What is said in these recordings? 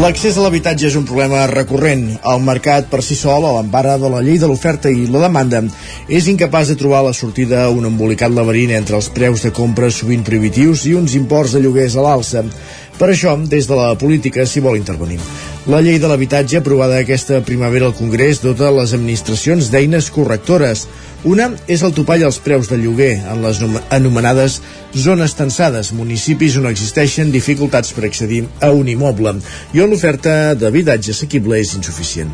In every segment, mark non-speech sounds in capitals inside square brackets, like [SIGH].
L'accés a l'habitatge és un problema recurrent. El mercat per si sol, a l'empara de la llei de l'oferta i la demanda, és incapaç de trobar la sortida a un embolicat laberint entre els preus de compra sovint prohibitius i uns imports de lloguers a l'alça. Per això, des de la política s'hi vol intervenir. La llei de l'habitatge, aprovada aquesta primavera al Congrés, dota les administracions d'eines correctores. Una és el topall als preus de lloguer en les anomenades zones tensades, municipis on existeixen dificultats per accedir a un immoble i on l'oferta d'habitatge assequible és insuficient.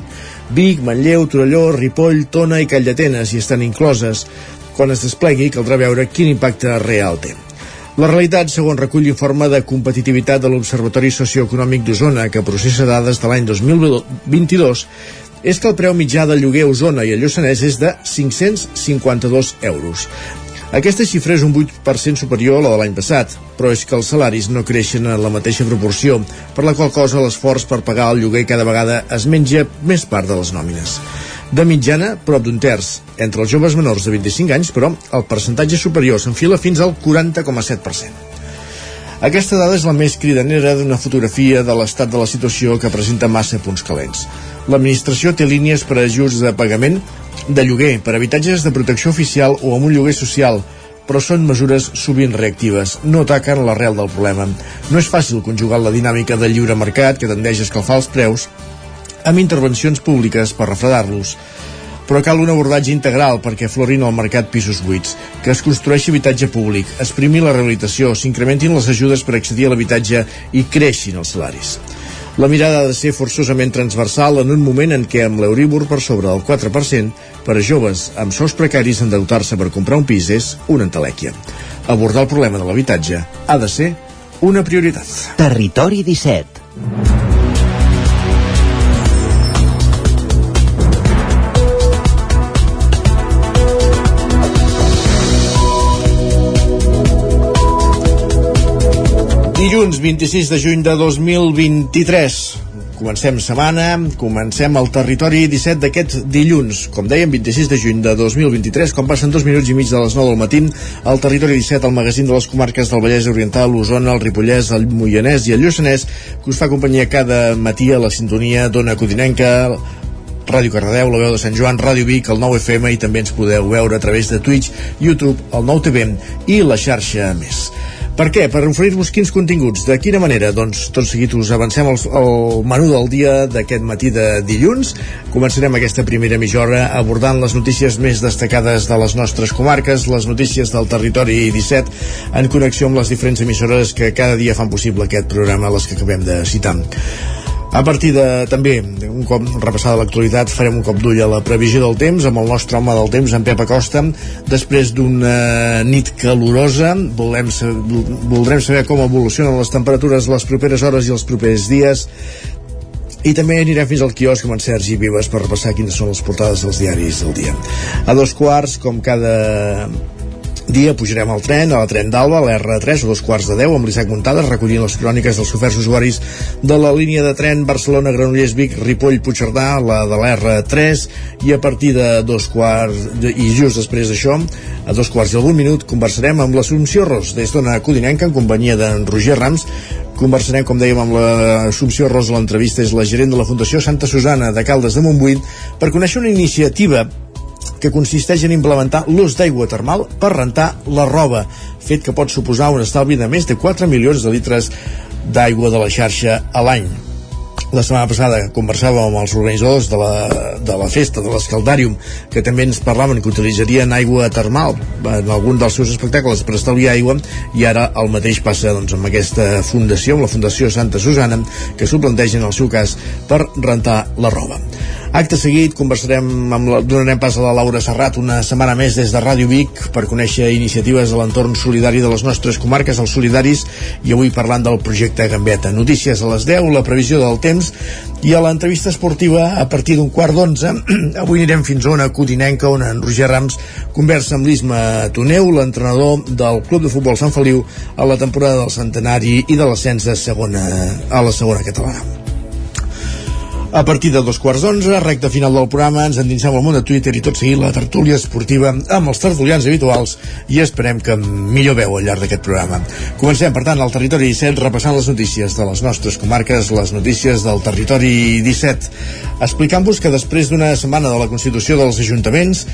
Vic, Manlleu, Torelló, Ripoll, Tona i Calldetenes hi estan incloses. Quan es desplegui caldrà veure quin impacte real té. La realitat, segons recull l'informe de competitivitat de l'Observatori Socioeconòmic d'Osona, que processa dades de l'any 2022, és que el preu mitjà del lloguer a Osona i a Lluçanès és de 552 euros. Aquesta xifra és un 8% superior a la de l'any passat, però és que els salaris no creixen en la mateixa proporció, per la qual cosa l'esforç per pagar el lloguer cada vegada es menja més part de les nòmines. De mitjana, prop d'un terç. Entre els joves menors de 25 anys, però, el percentatge superior s'enfila fins al 40,7%. Aquesta dada és la més cridanera d'una fotografia de l'estat de la situació que presenta massa punts calents. L'administració té línies per ajuts de pagament de lloguer, per habitatges de protecció oficial o amb un lloguer social, però són mesures sovint reactives, no ataquen l'arrel del problema. No és fàcil conjugar la dinàmica del lliure mercat que tendeix a escalfar els preus amb intervencions públiques per refredar-los. Però cal un abordatge integral perquè florin al mercat pisos buits, que es construeixi habitatge públic, exprimi la rehabilitació, s'incrementin les ajudes per accedir a l'habitatge i creixin els salaris. La mirada ha de ser forçosament transversal en un moment en què amb l'Euríbor per sobre del 4%, per a joves amb sous precaris endeutar-se per comprar un pis és una entelèquia. Abordar el problema de l'habitatge ha de ser una prioritat. Territori 17 Dilluns 26 de juny de 2023. Comencem setmana, comencem el territori 17 d'aquest dilluns. Com dèiem, 26 de juny de 2023, com passen dos minuts i mig de les 9 del matí, el territori 17, el magazín de les comarques del Vallès Oriental, l'Osona, el Ripollès, el Moianès i el Lluçanès, que us fa companyia cada matí a la sintonia d'Ona Codinenca, Ràdio Cardedeu, la veu de Sant Joan, Ràdio Vic, el 9FM i també ens podeu veure a través de Twitch, YouTube, el 9TV i la xarxa més. Per què? Per oferir-vos quins continguts? De quina manera? Doncs tot seguit us avancem el, el menú del dia d'aquest matí de dilluns. Començarem aquesta primera mitja hora abordant les notícies més destacades de les nostres comarques, les notícies del territori 17, en connexió amb les diferents emissores que cada dia fan possible aquest programa, les que acabem de citar. A partir de, també, un cop repassada l'actualitat, farem un cop d'ull a la previsió del temps amb el nostre home del temps, en Pep Acosta. Després d'una nit calorosa, volem, voldrem saber com evolucionen les temperatures les properes hores i els propers dies. I també anirem fins al quiosc amb en Sergi Vives per repassar quines són les portades dels diaris del dia. A dos quarts, com cada dia pujarem al tren, a la tren d'Alba, a l'R3, a dos quarts de deu, amb l'Isaac Muntades, recollint les cròniques dels oferts usuaris de la línia de tren Barcelona-Granollers-Vic, Ripoll-Puigcerdà, la de l'R3, i a partir de dos quarts, i just després d'això, a dos quarts i algun minut, conversarem amb l'Assumpció Ros, des d'Ona Codinenca, en companyia d'en Roger Rams, Conversarem, com dèiem, amb l'Assumpció Ros l'entrevista, és la gerent de la Fundació Santa Susana de Caldes de Montbui, per conèixer una iniciativa que consisteix en implementar l'ús d'aigua termal per rentar la roba, fet que pot suposar un estalvi de més de 4 milions de litres d'aigua de la xarxa a l'any. La setmana passada conversàvem amb els organitzadors de la, de la festa, de l'Escaldàrium, que també ens parlaven que utilitzarien aigua termal en algun dels seus espectacles per estalviar aigua, i ara el mateix passa doncs, amb aquesta fundació, amb la Fundació Santa Susana, que s'ho planteja en el seu cas per rentar la roba. Acte seguit conversarem amb la, donarem pas a la Laura Serrat una setmana més des de Ràdio Vic per conèixer iniciatives a l'entorn solidari de les nostres comarques, els solidaris, i avui parlant del projecte Gambeta. Notícies a les 10, la previsió del temps i a l'entrevista esportiva a partir d'un quart d'onze. [CLEARS THROAT] avui anirem fins a una codinenca on en Roger Rams conversa amb l'Isma Toneu, l'entrenador del Club de Futbol Sant Feliu a la temporada del centenari i de l'ascens de segona, a la segona catalana. A partir de dos quarts d'onze, recta final del programa, ens endinsem al món de Twitter i tot seguit la tertúlia esportiva amb els tertulians habituals i esperem que millor veu al llarg d'aquest programa. Comencem, per tant, al Territori 17 repassant les notícies de les nostres comarques, les notícies del Territori 17, explicant-vos que després d'una setmana de la Constitució dels Ajuntaments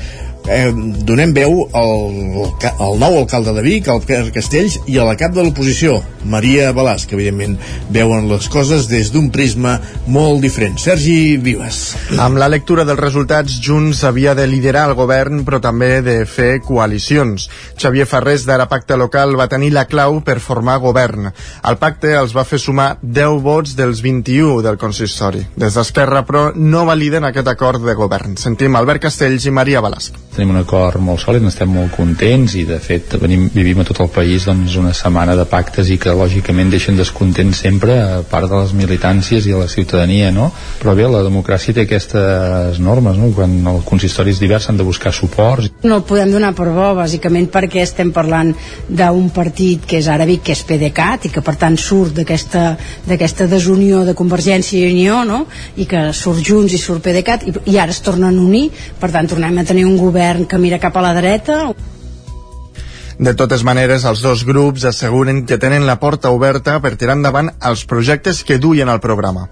eh, donem veu al, al nou alcalde de Vic, al Pierre Castells i a la cap de l'oposició, Maria Balàs, que evidentment veuen les coses des d'un prisma molt diferent. Sergi Vives. Amb la lectura dels resultats, Junts havia de liderar el govern, però també de fer coalicions. Xavier Ferrés, d'Ara Pacte Local, va tenir la clau per formar govern. El pacte els va fer sumar 10 vots dels 21 del consistori. Des d'Esquerra, però, no validen aquest acord de govern. Sentim Albert Castells i Maria Balasc tenim un acord molt sòlid, estem molt contents i de fet venim, vivim a tot el país doncs, una setmana de pactes i que lògicament deixen descontents sempre a part de les militàncies i a la ciutadania no? però bé, la democràcia té aquestes normes no? quan el consistori és divers han de buscar suports No el podem donar per bo bàsicament perquè estem parlant d'un partit que és ara que és PDeCAT i que per tant surt d'aquesta desunió de Convergència i Unió no? i que surt Junts i surt PDeCAT i, i ara es tornen a unir per tant tornem a tenir un govern govern que mira cap a la dreta de totes maneres, els dos grups asseguren que tenen la porta oberta per tirar endavant els projectes que duien al programa.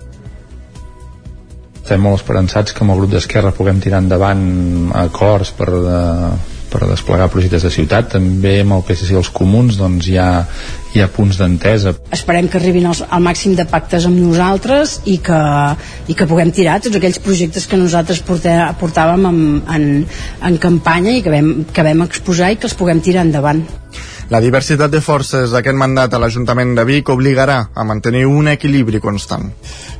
Estem molt esperançats que amb el grup d'Esquerra puguem tirar endavant acords per, de, eh, per desplegar projectes de ciutat. També amb el PSC i els comuns doncs, hi, ha, hi ha punts d'entesa. Esperem que arribin els, al màxim de pactes amb nosaltres i que, i que puguem tirar tots aquells projectes que nosaltres portà, portàvem en, en, en campanya i que vam, que vam exposar i que els puguem tirar endavant. La diversitat de forces d'aquest mandat a l'Ajuntament de Vic obligarà a mantenir un equilibri constant.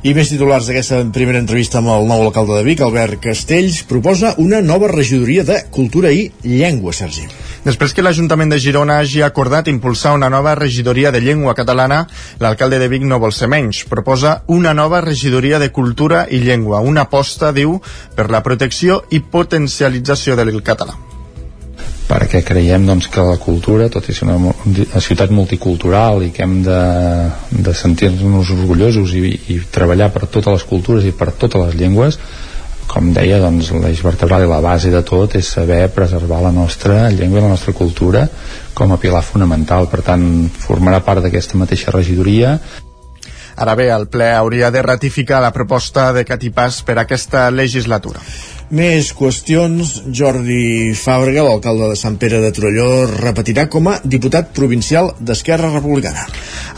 I més titulars d'aquesta primera entrevista amb el nou alcalde de Vic, Albert Castells, proposa una nova regidoria de Cultura i Llengua, Sergi. Després que l'Ajuntament de Girona hagi acordat impulsar una nova regidoria de llengua catalana, l'alcalde de Vic no vol ser menys. Proposa una nova regidoria de cultura i llengua, una aposta, diu, per la protecció i potencialització del català perquè creiem doncs, que la cultura, tot i ser una, una ciutat multicultural i que hem de, de sentir-nos orgullosos i, i treballar per totes les cultures i per totes les llengües, com deia, doncs, l'eix vertebral i la base de tot és saber preservar la nostra llengua i la nostra cultura com a pilar fonamental. Per tant, formarà part d'aquesta mateixa regidoria Ara bé, el ple hauria de ratificar la proposta de Catipàs per aquesta legislatura. Més qüestions. Jordi Fàbrega, l'alcalde de Sant Pere de Torelló, repetirà com a diputat provincial d'Esquerra Republicana.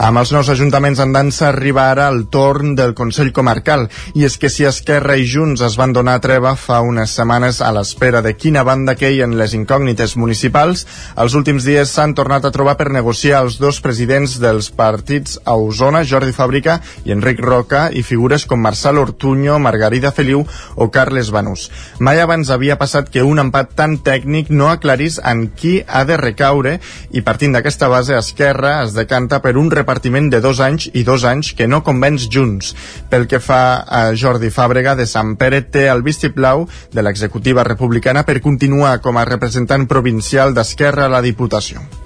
Amb els nous ajuntaments en dansa arriba ara el torn del Consell Comarcal. I és que si Esquerra i Junts es van donar treva fa unes setmanes a l'espera de quina banda queien les incògnites municipals, els últims dies s'han tornat a trobar per negociar els dos presidents dels partits a Osona, Jordi Fàbrica i Enric Roca, i figures com Marçal Ortuño, Margarida Feliu o Carles Banús. Mai abans havia passat que un empat tan tècnic no aclarís en qui ha de recaure i partint d'aquesta base Esquerra es decanta per un repartiment de dos anys i dos anys que no convenç junts. Pel que fa a Jordi Fàbrega de Sant Pere té el vistiplau de l'executiva republicana per continuar com a representant provincial d'Esquerra a la Diputació.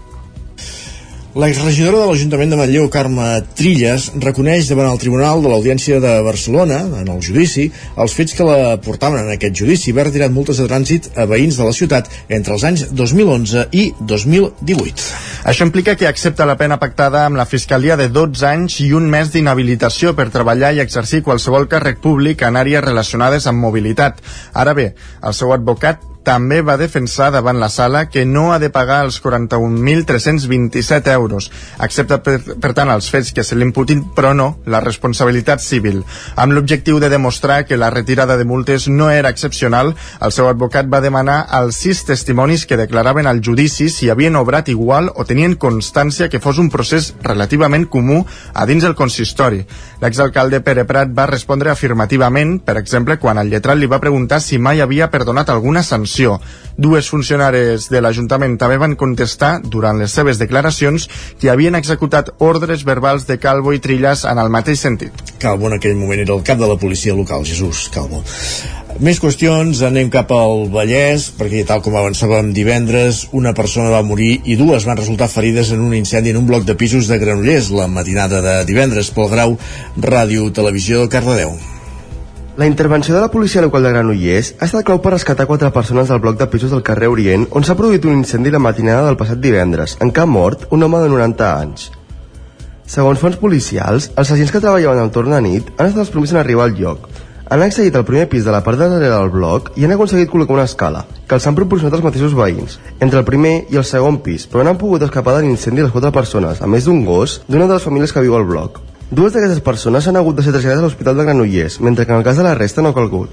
L'exregidora de l'Ajuntament de Manlleu, Carme Trilles, reconeix davant el Tribunal de l'Audiència de Barcelona, en el judici, els fets que la portaven en aquest judici haver retirat multes de trànsit a veïns de la ciutat entre els anys 2011 i 2018. Això implica que accepta la pena pactada amb la Fiscalia de 12 anys i un mes d'inhabilitació per treballar i exercir qualsevol càrrec públic en àrees relacionades amb mobilitat. Ara bé, el seu advocat també va defensar davant la sala que no ha de pagar els 41.327 euros. Accepta, per, per tant, els fets que se l'imputin, però no la responsabilitat civil. Amb l'objectiu de demostrar que la retirada de multes no era excepcional, el seu advocat va demanar als sis testimonis que declaraven al judici si havien obrat igual o tenien constància que fos un procés relativament comú a dins del consistori. L'exalcalde Pere Prat va respondre afirmativament, per exemple, quan el lletrat li va preguntar si mai havia perdonat alguna sanció. Dues funcionaris de l'Ajuntament també van contestar, durant les seves declaracions, que havien executat ordres verbals de Calvo i Trillas en el mateix sentit. Calvo en aquell moment era el cap de la policia local, Jesús Calvo. Més qüestions, anem cap al Vallès, perquè tal com avançàvem divendres, una persona va morir i dues van resultar ferides en un incendi en un bloc de pisos de Granollers la matinada de divendres pel grau Ràdio Televisió Cardedeu. La intervenció de la policia local de Granollers ha estat clau per rescatar quatre persones del bloc de pisos del carrer Orient on s'ha produït un incendi la matinada del passat divendres, en què ha mort un home de 90 anys. Segons fons policials, els agents que treballaven al torn de nit han estat els primers en arribar al lloc, han accedit al primer pis de la part de darrere del bloc i han aconseguit col·locar una escala, que els han proporcionat els mateixos veïns, entre el primer i el segon pis, però han pogut escapar de l'incendi les quatre persones, a més d'un gos, d'una de les famílies que viu al bloc. Dues d'aquestes persones han hagut de ser traslladades a l'Hospital de Granollers, mentre que en el cas de la resta no ha calgut.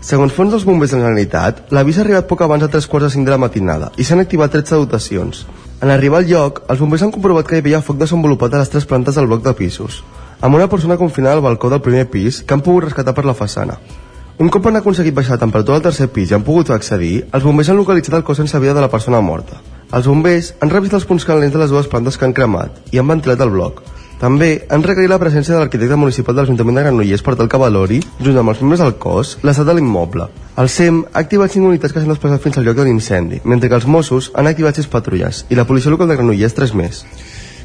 Segons fons dels bombers de la Generalitat, l'avís ha arribat poc abans de 3 quarts de 5 de la matinada i s'han activat 13 dotacions. En arribar al lloc, els bombers han comprovat que hi havia foc desenvolupat a les tres plantes del bloc de pisos amb una persona confinada al balcó del primer pis que han pogut rescatar per la façana. Un cop han aconseguit baixar la temperatura al tercer pis i han pogut accedir, els bombers han localitzat el cos sense vida de la persona morta. Els bombers han revisat els punts calents de les dues plantes que han cremat i han ventilat el bloc. També han requerit la presència de l'arquitecte municipal de l'Ajuntament de Granollers per tal que valori, junt amb els membres del cos, l'estat de l'immoble. El SEM ha activat 5 unitats que s'han desplaçat fins al lloc de l'incendi, mentre que els Mossos han activat 6 patrulles i la policia local de Granollers 3 més.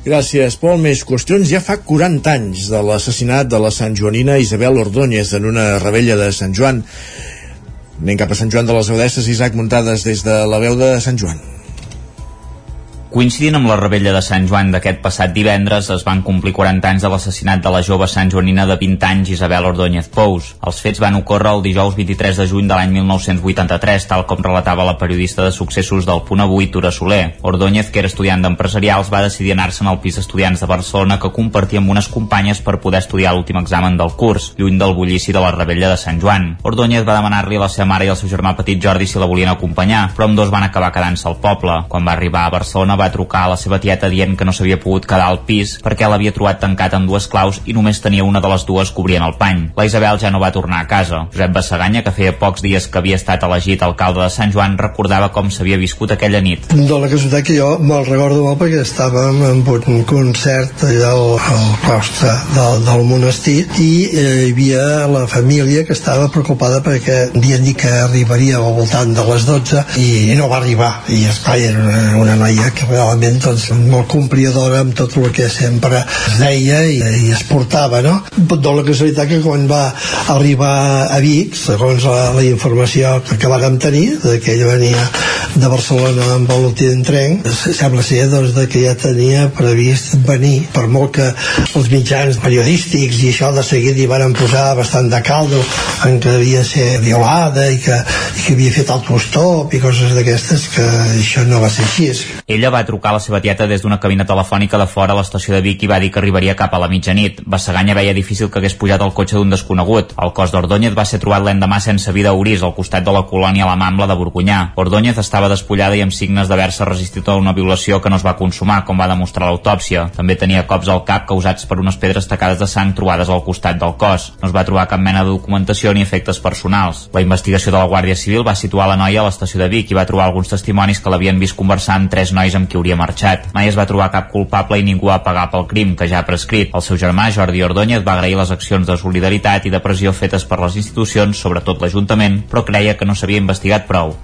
Gràcies, Pol. Més qüestions. Ja fa 40 anys de l'assassinat de la Sant Joanina Isabel Ordóñez en una rebella de Sant Joan. Anem cap a Sant Joan de les Audesses, Isaac Muntades des de la veu de Sant Joan. Coincidint amb la rebella de Sant Joan d'aquest passat divendres, es van complir 40 anys de l'assassinat de la jove Sant Joanina de 20 anys Isabel Ordóñez Pous. Els fets van ocórrer el dijous 23 de juny de l'any 1983, tal com relatava la periodista de successos del Punt Avui, Tura Soler. Ordóñez, que era estudiant d'empresarials, va decidir anar-se'n al pis d'estudiants de Barcelona que compartia amb unes companyes per poder estudiar l'últim examen del curs, lluny del bullici de la rebella de Sant Joan. Ordóñez va demanar-li a la seva mare i al seu germà petit Jordi si la volien acompanyar, però amb dos van acabar quedant-se al poble. Quan va arribar a Barcelona va trucar a la seva tieta dient que no s'havia pogut quedar al pis perquè l'havia trobat tancat amb dues claus i només tenia una de les dues cobrient el pany. La Isabel ja no va tornar a casa. Josep Bassaganya, que feia pocs dies que havia estat elegit alcalde de Sant Joan, recordava com s'havia viscut aquella nit. De la casualitat que jo me'l recordo molt perquè estàvem en un concert allà al, al claustre del, del monestir i eh, hi havia la família que estava preocupada perquè havien dit que arribaria al voltant de les 12 i no va arribar i esclar, era una, una noia que realment doncs, molt compliadora amb tot el que sempre es deia i, i es portava, no? Però la casualitat que quan va arribar a Vic, segons la, la informació que, que vàrem tenir, de que ella venia de Barcelona amb el l'últim tren, sembla ser doncs, de que ja tenia previst venir, per molt que els mitjans periodístics i això de seguida hi van posar bastant de caldo en que havia ser violada i que, i que havia fet autostop i coses d'aquestes que això no va ser així. Ella va trucar a la seva tieta des d'una cabina telefònica de fora a l'estació de Vic i va dir que arribaria cap a la mitjanit. Bassaganya veia difícil que hagués pujat al cotxe d'un desconegut. El cos d'Ordóñez va ser trobat l'endemà sense vida a Urís, al costat de la colònia La Mambla de Borgunyà. Ordóñez estava despullada i amb signes d'haver-se resistit a una violació que no es va consumar, com va demostrar l'autòpsia. També tenia cops al cap causats per unes pedres tacades de sang trobades al costat del cos. No es va trobar cap mena de documentació ni efectes personals. La investigació de la Guàrdia Civil va situar la noia a l'estació de Vic i va trobar alguns testimonis que l'havien vist conversar amb tres nois amb qui hauria marxat. Mai es va trobar cap culpable i ningú va pagar pel crim, que ja ha prescrit. El seu germà, Jordi Ordóñez, va agrair les accions de solidaritat i de pressió fetes per les institucions, sobretot l'Ajuntament, però creia que no s'havia investigat prou.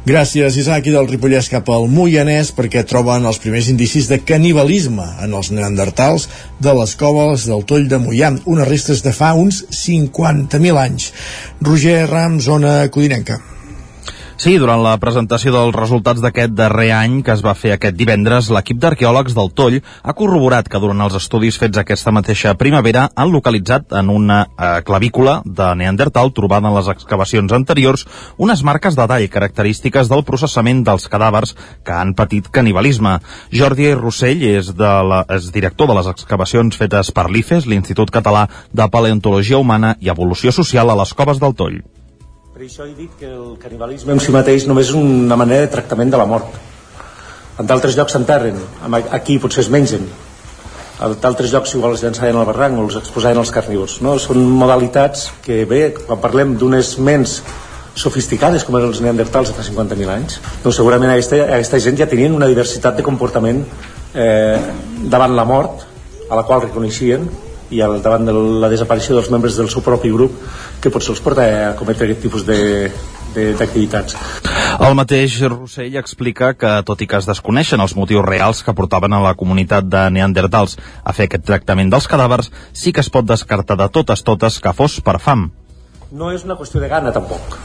Gràcies, Isaac, i del Ripollès cap al Moianès, perquè troben els primers indicis de canibalisme en els neandertals de les coves del Toll de Moià, unes restes de fa uns 50.000 anys. Roger Ram, zona codinenca. Sí, durant la presentació dels resultats d'aquest darrer any que es va fer aquest divendres, l'equip d'arqueòlegs del Toll ha corroborat que durant els estudis fets aquesta mateixa primavera han localitzat en una eh, clavícula de Neandertal trobada en les excavacions anteriors unes marques de tall característiques del processament dels cadàvers que han patit canibalisme. Jordi Rossell és, de la, és director de les excavacions fetes per l'IFES, l'Institut Català de Paleontologia Humana i Evolució Social a les Coves del Toll. Per això he dit que el canibalisme en si mateix només és una manera de tractament de la mort. En d'altres llocs s'enterren, aquí potser es mengen, en d'altres llocs igual els llançaven al barranc o els exposaven als carnívors. No? Són modalitats que, bé, quan parlem d'unes ments sofisticades com eren els neandertals fa 50.000 anys, doncs segurament aquesta, aquesta gent ja tenien una diversitat de comportament eh, davant la mort, a la qual reconeixien, i al davant de la desaparició dels membres del seu propi grup que potser els porta a cometre aquest tipus de, d'activitats. El mateix Rossell explica que, tot i que es desconeixen els motius reals que portaven a la comunitat de neandertals a fer aquest tractament dels cadàvers, sí que es pot descartar de totes totes que fos per fam. No és una qüestió de gana, tampoc.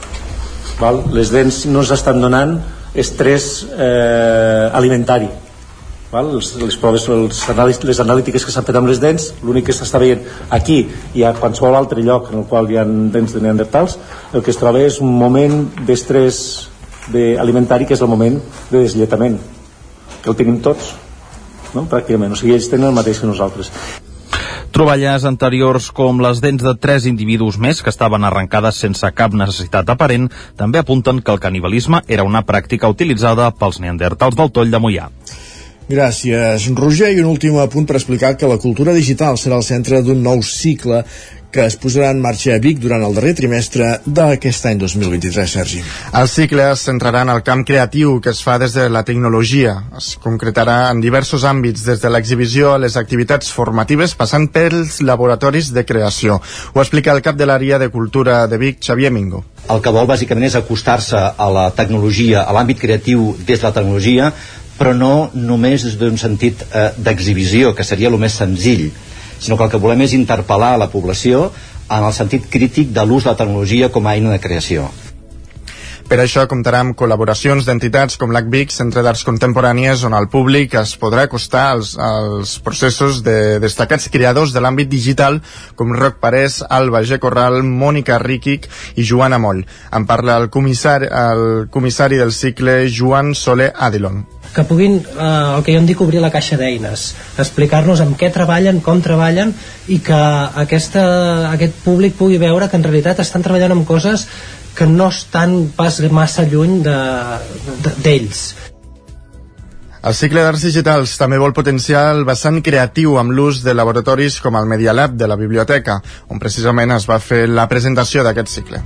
Val? Les dents no ens estan donant estrès eh, alimentari Val? Les, les proves, els anàlis, les analítiques que s'han fet amb les dents, l'únic que s'està veient aquí i a qualsevol altre lloc en el qual hi ha dents de neandertals, el que es troba és un moment d'estrès de alimentari que és el moment de deslletament, que el tenim tots, no? pràcticament, o sigui, ells tenen el mateix que nosaltres. Troballes anteriors com les dents de tres individus més que estaven arrencades sense cap necessitat aparent també apunten que el canibalisme era una pràctica utilitzada pels neandertals del Toll de Mollà. Gràcies, Roger. I un últim apunt per explicar que la cultura digital serà el centre d'un nou cicle que es posarà en marxa a Vic durant el darrer trimestre d'aquest any 2023, Sergi. El cicle es centrarà en el camp creatiu que es fa des de la tecnologia. Es concretarà en diversos àmbits, des de l'exhibició a les activitats formatives, passant pels laboratoris de creació. Ho explica el cap de l'àrea de cultura de Vic, Xavier Mingo. El que vol bàsicament és acostar-se a la tecnologia, a l'àmbit creatiu des de la tecnologia, però no només des d'un sentit eh, d'exhibició, que seria el més senzill, sinó que el que volem és interpel·lar a la població en el sentit crític de l'ús de la tecnologia com a eina de creació. Per això comptarà amb col·laboracions d'entitats com l'ACVIC, Centre d'Arts Contemporànies, on el públic es podrà acostar als, als processos de destacats creadors de l'àmbit digital com Roc Parés, Alba G. Corral, Mònica Ríquic i Joana Moll. En parla el comissari, el comissari del cicle Joan Soler Adilon que puguin, eh, el que jo en dic obrir la caixa d'eines, explicar-nos amb què treballen, com treballen i que aquesta, aquest públic pugui veure que en realitat estan treballant amb coses que no estan pas massa lluny d'ells. De, de, el cicle d'Arts Digitals també vol potenciar el vessant creatiu amb l'ús de laboratoris com el Media Lab de la biblioteca, on precisament es va fer la presentació d'aquest cicle.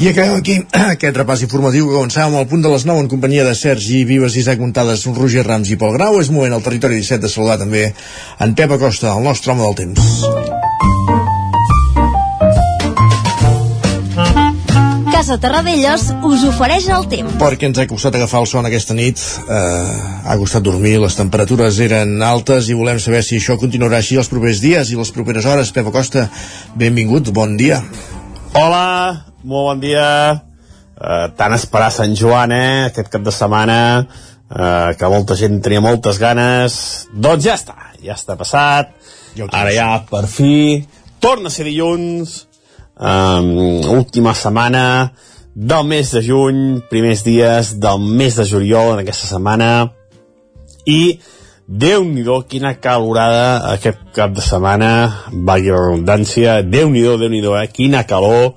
I acabem aquí [CLEARS THROAT] aquest repàs informatiu que començàvem al punt de les 9 en companyia de Sergi Vives, Isaac Montades, Roger Rams i Pol Grau. És moment al territori 17 de saludar també en Pep Acosta, el nostre home del temps. Casa Terradellos us ofereix el temps. Perquè ens ha costat agafar el son aquesta nit, eh, ha costat dormir, les temperatures eren altes i volem saber si això continuarà així els propers dies i les properes hores. Pep Acosta, benvingut, bon dia. Hola, molt bon dia. Uh, tant esperar Sant Joan, eh, aquest cap de setmana, uh, que molta gent tenia moltes ganes. Doncs ja està, ja està passat. Ja Ara ja, per fi, torna a ser dilluns, um, última setmana del mes de juny, primers dies del mes de juliol en aquesta setmana, i déu nhi quina calorada aquest cap de setmana, valgui la redundància, déu nhi déu eh? quina calor,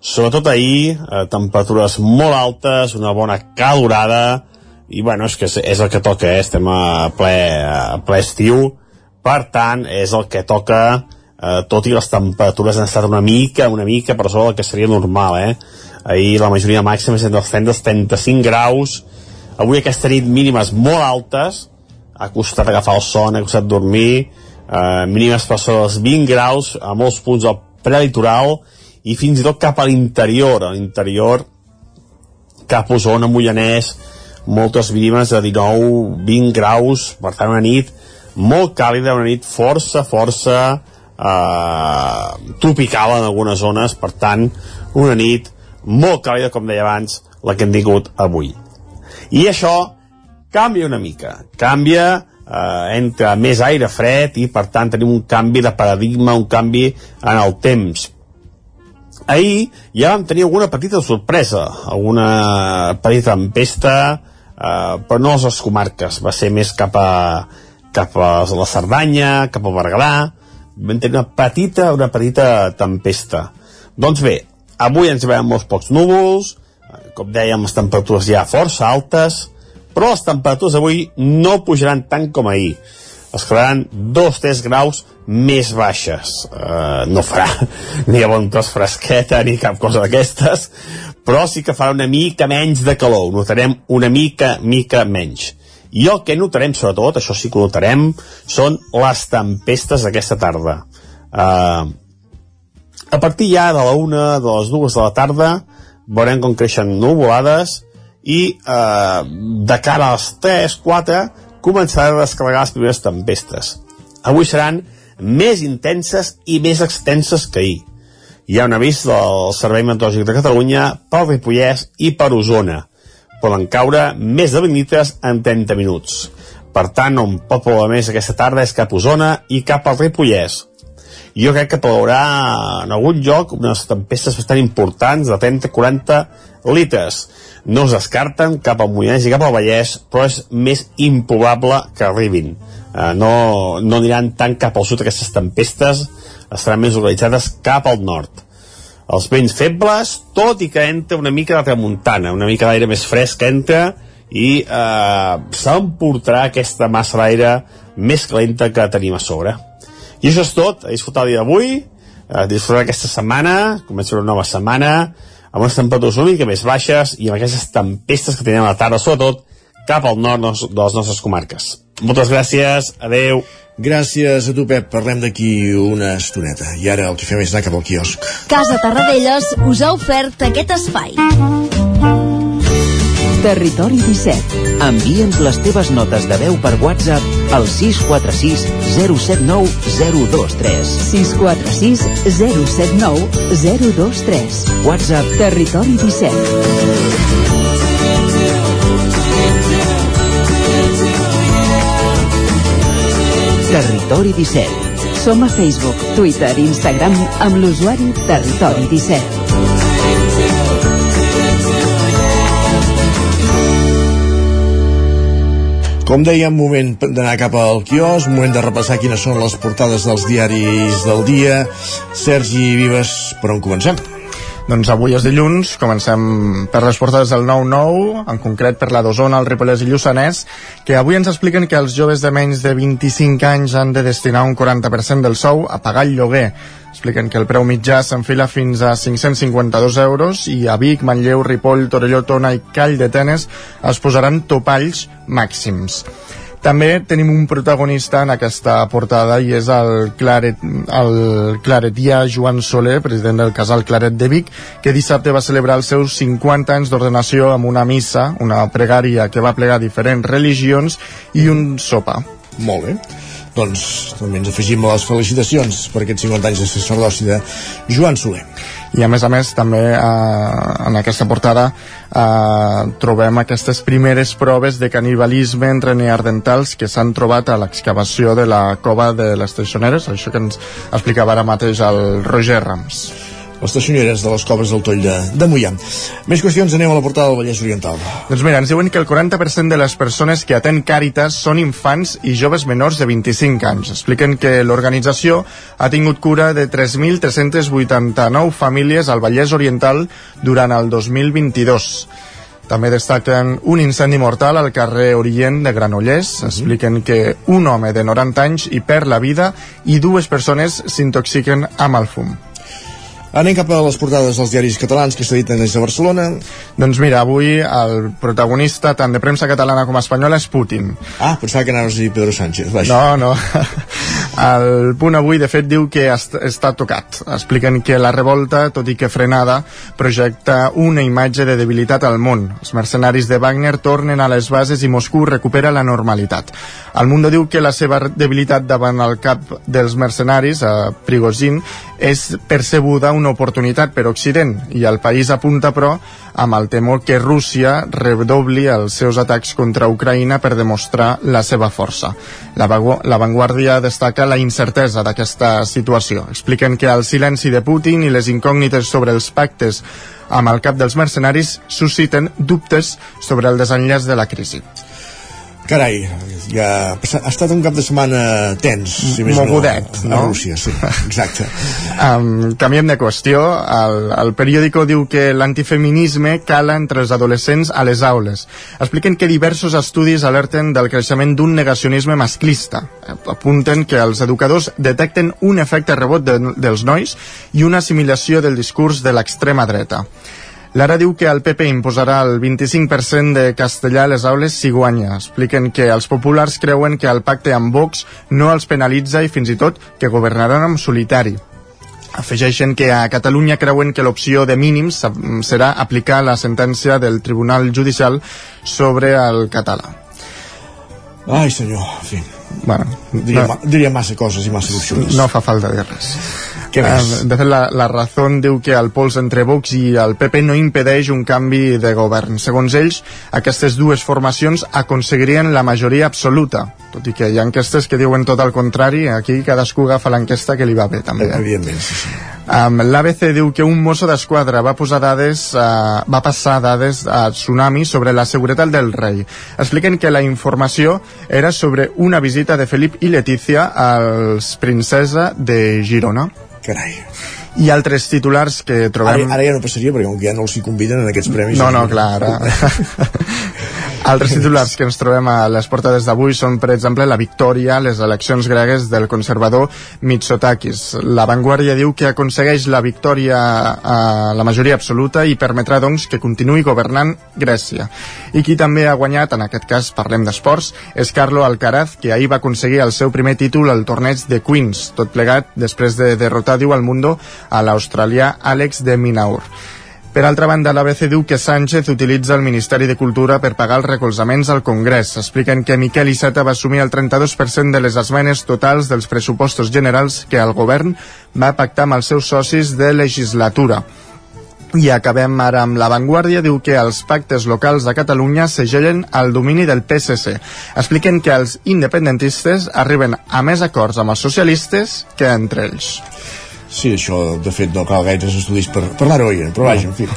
sobretot ahir, eh, temperatures molt altes, una bona calorada, i bueno, és que és, és el que toca, eh? estem a ple, a ple estiu, per tant, és el que toca, eh, tot i les temperatures han estat una mica, una mica per sobre del que seria normal, eh? Ahir la majoria màxima és entre els 30 35 graus, avui aquesta nit mínimes molt altes, ha costat agafar el son, ha costat dormir, eh, mínimes per sobre dels 20 graus a molts punts del prelitoral, i fins i tot cap a l'interior, a l'interior cap a Osona, Mollanès, moltes mínimes de 19-20 graus, per tant una nit molt càlida, una nit força, força eh, tropical en algunes zones, per tant, una nit molt càlida, com deia abans, la que hem tingut avui. I això canvia una mica, canvia eh, entra més aire fred i per tant tenim un canvi de paradigma, un canvi en el temps. Ahir ja vam tenir alguna petita sorpresa, alguna petita tempesta, eh, però no a les comarques, va ser més cap a, cap a la Cerdanya, cap a Berguedà, vam tenir una petita, una petita tempesta. Doncs bé, avui ens veiem molts pocs núvols, eh, com dèiem, les temperatures ja força altes, però les temperatures avui no pujaran tant com ahir. Es quedaran 2-3 graus més baixes. Uh, no farà [LAUGHS] ni a bon fresqueta ni cap cosa d'aquestes, però sí que farà una mica menys de calor. Notarem una mica, mica menys. I el que notarem, sobretot, això sí que notarem, són les tempestes d'aquesta tarda. Uh, a partir ja de la una, de les dues de la tarda, veurem com creixen nuvolades i eh, de cara a les 3, 4 començaran a descarregar les primeres tempestes. Avui seran més intenses i més extenses que ahir. Hi ha un avís del Servei Meteorològic de Catalunya per Ripollès i per Osona. Poden caure més de 20 litres en 30 minuts. Per tant, on pot ploure més aquesta tarda és cap a Osona i cap al Ripollès. Jo crec que plourà en algun lloc unes tempestes bastant importants de 30-40 litres. No es descarten cap al Moianès i cap al Vallès, però és més improbable que arribin. Uh, no, no aniran tant cap al sud aquestes tempestes, estaran més localitzades cap al nord. Els vents febles, tot i que entra una mica de tramuntana, una mica d'aire més fresc entra i eh, s'emportarà aquesta massa d'aire més calenta que tenim a sobre. I això és tot, a disfrutar el dia d'avui, a disfrutar aquesta setmana, comença una nova setmana, amb unes temperatures una mica més baixes i amb aquestes tempestes que tenim a la tarda, sobretot cap al nord de les nostres comarques. Moltes gràcies, adeu. Gràcies a tu, Pep. Parlem d'aquí una estoneta. I ara el que fem és anar cap al quiosc. Casa Tarradellas us ha ofert aquest espai. Territori 17. Envia'ns les teves notes de veu per WhatsApp al 646 079 023. 646 079 023. WhatsApp Territori 17. Territori 17. Som a Facebook, Twitter i Instagram amb l'usuari Territori 17. Com dèiem, moment d'anar cap al quios, moment de repassar quines són les portades dels diaris del dia. Sergi Vives, per on comencem? Doncs avui és dilluns, comencem per les portades del 9-9, en concret per la d'Osona, el Ripollès i Lluçanès, que avui ens expliquen que els joves de menys de 25 anys han de destinar un 40% del sou a pagar el lloguer. Expliquen que el preu mitjà s'enfila fins a 552 euros i a Vic, Manlleu, Ripoll, Torelló, Tona i Call de Tenes es posaran topalls màxims. També tenim un protagonista en aquesta portada i és el, Claret, el claretià Joan Soler, president del casal Claret de Vic, que dissabte va celebrar els seus 50 anys d'ordenació amb una missa, una pregària que va plegar diferents religions i un sopar. Molt bé. Doncs també ens afegim a les felicitacions per aquests 50 anys de sacerdoci de Joan Soler. I a més a més també eh, en aquesta portada eh, trobem aquestes primeres proves de canibalisme entre neardentals que s'han trobat a l'excavació de la cova de les Teixoneres, això que ens explicava ara mateix el Roger Rams les teixoneres de les coves del Toll de, de Mollà. Més qüestions, anem a la portada del Vallès Oriental. Doncs mira, ens diuen que el 40% de les persones que atén Càritas són infants i joves menors de 25 anys. Expliquen que l'organització ha tingut cura de 3.389 famílies al Vallès Oriental durant el 2022. També destaquen un incendi mortal al carrer Orient de Granollers. Expliquen que un home de 90 anys hi perd la vida i dues persones s'intoxiquen amb el fum. Anem cap a les portades dels diaris catalans que s'editen des de Barcelona. Doncs mira, avui el protagonista tant de premsa catalana com espanyola és Putin. Ah, pensava que anaves a dir Pedro Sánchez. Vaja. No, no. El punt avui, de fet, diu que est està tocat. Expliquen que la revolta, tot i que frenada, projecta una imatge de debilitat al món. Els mercenaris de Wagner tornen a les bases i Moscou recupera la normalitat. El Mundo diu que la seva debilitat davant el cap dels mercenaris, a Prigozhin, és percebuda una oportunitat per Occident i el país apunta, però, amb el temor que Rússia redobli els seus atacs contra Ucraïna per demostrar la seva força. La, la Vanguardia destaca la incertesa d'aquesta situació. Expliquen que el silenci de Putin i les incògnites sobre els pactes amb el cap dels mercenaris susciten dubtes sobre el desenllaç de la crisi. Carai, ja ha estat un cap de setmana tens, si més Mogudet, no, no? a Rússia, sí, exacte. [LAUGHS] Um, canviem de qüestió. El, el periòdico diu que l'antifeminisme cala entre els adolescents a les aules. Expliquen que diversos estudis alerten del creixement d'un negacionisme masclista. Apunten que els educadors detecten un efecte rebot de, dels nois i una assimilació del discurs de l'extrema dreta. Lara diu que el PP imposarà el 25% de castellà a les aules si guanya. Expliquen que els populars creuen que el pacte amb Vox no els penalitza i fins i tot que governaran en solitari. Afegeixen que a Catalunya creuen que l'opció de mínims serà aplicar la sentència del Tribunal Judicial sobre el català. Ai, senyor, en fi. Bueno, diria, no, diria massa coses i massa opcions. No fa falta dir res. Què més? Eh, de fet, la, la Razón diu que el pols entre Vox i el PP no impedeix un canvi de govern. Segons ells, aquestes dues formacions aconseguirien la majoria absoluta, tot i que hi ha enquestes que diuen tot el contrari, aquí cadascú agafa l'enquesta que li va bé, també. Eh? Evidentment, sí, sí. Um, L'ABC diu que un mosso d'esquadra va posar dades, uh, va passar dades a Tsunami sobre la seguretat del rei. Expliquen que la informació era sobre una visita de Felip i Letícia als princesa de Girona. Carai. I altres titulars que trobem... Ara, ara ja no passaria, perquè com que ja no els hi conviden en aquests premis... No, no, clar, ara... [LAUGHS] Altres titulars que ens trobem a les portades d'avui són, per exemple, la victòria a les eleccions gregues del conservador Mitsotakis. La Vanguardia diu que aconsegueix la victòria a la majoria absoluta i permetrà, doncs, que continuï governant Grècia. I qui també ha guanyat, en aquest cas parlem d'esports, és Carlo Alcaraz, que ahir va aconseguir el seu primer títol al torneig de Queens, tot plegat després de derrotar, diu al Mundo, a l'australià Àlex de Minaur. Per altra banda, l'ABC diu que Sánchez utilitza el Ministeri de Cultura per pagar els recolzaments al Congrés. Expliquen que Miquel Iceta va assumir el 32% de les esmenes totals dels pressupostos generals que el govern va pactar amb els seus socis de legislatura. I acabem ara amb La Vanguardia, diu que els pactes locals de Catalunya segellen el domini del PSC. Expliquen que els independentistes arriben a més acords amb els socialistes que entre ells. Sí, això, de fet, no cal gaires estudis per parlar-ho, però vaja, en fi. [LAUGHS]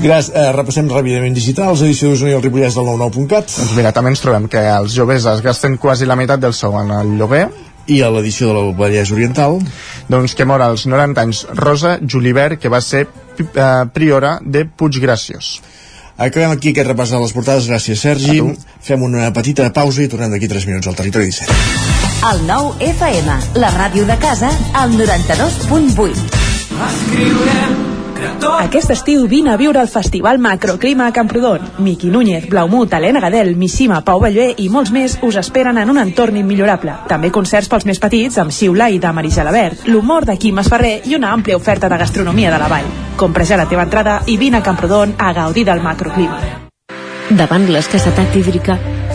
Gràcies, eh, repassem ràpidament digitals, edició d'Osona i el Ripollès del 99.cat. Doncs mira, també ens trobem que els joves es gasten quasi la meitat del sou en el lloguer. I a l'edició de la Vallès Oriental? Doncs que mor als 90 anys Rosa Julivert, que va ser eh, priora de Puiggràciós. Acabem aquí aquest repàs de les portades. Gràcies, Sergi. Fem una petita pausa i tornem d'aquí 3 minuts al Territori 17. El nou FM, la ràdio de casa, al 92.8. Escriurem aquest estiu vine a viure el Festival Macroclima a Camprodon. Miqui Núñez, Blaumut, Helena Gadel, Missima, Pau Ballé i molts més us esperen en un entorn immillorable. També concerts pels més petits amb Xiula i de Marisa Labert, l'humor de Quim Esferrer i una àmplia oferta de gastronomia de la vall. Compra ja la teva entrada i vine a Camprodon a gaudir del macroclima. Davant l'escassetat hídrica,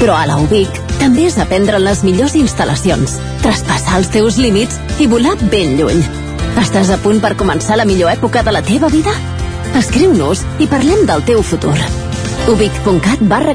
Però a la UBIC també és aprendre en les millors instal·lacions, traspassar els teus límits i volar ben lluny. Estàs a punt per començar la millor època de la teva vida? Escriu-nos i parlem del teu futur. ubic.cat barra.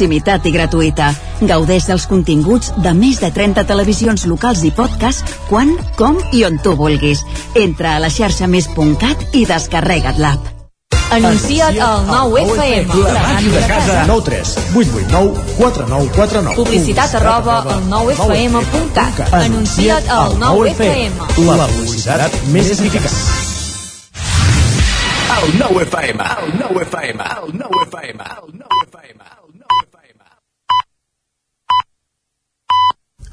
proximitat i gratuïta. Gaudeix dels continguts de més de 30 televisions locals i podcast quan, com i on tu vulguis. Entra a la xarxa més.cat i descarrega't l'app. Anuncia't al 9FM. La màquina de casa. 9 3 8 8 9 4 9 4 9. Publicitat arroba al 9FM.cat. Anuncia't al 9FM. La publicitat més eficaç. El 9 FM, el 9 FM, el 9 FM, el 9 FM.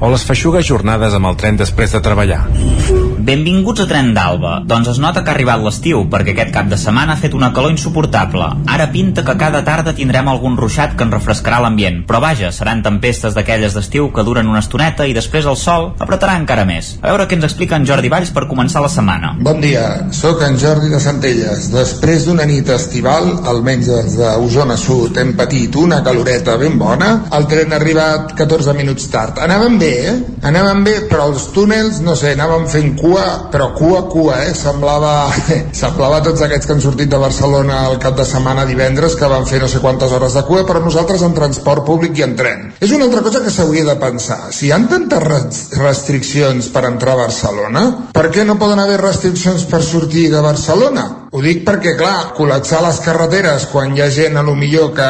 o les feixugues jornades amb el tren després de treballar. Benvinguts a Tren d'Alba. Doncs es nota que ha arribat l'estiu, perquè aquest cap de setmana ha fet una calor insuportable. Ara pinta que cada tarda tindrem algun ruixat que ens refrescarà l'ambient. Però vaja, seran tempestes d'aquelles d'estiu que duren una estoneta i després el sol apretarà encara més. A veure què ens explica en Jordi Valls per començar la setmana. Bon dia, sóc en Jordi de Centelles. Després d'una nit estival, almenys des d'Osona Sud, hem patit una caloreta ben bona. El tren ha arribat 14 minuts tard. Anàvem bé, eh? Anàvem bé, però els túnels, no sé, anàvem fent cua, però cua, cua, eh? Semblava, [LAUGHS] semblava tots aquests que han sortit de Barcelona el cap de setmana divendres, que van fer no sé quantes hores de cua, però nosaltres en transport públic i en tren. És una altra cosa que s'hauria de pensar. Si hi ha tantes res- restriccions per entrar a Barcelona, per què no poden haver restriccions per sortir de Barcelona? Ho dic perquè, clar, col·lapsar les carreteres quan hi ha gent a lo millor que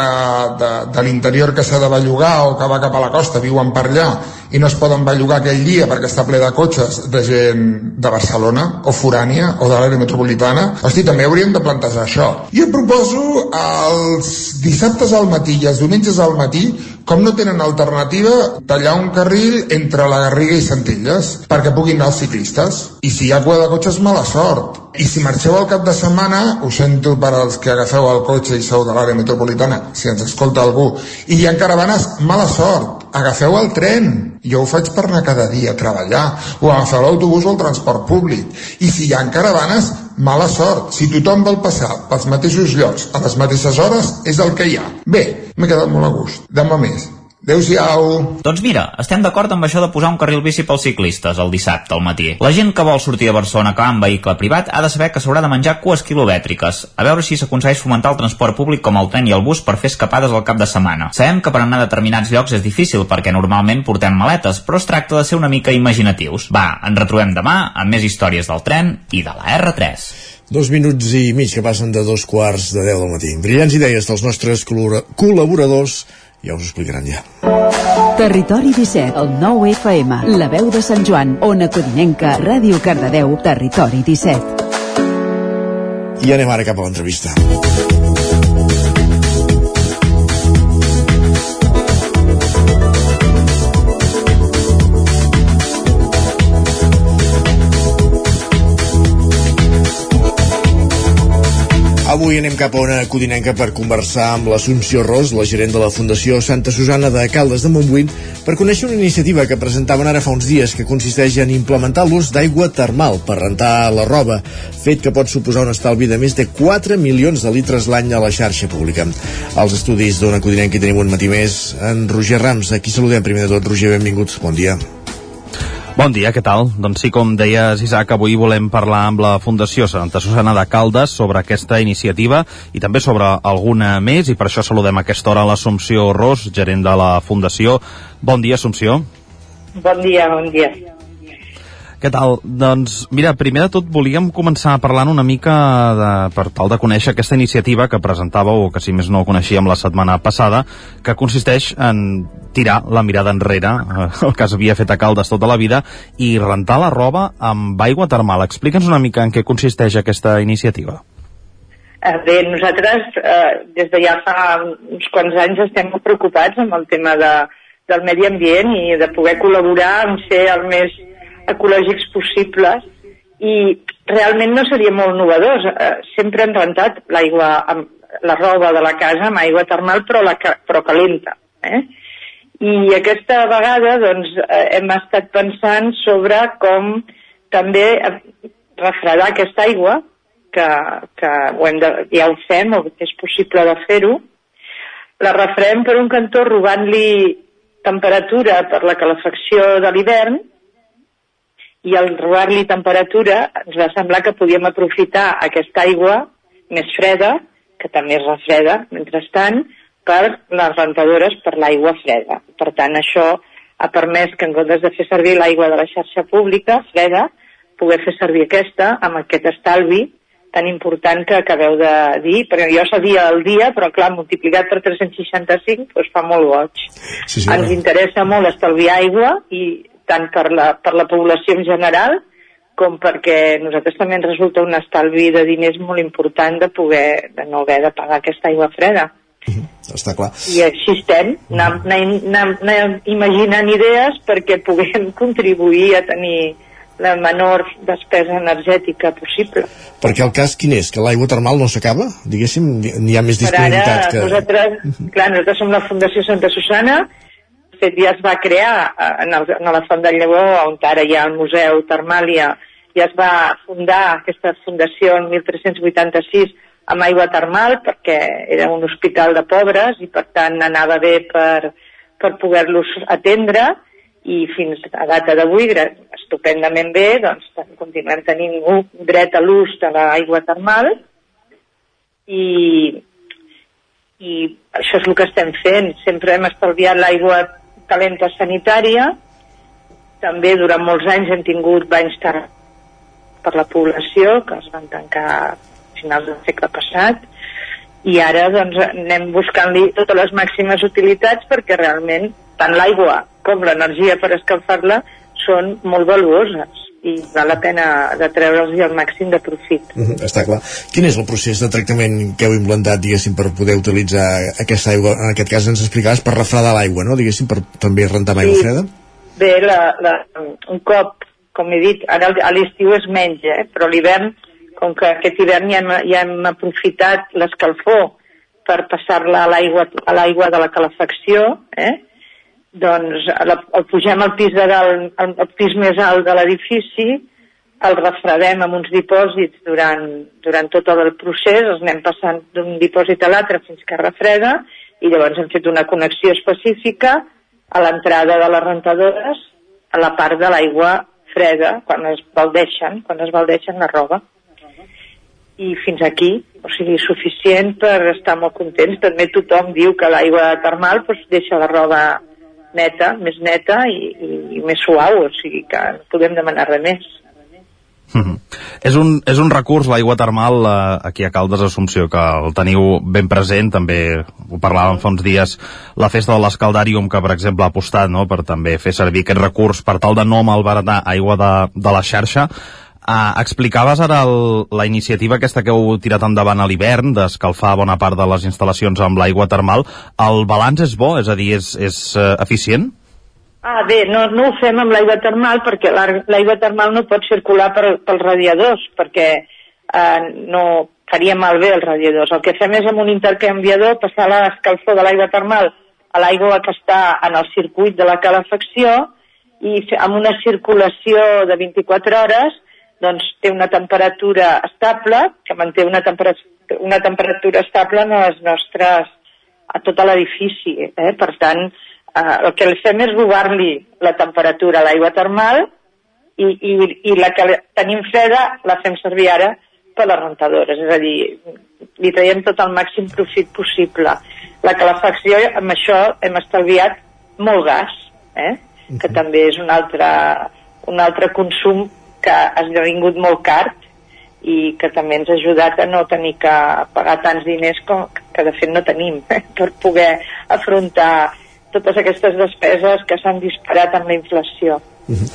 de, de l'interior que s'ha de bellugar o que va cap a la costa, viuen per allà i no es poden bellugar aquell dia perquè està ple de cotxes de gent de Barcelona o forània o de l'àrea metropolitana hosti, també hauríem de plantejar això. Jo proposo els dissabtes al matí i els diumenges al matí com no tenen alternativa tallar un carril entre la Garriga i Centelles perquè puguin anar els ciclistes. I si hi ha cua de cotxes mala sort. I si marxeu al cap de setmana ho sento per als que agafeu el cotxe i sou de l'àrea metropolitana si ens escolta algú. I hi ha caravanes mala sort. Agafeu el tren. Jo ho faig per anar cada dia a treballar. O agafeu l'autobús o el transport públic. I si hi ha caravanes mala sort. Si tothom vol passar pels mateixos llocs a les mateixes hores és el que hi ha. Bé, m'he quedat molt a gust. Demà més Adéu-siau. Doncs mira, estem d'acord amb això de posar un carril bici pels ciclistes el dissabte al matí. La gent que vol sortir de Barcelona que va en vehicle privat ha de saber que s'haurà de menjar cues quilomètriques. A veure si s'aconsegueix fomentar el transport públic com el tren i el bus per fer escapades al cap de setmana. Sabem que per anar a determinats llocs és difícil perquè normalment portem maletes, però es tracta de ser una mica imaginatius. Va, ens retrobem demà amb més històries del tren i de la R3. Dos minuts i mig que passen de dos quarts de deu del matí. Brillants idees dels nostres col·labora- col·laboradors ja us explicaran ja. Territori 17, el 9 FM, la veu de Sant Joan, Ona Codinenca, Ràdio Cardedeu, Territori 17. I anem ara cap a l'entrevista. Avui anem cap a una codinenca per conversar amb l'Assumpció Ros, la gerent de la Fundació Santa Susana de Caldes de Montbui, per conèixer una iniciativa que presentaven ara fa uns dies que consisteix en implementar l'ús d'aigua termal per rentar la roba, fet que pot suposar un estalvi de més de 4 milions de litres l'any a la xarxa pública. Als estudis d'una codinenca hi tenim un matí més en Roger Rams. Aquí saludem primer de tot. Roger, benvinguts. Bon dia. Bon dia, què tal? Doncs sí, com deies, Isaac, avui volem parlar amb la Fundació Santa Susana de Caldes sobre aquesta iniciativa i també sobre alguna més, i per això saludem a aquesta hora l'Assumpció Ros, gerent de la Fundació. Bon dia, Assumpció. Bon dia, bon dia. Què tal? Doncs, mira, primer de tot volíem començar parlant una mica de, per tal de conèixer aquesta iniciativa que presentàveu, o que si més no coneixíem la setmana passada, que consisteix en tirar la mirada enrere, eh, el que s'havia fet a Caldes tota la vida, i rentar la roba amb aigua termal. Explica'ns una mica en què consisteix aquesta iniciativa. Eh, Bé, nosaltres eh, des de ja fa uns quants anys estem preocupats amb el tema de, del medi ambient i de poder col·laborar en ser el més ecològics possibles i realment no seria molt novedós. Eh, sempre hem rentat l'aigua, amb la roba de la casa amb aigua termal però, la, però calenta. Eh? I aquesta vegada doncs, eh, hem estat pensant sobre com també eh, refredar aquesta aigua, que, que ho hem de, ja ho fem, o és possible de fer-ho, la refredem per un cantó robant-li temperatura per la calefacció de l'hivern i al robar-li temperatura ens va semblar que podíem aprofitar aquesta aigua més freda, que també es refreda mentrestant, per les rentadores per l'aigua freda. Per tant, això ha permès que en comptes de fer servir l'aigua de la xarxa pública freda, poder fer servir aquesta amb aquest estalvi tan important que acabeu de dir, perquè jo sabia el dia, però clar, multiplicat per 365 doncs fa molt goig. Sí, sí, Ens interessa molt estalviar aigua i tant per la, per la població en general com perquè nosaltres també ens resulta un estalvi de diners molt important de poder de no haver de pagar aquesta aigua freda. Està clar. I així estem, anem, anem, anem, anem imaginant idees perquè puguem [LAUGHS] contribuir a tenir la menor despesa energètica possible. Perquè el cas quin és? Que l'aigua termal no s'acaba? Diguéssim, n'hi ha més Per ara, disponibilitat que... nosaltres, clar, nosaltres som la Fundació Santa Susana, fet ja es va crear eh, en, el, en la Font del Lleó, on ara hi ha el Museu Termàlia, ja es va fundar aquesta fundació en 1386 amb aigua termal perquè era un hospital de pobres i per tant anava bé per, per poder-los atendre i fins a data d'avui estupendament bé doncs continuem tenint un dret a l'ús de l'aigua termal i, i això és el que estem fent. Sempre hem estalviat l'aigua calenta sanitària, també durant molts anys hem tingut banys per la població, que es van tancar a finals del segle passat, i ara doncs, anem buscant-li totes les màximes utilitats perquè realment tant l'aigua com l'energia per escalfar-la són molt valuoses i val la pena de treure'ls el màxim de profit. Mhm, Està clar. Quin és el procés de tractament que heu implantat, diguéssim, per poder utilitzar aquesta aigua? En aquest cas ens explicaves per refredar l'aigua, no? Diguéssim, per també rentar amb aigua Sí. freda? Bé, la, la, un cop, com he dit, ara a l'estiu es menja, eh? però l'hivern, com que aquest hivern ja hem, ja hem aprofitat l'escalfor per passar-la a l'aigua a l'aigua de la calefacció, eh? Doncs la, el pugem al pis de dalt, al, al pis més alt de l'edifici, el refredem amb uns dipòsits durant, durant tot el procés, els anem passant d'un dipòsit a l'altre fins que refreda, i llavors hem fet una connexió específica a l'entrada de les rentadores a la part de l'aigua freda, quan es baldeixen, quan es baldeixen la roba. I fins aquí, o sigui, suficient per estar molt contents. També tothom diu que l'aigua termal doncs, deixa la roba neta, més neta i, i, més suau, o sigui que no podem demanar res més. Mhm. És un, és un recurs, l'aigua termal, eh, aquí a Caldes Assumpció, que el teniu ben present, també ho parlàvem fa uns dies, la festa de l'Escaldàrium, que per exemple ha apostat no, per també fer servir aquest recurs per tal de no malbaratar aigua de, de la xarxa. Uh, explicaves ara el, la iniciativa aquesta que heu tirat endavant a l'hivern, d'escalfar bona part de les instal·lacions amb l'aigua termal. El balanç és bo? És a dir, és, és uh, eficient? Ah, bé, no, no ho fem amb l'aigua termal perquè la- l'aigua termal no pot circular per, pels radiadors perquè eh, no faria malbé els radiadors. El que fem és amb un intercanviador passar l'escalfor de l'aigua termal a l'aigua que està en el circuit de la calefacció i amb una circulació de 24 hores doncs té una temperatura estable, que manté una, temperatura, una temperatura estable en les nostres, a tot l'edifici. Eh? Per tant, eh, el que fem és robar-li la temperatura a l'aigua termal i, i, i la que tenim freda la fem servir ara per les rentadores, és a dir, li traiem tot el màxim profit possible. La calefacció, amb això hem estalviat molt gas, eh? que també és un altre, un altre consum que ha esdevingut molt car i que també ens ha ajudat a no tenir que pagar tants diners com, que de fet no tenim [LAUGHS] eh? per poder afrontar totes aquestes despeses que s'han disparat amb la inflació. Uh -huh.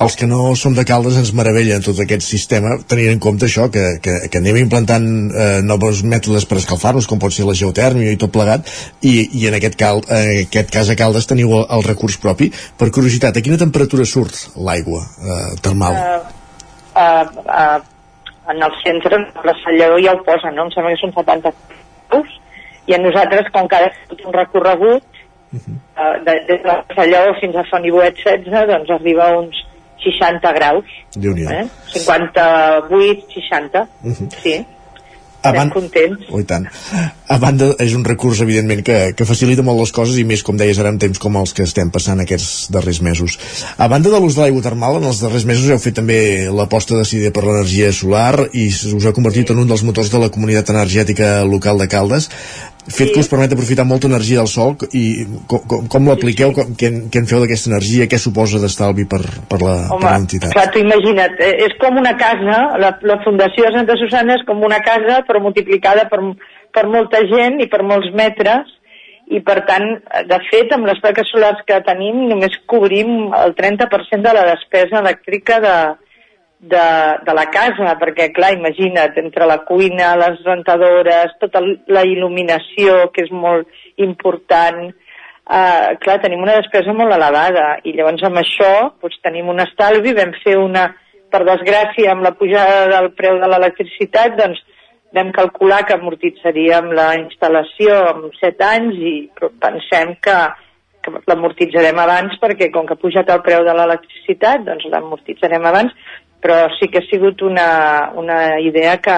Els que no som de Caldes ens meravellen tot aquest sistema, tenint en compte això, que, que, que anem implantant eh, nous mètodes per escalfar-nos, com pot ser la geotèrmia i tot plegat, i, i en aquest, cal, eh, aquest cas a Caldes teniu el, el recurs propi. Per curiositat, a quina temperatura surt l'aigua eh, termal? Uh, uh, uh, en el centre, la Sallador ja ho posa, no? Em sembla que són 70 graus, i a nosaltres, com que ha un recorregut, uh -huh. uh, de, des de Sallador fins a Fonibuet 16, doncs arriba a uns 60 graus. Eh? 58, 60, uh -huh. sí. A ban... contents. Oh, tant. A banda, és un recurs, evidentment, que, que facilita molt les coses i més, com deies, ara en temps com els que estem passant aquests darrers mesos. A banda de l'ús de l'aigua termal, en els darrers mesos heu fet també l'aposta decidida per l'energia solar i us ha convertit en un dels motors de la comunitat energètica local de Caldes fet sí. que us permet aprofitar molta energia del sol i com, com, com l'apliqueu, sí, sí. què, què en feu d'aquesta energia, què suposa d'estalvi per, per l'entitat? Clar, tu imagina't, eh, és com una casa, la, la Fundació de Santa Susana és com una casa però multiplicada per, per molta gent i per molts metres i per tant, de fet, amb les plaques solars que tenim només cobrim el 30% de la despesa elèctrica de, de, de la casa, perquè, clar, imagina't, entre la cuina, les rentadores, tota la il·luminació, que és molt important, eh, clar, tenim una despesa molt elevada, i llavors amb això doncs, tenim un estalvi, vam fer una, per desgràcia, amb la pujada del preu de l'electricitat, doncs vam calcular que amortitzaríem la instal·lació en 7 anys i pensem que, que l'amortitzarem abans perquè com que ha pujat el preu de l'electricitat, doncs l'amortitzarem abans però sí que ha sigut una, una idea que,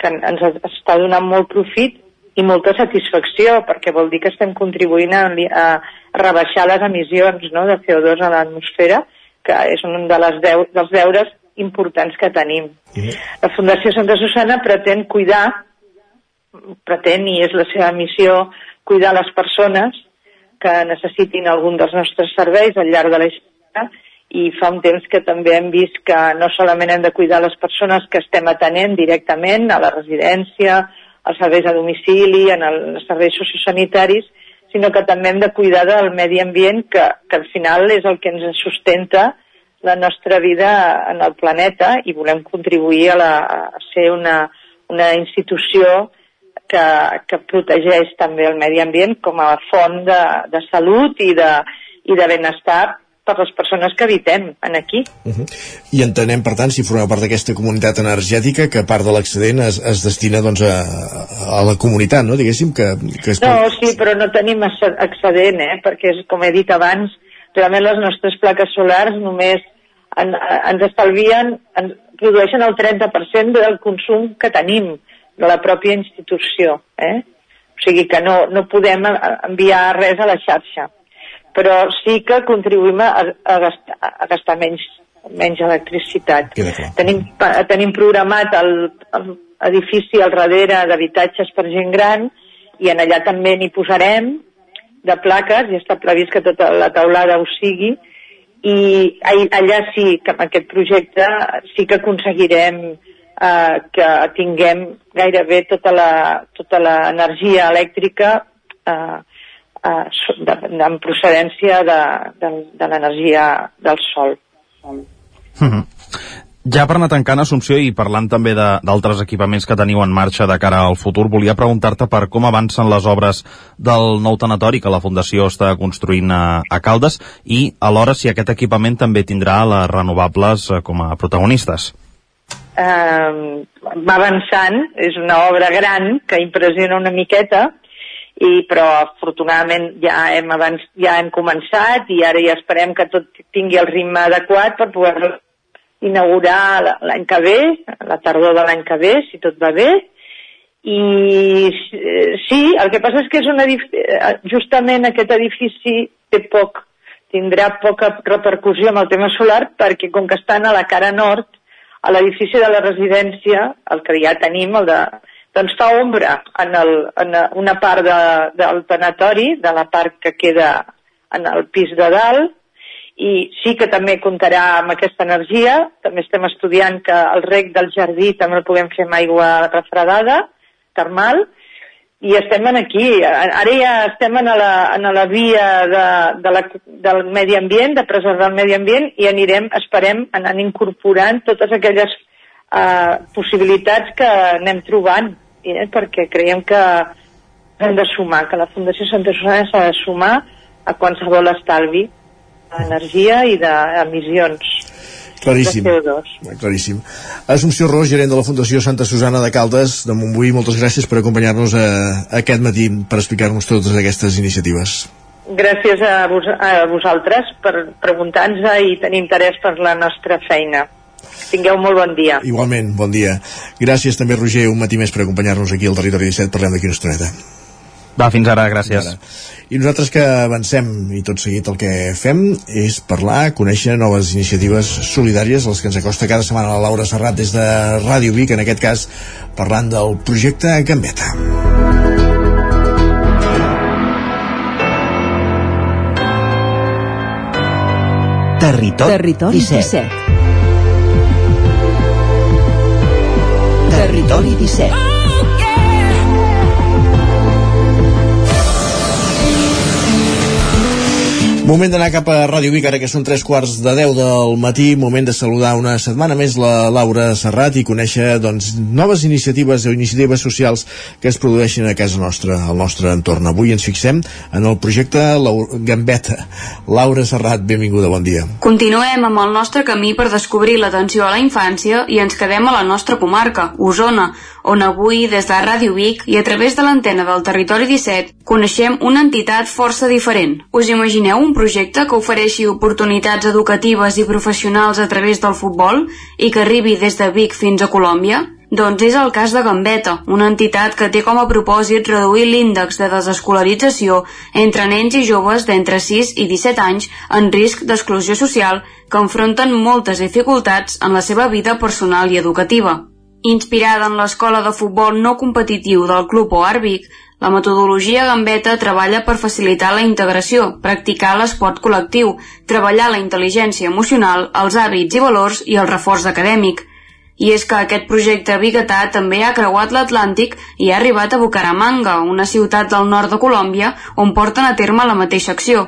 que ens està donant molt profit i molta satisfacció, perquè vol dir que estem contribuint a, a, rebaixar les emissions no, de CO2 a l'atmosfera, que és un de les deu, dels deures importants que tenim. Mm. La Fundació Santa Susana pretén cuidar, pretén i és la seva missió, cuidar les persones que necessitin algun dels nostres serveis al llarg de la història i fa un temps que també hem vist que no solament hem de cuidar les persones que estem atenent directament a la residència, als serveis a domicili, en els serveis sociosanitaris, sinó que també hem de cuidar del medi ambient que, que al final és el que ens sustenta la nostra vida en el planeta i volem contribuir a, la, a ser una, una institució que, que protegeix també el medi ambient com a font de, de salut i de, i de benestar per les persones que habitem en aquí. Uh -huh. I entenem, per tant, si formeu part d'aquesta comunitat energètica, que part de l'excedent es, es destina doncs, a, a la comunitat, no? Diguéssim que... que es... No, sí, però no tenim excedent, eh? perquè, com he dit abans, realment les nostres plaques solars només en, ens estalvien, ens produeixen el 30% del consum que tenim de la pròpia institució. Eh? O sigui que no, no podem enviar res a la xarxa però sí que contribuïm a, a, gastar, a gastar menys, menys electricitat. Tenim, tenim programat el, el edifici al darrere d'habitatges per gent gran i en allà també n'hi posarem de plaques i està previst que tota la taulada ho sigui i allà sí que amb aquest projecte sí que aconseguirem eh, que tinguem gairebé tota la, tota l'energia elèctrica eh, eh, de, en procedència de, de, de l'energia del sol. Mm -hmm. Ja per anar tancant, Assumpció, i parlant també d'altres equipaments que teniu en marxa de cara al futur, volia preguntar-te per com avancen les obres del nou tanatori que la Fundació està construint a, a Caldes i alhora si aquest equipament també tindrà les renovables eh, com a protagonistes. Uh, va avançant, és una obra gran que impressiona una miqueta, i, però afortunadament ja hem, abans, ja hem començat i ara ja esperem que tot tingui el ritme adequat per poder inaugurar l'any que ve, la tardor de l'any que ve, si tot va bé. I sí, el que passa és que és un justament aquest edifici té poc, tindrà poca repercussió amb el tema solar perquè com que estan a la cara nord, a l'edifici de la residència, el que ja tenim, el de, doncs fa ombra en, el, en una part de, del tanatori, de la part que queda en el pis de dalt, i sí que també comptarà amb aquesta energia. També estem estudiant que el rec del jardí també el puguem fer amb aigua refredada, termal, i estem en aquí. Ara ja estem en la, en la via de, de la, del medi ambient, de preservar el medi ambient, i anirem, esperem, anant incorporant totes aquelles eh, possibilitats que anem trobant, eh, perquè creiem que hem de sumar, que la Fundació Santa Susana s'ha de sumar a qualsevol estalvi d'energia i d'emissions Claríssim. de CO2. Claríssim. Assumpció Ros, gerent de la Fundació Santa Susana de Caldes de Montbui, moltes gràcies per acompanyar-nos a, a aquest matí per explicar-nos totes aquestes iniciatives. Gràcies a, vos, a vosaltres per preguntar-nos i tenir interès per la nostra feina. Tingueu molt bon dia. Igualment, bon dia. Gràcies també, Roger, un matí més per acompanyar-nos aquí al Territori 17. Parlem d'aquí una estoneta. Va, fins ara, gràcies. Ara. I nosaltres que avancem i tot seguit el que fem és parlar, conèixer noves iniciatives solidàries, les que ens acosta cada setmana la Laura Serrat des de Ràdio Vic, en aquest cas parlant del projecte Gambeta. Territori, Territori 17. 17. Territori 17. Moment d'anar cap a Ràdio Vic, ara que són tres quarts de deu del matí, moment de saludar una setmana més la Laura Serrat i conèixer doncs, noves iniciatives o iniciatives socials que es produeixen a casa nostra, al nostre entorn. Avui ens fixem en el projecte Gambeta. Laura Serrat, benvinguda, bon dia. Continuem amb el nostre camí per descobrir l'atenció a la infància i ens quedem a la nostra comarca, Osona, on avui, des de Ràdio Vic i a través de l'antena del Territori 17, coneixem una entitat força diferent. Us imagineu un projecte que ofereixi oportunitats educatives i professionals a través del futbol i que arribi des de Vic fins a Colòmbia? Doncs és el cas de Gambeta, una entitat que té com a propòsit reduir l'índex de desescolarització entre nens i joves d'entre 6 i 17 anys en risc d'exclusió social que enfronten moltes dificultats en la seva vida personal i educativa. Inspirada en l'escola de futbol no competitiu del Club Oar Vic, la metodologia Gambeta treballa per facilitar la integració, practicar l'esport col·lectiu, treballar la intel·ligència emocional, els hàbits i valors i el reforç acadèmic. I és que aquest projecte biguetà també ha creuat l'Atlàntic i ha arribat a Bucaramanga, una ciutat del nord de Colòmbia, on porten a terme la mateixa acció.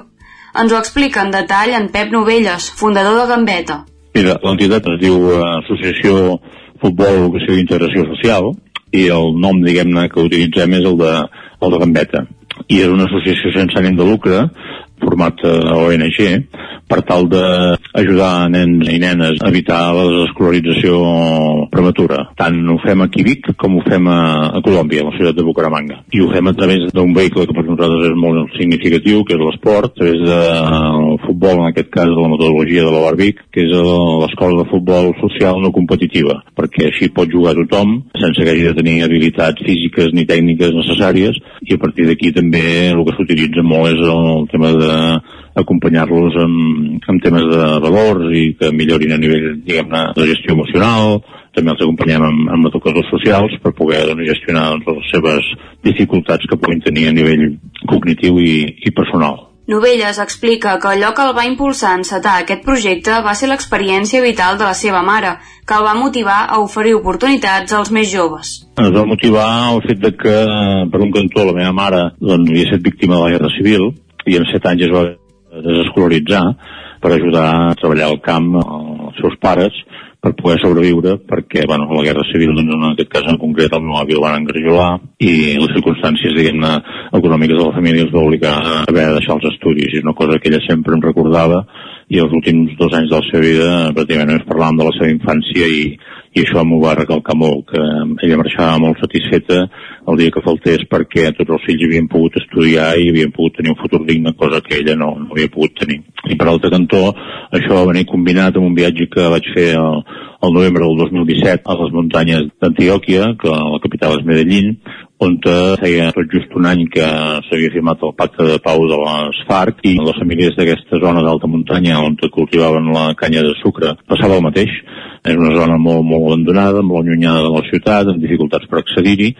Ens ho explica en detall en Pep Novelles, fundador de Gambeta. Mira, l'entitat es diu eh, Associació Futbol, Educació i Integració Social i el nom, diguem-ne, que utilitzem és el de, el de Gambeta. I és una associació sense ànim de lucre format ONG per tal d'ajudar nens i nenes a evitar la desescolarització prematura. Tant ho fem aquí a Vic com ho fem a, a Colòmbia, a la ciutat de Bucaramanga. I ho fem a través d'un vehicle que nosaltres és molt significatiu, que és l'esport, a través del futbol, en aquest cas de la metodologia de l'Obar Vic, que és l'escola de futbol social no competitiva, perquè així pot jugar tothom sense que hagi de tenir habilitats físiques ni tècniques necessàries i a partir d'aquí també el que s'utilitza molt és el tema de acompanyar-los amb, amb temes de valors i que millorin a nivell, diguem-ne, de gestió emocional, també els acompanyem amb, amb educadors socials per poder doncs, gestionar doncs, les seves dificultats que puguin tenir a nivell cognitiu i, i personal. Novelles explica que allò que el va impulsar a encetar aquest projecte va ser l'experiència vital de la seva mare, que el va motivar a oferir oportunitats als més joves. Ens va motivar el fet de que, per un cantó, la meva mare doncs, havia estat víctima de la Guerra Civil i en set anys es va desescolaritzar per ajudar a treballar al camp els seus pares per poder sobreviure perquè bueno, la Guerra Civil doncs, en aquest cas en concret el meu avi el van engarjolar i les circumstàncies diguem-ne econòmiques de la família els va obligar a haver de deixar els estudis. I és una cosa que ella sempre em recordava i els últims dos anys de la seva vida pràcticament només parlàvem de la seva infància i, i això m'ho va recalcar molt, que ella marxava molt satisfeta el dia que faltés perquè tots els fills havien pogut estudiar i havien pogut tenir un futur digne, cosa que ella no, no havia pogut tenir. I per altre cantó, això va venir combinat amb un viatge que vaig fer el, el novembre del 2017 a les muntanyes d'Antioquia, que la capital és Medellín, on feia tot just un any que s'havia firmat el pacte de pau de les FARC i les famílies d'aquesta zona d'alta muntanya on cultivaven la canya de sucre passava el mateix. És una zona molt, molt abandonada, molt allunyada de la ciutat, amb dificultats per accedir-hi,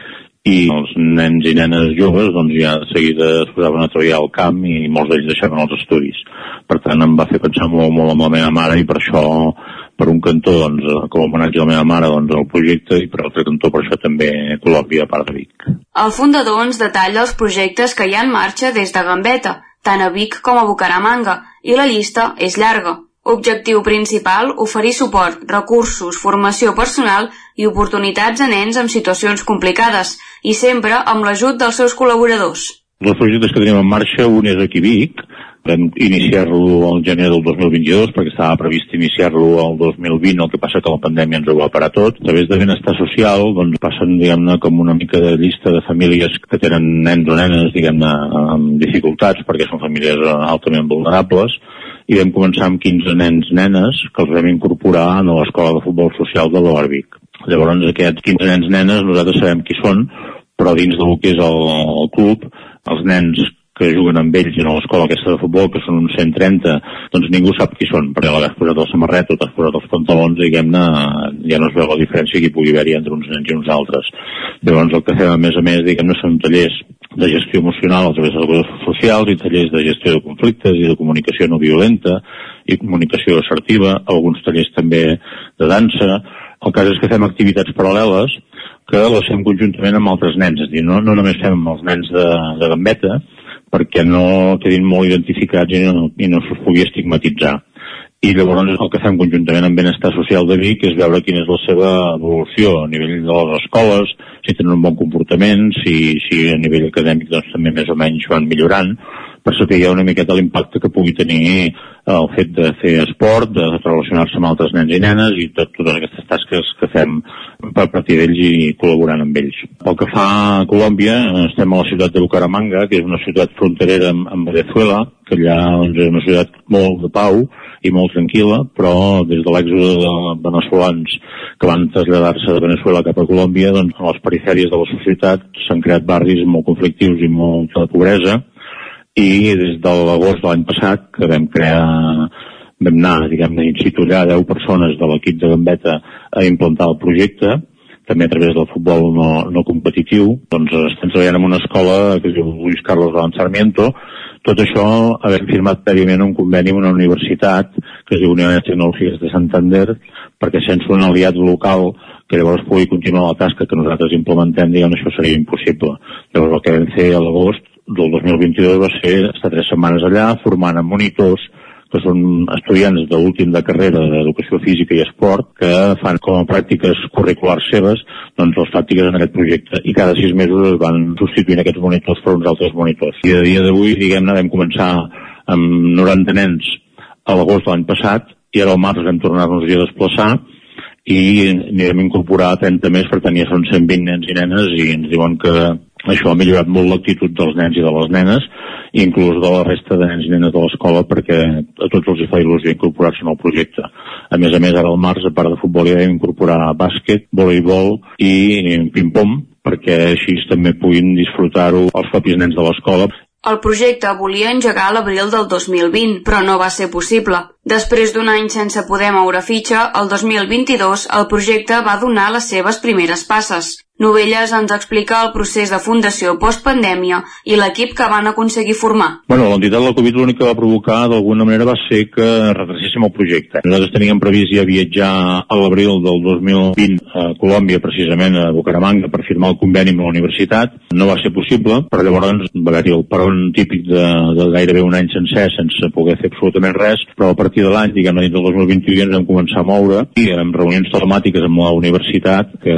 i els nens i nenes joves doncs ja de seguida es posaven a treballar al camp i molts d'ells deixaven els estudis. Per tant, em va fer pensar molt, molt amb la meva mare i per això, per un cantó, doncs, com a homenatge a la meva mare, doncs, el projecte i per altre cantó, per això també Colòmbia, a part de Vic. El fundador ens detalla els projectes que hi ha en marxa des de Gambeta, tant a Vic com a Bucaramanga, i la llista és llarga. Objectiu principal, oferir suport, recursos, formació personal i oportunitats a nens en situacions complicades i sempre amb l'ajut dels seus col·laboradors. Els projectes que tenim en marxa, un és aquí Vic, vam iniciar-lo al gener del 2022 perquè estava previst iniciar-lo al 2020, el que passa que la pandèmia ens ho va parar tot. A través de benestar social doncs, passen diguem-ne com una mica de llista de famílies que tenen nens o nenes diguem-ne amb dificultats perquè són famílies altament vulnerables i vam començar amb 15 nens nenes que els vam incorporar a l'escola de futbol social de l'Orbic. Llavors aquests 15 nens nenes nosaltres sabem qui són, però dins del que és el, el club, els nens que juguen amb ells a l'escola aquesta de futbol, que són uns 130, doncs ningú sap qui són, perquè l'has posat el samarret o t'has posat els pantalons, diguem-ne, ja no es veu la diferència que hi pugui haver entre uns nens i uns altres. Llavors el que fem a més a més, diguem-ne, són tallers de gestió emocional a través de les socials i tallers de gestió de conflictes i de comunicació no violenta i comunicació assertiva, alguns tallers també de dansa. El cas és que fem activitats paral·leles que les fem conjuntament amb altres nens, és a dir, no, no només fem amb els nens de, de gambeta, perquè no quedin molt identificats i no, i no se'ls pugui estigmatitzar. I llavors el que fem conjuntament amb Benestar Social de Vic és veure quina és la seva evolució a nivell de les escoles, si tenen un bon comportament, si, si a nivell acadèmic doncs, també més o menys van millorant, per saber una miqueta l'impacte que pugui tenir el fet de fer esport, de relacionar-se amb altres nens i nenes i tot, totes aquestes tasques que fem per partir d'ells i col·laborant amb ells. Pel que fa a Colòmbia, estem a la ciutat de Bucaramanga, que és una ciutat fronterera amb, amb Venezuela, que allà doncs, és una ciutat molt de pau i molt tranquil·la, però des de l'èxode de veneçolans que van traslladar-se de Venezuela cap a Colòmbia, doncs, a les perifèries de la societat s'han creat barris molt conflictius i molta pobresa, i des de l'agost de l'any passat que vam crear vam anar, diguem-ne, in situ allà 10 persones de l'equip de Gambeta a implantar el projecte, també a través del futbol no, no competitiu, doncs estem treballant en una escola que es diu Luis Carlos de Sarmiento, tot això havent firmat prèviament un conveni amb una universitat que es diu Unió de Tecnologies de Santander, perquè sense un aliat local que llavors pugui continuar la tasca que nosaltres implementem, diguem, això seria impossible. Llavors el que vam fer a l'agost del 2022 va ser estar tres setmanes allà formant amb monitors que són estudiants de l'últim de carrera d'Educació Física i Esport que fan com a pràctiques curriculars seves doncs les pràctiques en aquest projecte i cada sis mesos es van substituint aquests monitors per uns altres monitors. I a dia d'avui, diguem-ne, vam començar amb 90 nens a l'agost de l'any passat i ara al març vam tornar-nos a desplaçar i anirem a incorporar 30 més, per ja són 120 nens i nenes i ens diuen que això ha millorat molt l'actitud dels nens i de les nenes, inclús de la resta de nens i nenes de l'escola, perquè a tots els hi fa il·lusió incorporar-se en el projecte. A més a més, ara al març, a part de futbol, ja vam incorporar bàsquet, voleibol i ping-pong, perquè així també puguin disfrutar-ho els propis nens de l'escola. El projecte volia engegar a l'abril del 2020, però no va ser possible. Després d'un any sense poder moure fitxa, el 2022 el projecte va donar les seves primeres passes. Novelles ens explica el procés de fundació postpandèmia i l'equip que van aconseguir formar. Bueno, l'entitat de la Covid l'únic que va provocar d'alguna manera va ser que retraséssim el projecte. Nosaltres teníem previst ja viatjar a l'abril del 2020 a Colòmbia, precisament a Bucaramanga, per firmar el conveni amb la universitat. No va ser possible, però llavors va haver-hi el peron típic de, de gairebé un any sencer sense poder fer absolutament res, però a partir de l'any, diguem-ne, dins del 2021 ja ens vam començar a moure i amb reunions telemàtiques amb la universitat que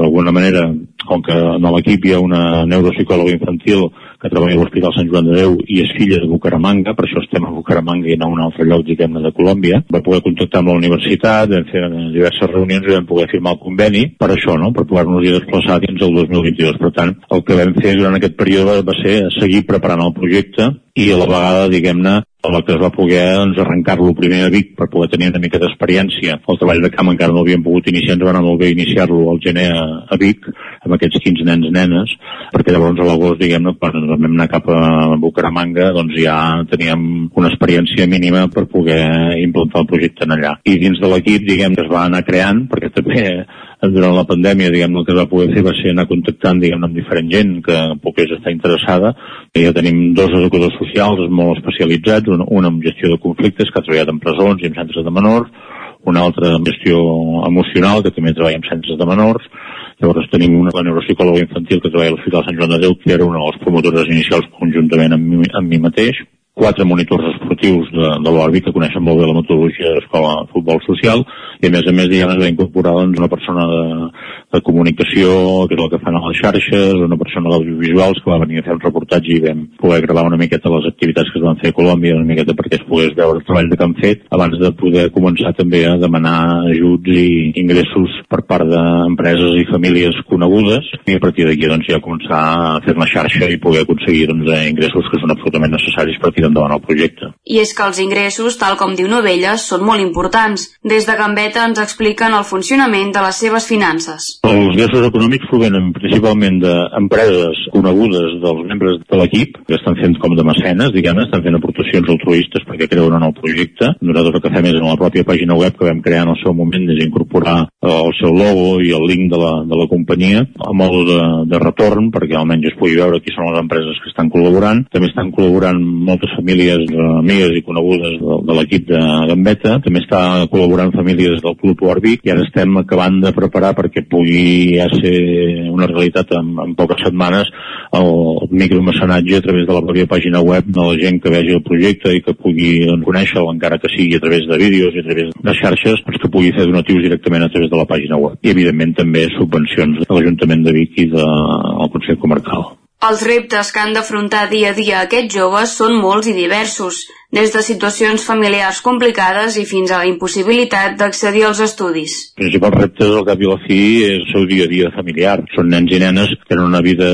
d'alguna manera com que en l'equip hi ha una neuropsicòloga infantil que treballa a l'Hospital Sant Joan de Déu i és filla de Bucaramanga, per això estem a Bucaramanga i no a un altre lloc, diguem-ne, de Colòmbia. Va poder contactar amb la universitat, vam fer diverses reunions i vam poder firmar el conveni per això, no?, per poder-nos hi desplaçar dins el 2022. Per tant, el que vam fer durant aquest període va ser seguir preparant el projecte i a la vegada, diguem-ne, la que es va poder doncs, arrencar-lo primer a Vic per poder tenir una mica d'experiència. El treball de camp encara no l'havíem pogut iniciar, ens va anar molt bé iniciar-lo al gener a, a Vic, amb aquests 15 nens nenes, perquè llavors a l'agost, diguem-ne, quan vam anar cap a Bucaramanga, doncs ja teníem una experiència mínima per poder implantar el projecte en allà. I dins de l'equip, diguem, es va anar creant, perquè també durant la pandèmia, diguem el que es va poder fer va ser anar contactant, diguem amb diferent gent que pogués estar interessada. I ja tenim dos educadors socials molt especialitzats, un, un en gestió de conflictes, que ha treballat en presons i en centres de menors, un altre en gestió emocional, que també treballa en centres de menors, Llavors tenim una, la neuropsicòloga infantil que treballa a l'Hospital Sant Joan de Déu, que era una de les promotores inicials conjuntament amb mi, amb mi mateix, quatre monitors esportius de, de l'Orbi que coneixen molt bé la metodologia de l'escola de futbol social i a més a més diguem, es va incorporar doncs, una persona de, de comunicació que és el que fan a les xarxes, una persona d'audiovisuals que va venir a fer un reportatge i vam poder gravar una miqueta les activitats que es van fer a Colòmbia, una miqueta perquè es pogués veure el treball que han fet abans de poder començar també a demanar ajuts i ingressos per part d'empreses i famílies conegudes. I a partir d'aquí doncs, ja començar a fer una xarxa i poder aconseguir doncs, ingressos que són absolutament necessaris per tirar endavant el projecte. I és que els ingressos, tal com diu Novelles, són molt importants. Des de Gambeta ens expliquen el funcionament de les seves finances. Els ingressos econòmics provenen principalment d'empreses conegudes dels membres de l'equip, que estan fent com de mecenes, diguem estan fent aportacions altruistes perquè creuen en el projecte. Nosaltres el que fem és en la pròpia pàgina web que vam crear en el seu moment és incorporar el seu logo i el link de la, de la companyia a modo de, de retorn perquè almenys es pugui veure qui són les empreses que estan col·laborant. També estan col·laborant moltes famílies eh, amigues i conegudes de, de l'equip de Gambeta, també està col·laborant famílies del Club Orbi i ara estem acabant de preparar perquè pugui ja ser una realitat en, en poques setmanes el micromecenatge a través de la pròpia pàgina web de la gent que vegi el projecte i que pugui doncs, conèixer-lo encara que sigui a través de vídeos i a través de xarxes, doncs que pugui fer donatius directament a través de la pàgina web. I evidentment també subvencions de l'Ajuntament de Vic i del Consell Comarcal. Els reptes que han d'afrontar dia a dia aquests joves són molts i diversos, des de situacions familiars complicades i fins a la impossibilitat d'accedir als estudis. El principal repte al cap i la fi és el seu dia a dia familiar. Són nens i nenes que tenen una vida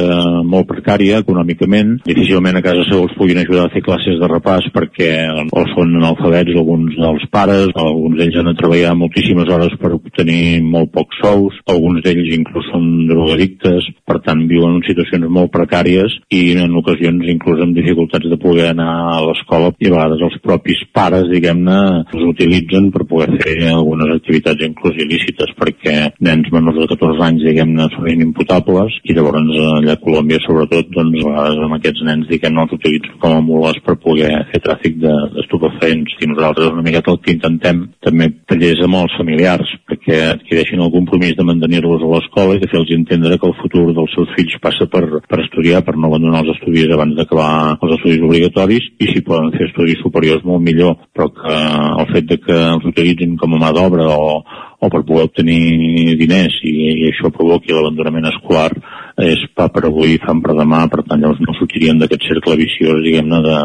molt precària econòmicament. Difícilment a casa seu els puguin ajudar a fer classes de repàs perquè o són analfabets alguns dels pares, alguns d'ells han de treballar moltíssimes hores per obtenir molt pocs sous, alguns d'ells inclús són drogadictes, per tant viuen en situacions molt precàries i en ocasions inclús amb dificultats de poder anar a l'escola i a vegades els propis pares, diguem-ne, els utilitzen per poder fer algunes activitats inclús il·lícites perquè nens menors de 14 anys, diguem-ne, són inimputables i llavors allà a Colòmbia, sobretot, doncs a vegades amb aquests nens, diguem-ne, els utilitzen com a mules per poder fer tràfic d'estupefents de, i nosaltres una miqueta el que intentem també tallers amb els familiars perquè adquireixin el compromís de mantenir-los a l'escola i de fer-los entendre que el futur dels seus fills passa per, per estudiar, per no abandonar els estudis abans d'acabar els estudis obligatoris i si poden fer estudis superiors molt millor, però que el fet de que els utilitzin com a mà d'obra o, o per poder obtenir diners i, i això provoqui l'abandonament escolar és pa per avui, fam per demà, per tant llavors no sortirien d'aquest cercle viciós, diguem-ne, de,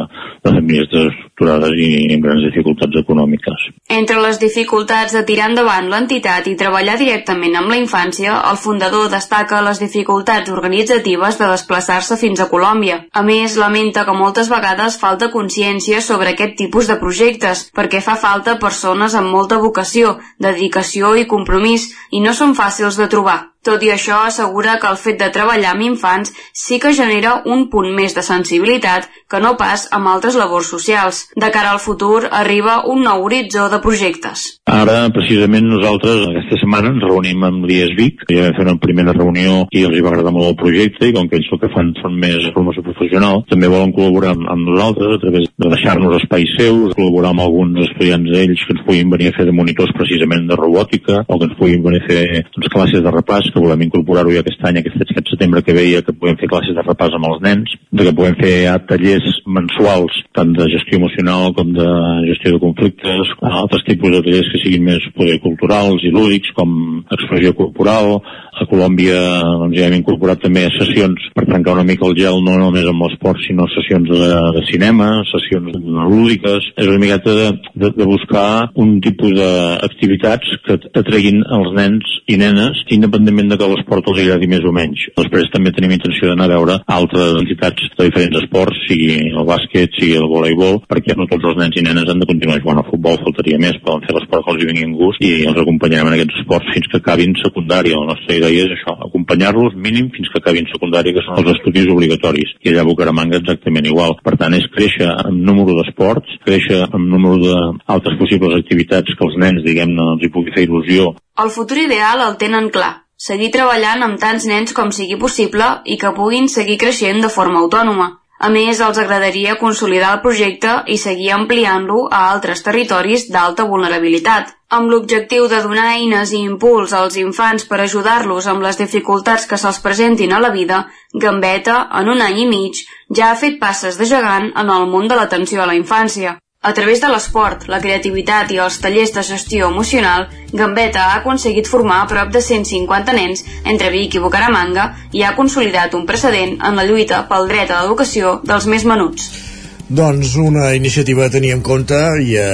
de famílies desestructurades i amb grans dificultats econòmiques. Entre les dificultats de tirar endavant l'entitat i treballar directament amb la infància, el fundador destaca les dificultats organitzatives de desplaçar-se fins a Colòmbia. A més, lamenta que moltes vegades falta consciència sobre aquest tipus de projectes, perquè fa falta persones amb molta vocació, dedicació i compromís, i no són fàcils de trobar. Tot i això, assegura que el fet de treballar amb infants sí que genera un punt més de sensibilitat que no pas amb altres labors socials. De cara al futur, arriba un nou horitzó de projectes. Ara, precisament, nosaltres aquesta setmana ens reunim amb l'IESVIC, ja vam fer una primera reunió i els va agradar molt el projecte i com que ells el que fan són més formació professional, també volen col·laborar amb, amb nosaltres a través de deixar-nos espais seus, col·laborar amb alguns estudiants d'ells que ens puguin venir a fer de monitors precisament de robòtica o que ens puguin venir a fer doncs, classes de repàs que volem incorporar-ho ja aquest any, aquest, aquest setembre que veia que podem fer classes de repàs amb els nens, de que podem fer tallers mensuals, tant de gestió emocional com de gestió de conflictes, altres tipus de tallers que siguin més poder culturals i lúdics, com expressió corporal, a Colòmbia doncs, ja hem incorporat també sessions per trencar una mica el gel no només amb l'esport sinó sessions de, de cinema, sessions lúdiques, és una miqueta de, de, de buscar un tipus d'activitats que atreguin els nens i nenes independentment de que l'esport els agradi més o menys. Després també tenim intenció d'anar a veure altres entitats de diferents esports, sigui el bàsquet, sigui el voleibol, perquè no tots els nens i nenes han de continuar jugant al futbol, faltaria més, poden fer l'esport que els hi vingui en gust i els acompanyarem en aquests esports fins que acabin secundària. La nostra idea és això, acompanyar-los mínim fins que acabin secundària, que són els estudis obligatoris. I allà a Bucaramanga exactament igual. Per tant, és créixer en número d'esports, créixer en número d'altres possibles activitats que els nens, diguem-ne, els hi pugui fer il·lusió. El futur ideal el tenen clar. Seguir treballant amb tants nens com sigui possible i que puguin seguir creixent de forma autònoma. A més, els agradaria consolidar el projecte i seguir ampliant-lo a altres territoris d'alta vulnerabilitat, amb l'objectiu de donar eines i impuls als infants per ajudar-los amb les dificultats que se'ls presentin a la vida, Gambeta, en un any i mig, ja ha fet passes de gegant en el món de l'atenció a la infància. A través de l'esport, la creativitat i els tallers de gestió emocional, Gambetta ha aconseguit formar a prop de 150 nens entre Vic i Bucaramanga i ha consolidat un precedent en la lluita pel dret a l'educació dels més menuts. Doncs una iniciativa a tenir en compte i a,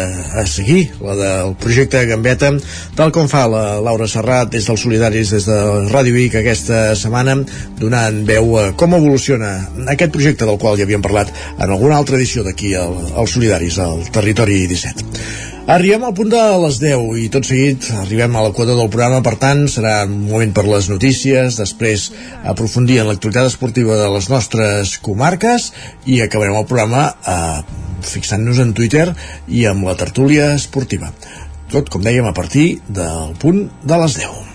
a seguir, la del projecte Gambeta, tal com fa la Laura Serrat des dels Solidaris, des de Ràdio Vic aquesta setmana, donant veu a com evoluciona aquest projecte del qual ja havíem parlat en alguna altra edició d'aquí als Solidaris, al Territori 17. Arribem al punt de les 10 i tot seguit arribem a l'equador del programa, per tant serà un moment per les notícies, després aprofundir en l'actualitat esportiva de les nostres comarques i acabarem el programa eh, fixant-nos en Twitter i amb la tertúlia esportiva. Tot, com dèiem, a partir del punt de les 10.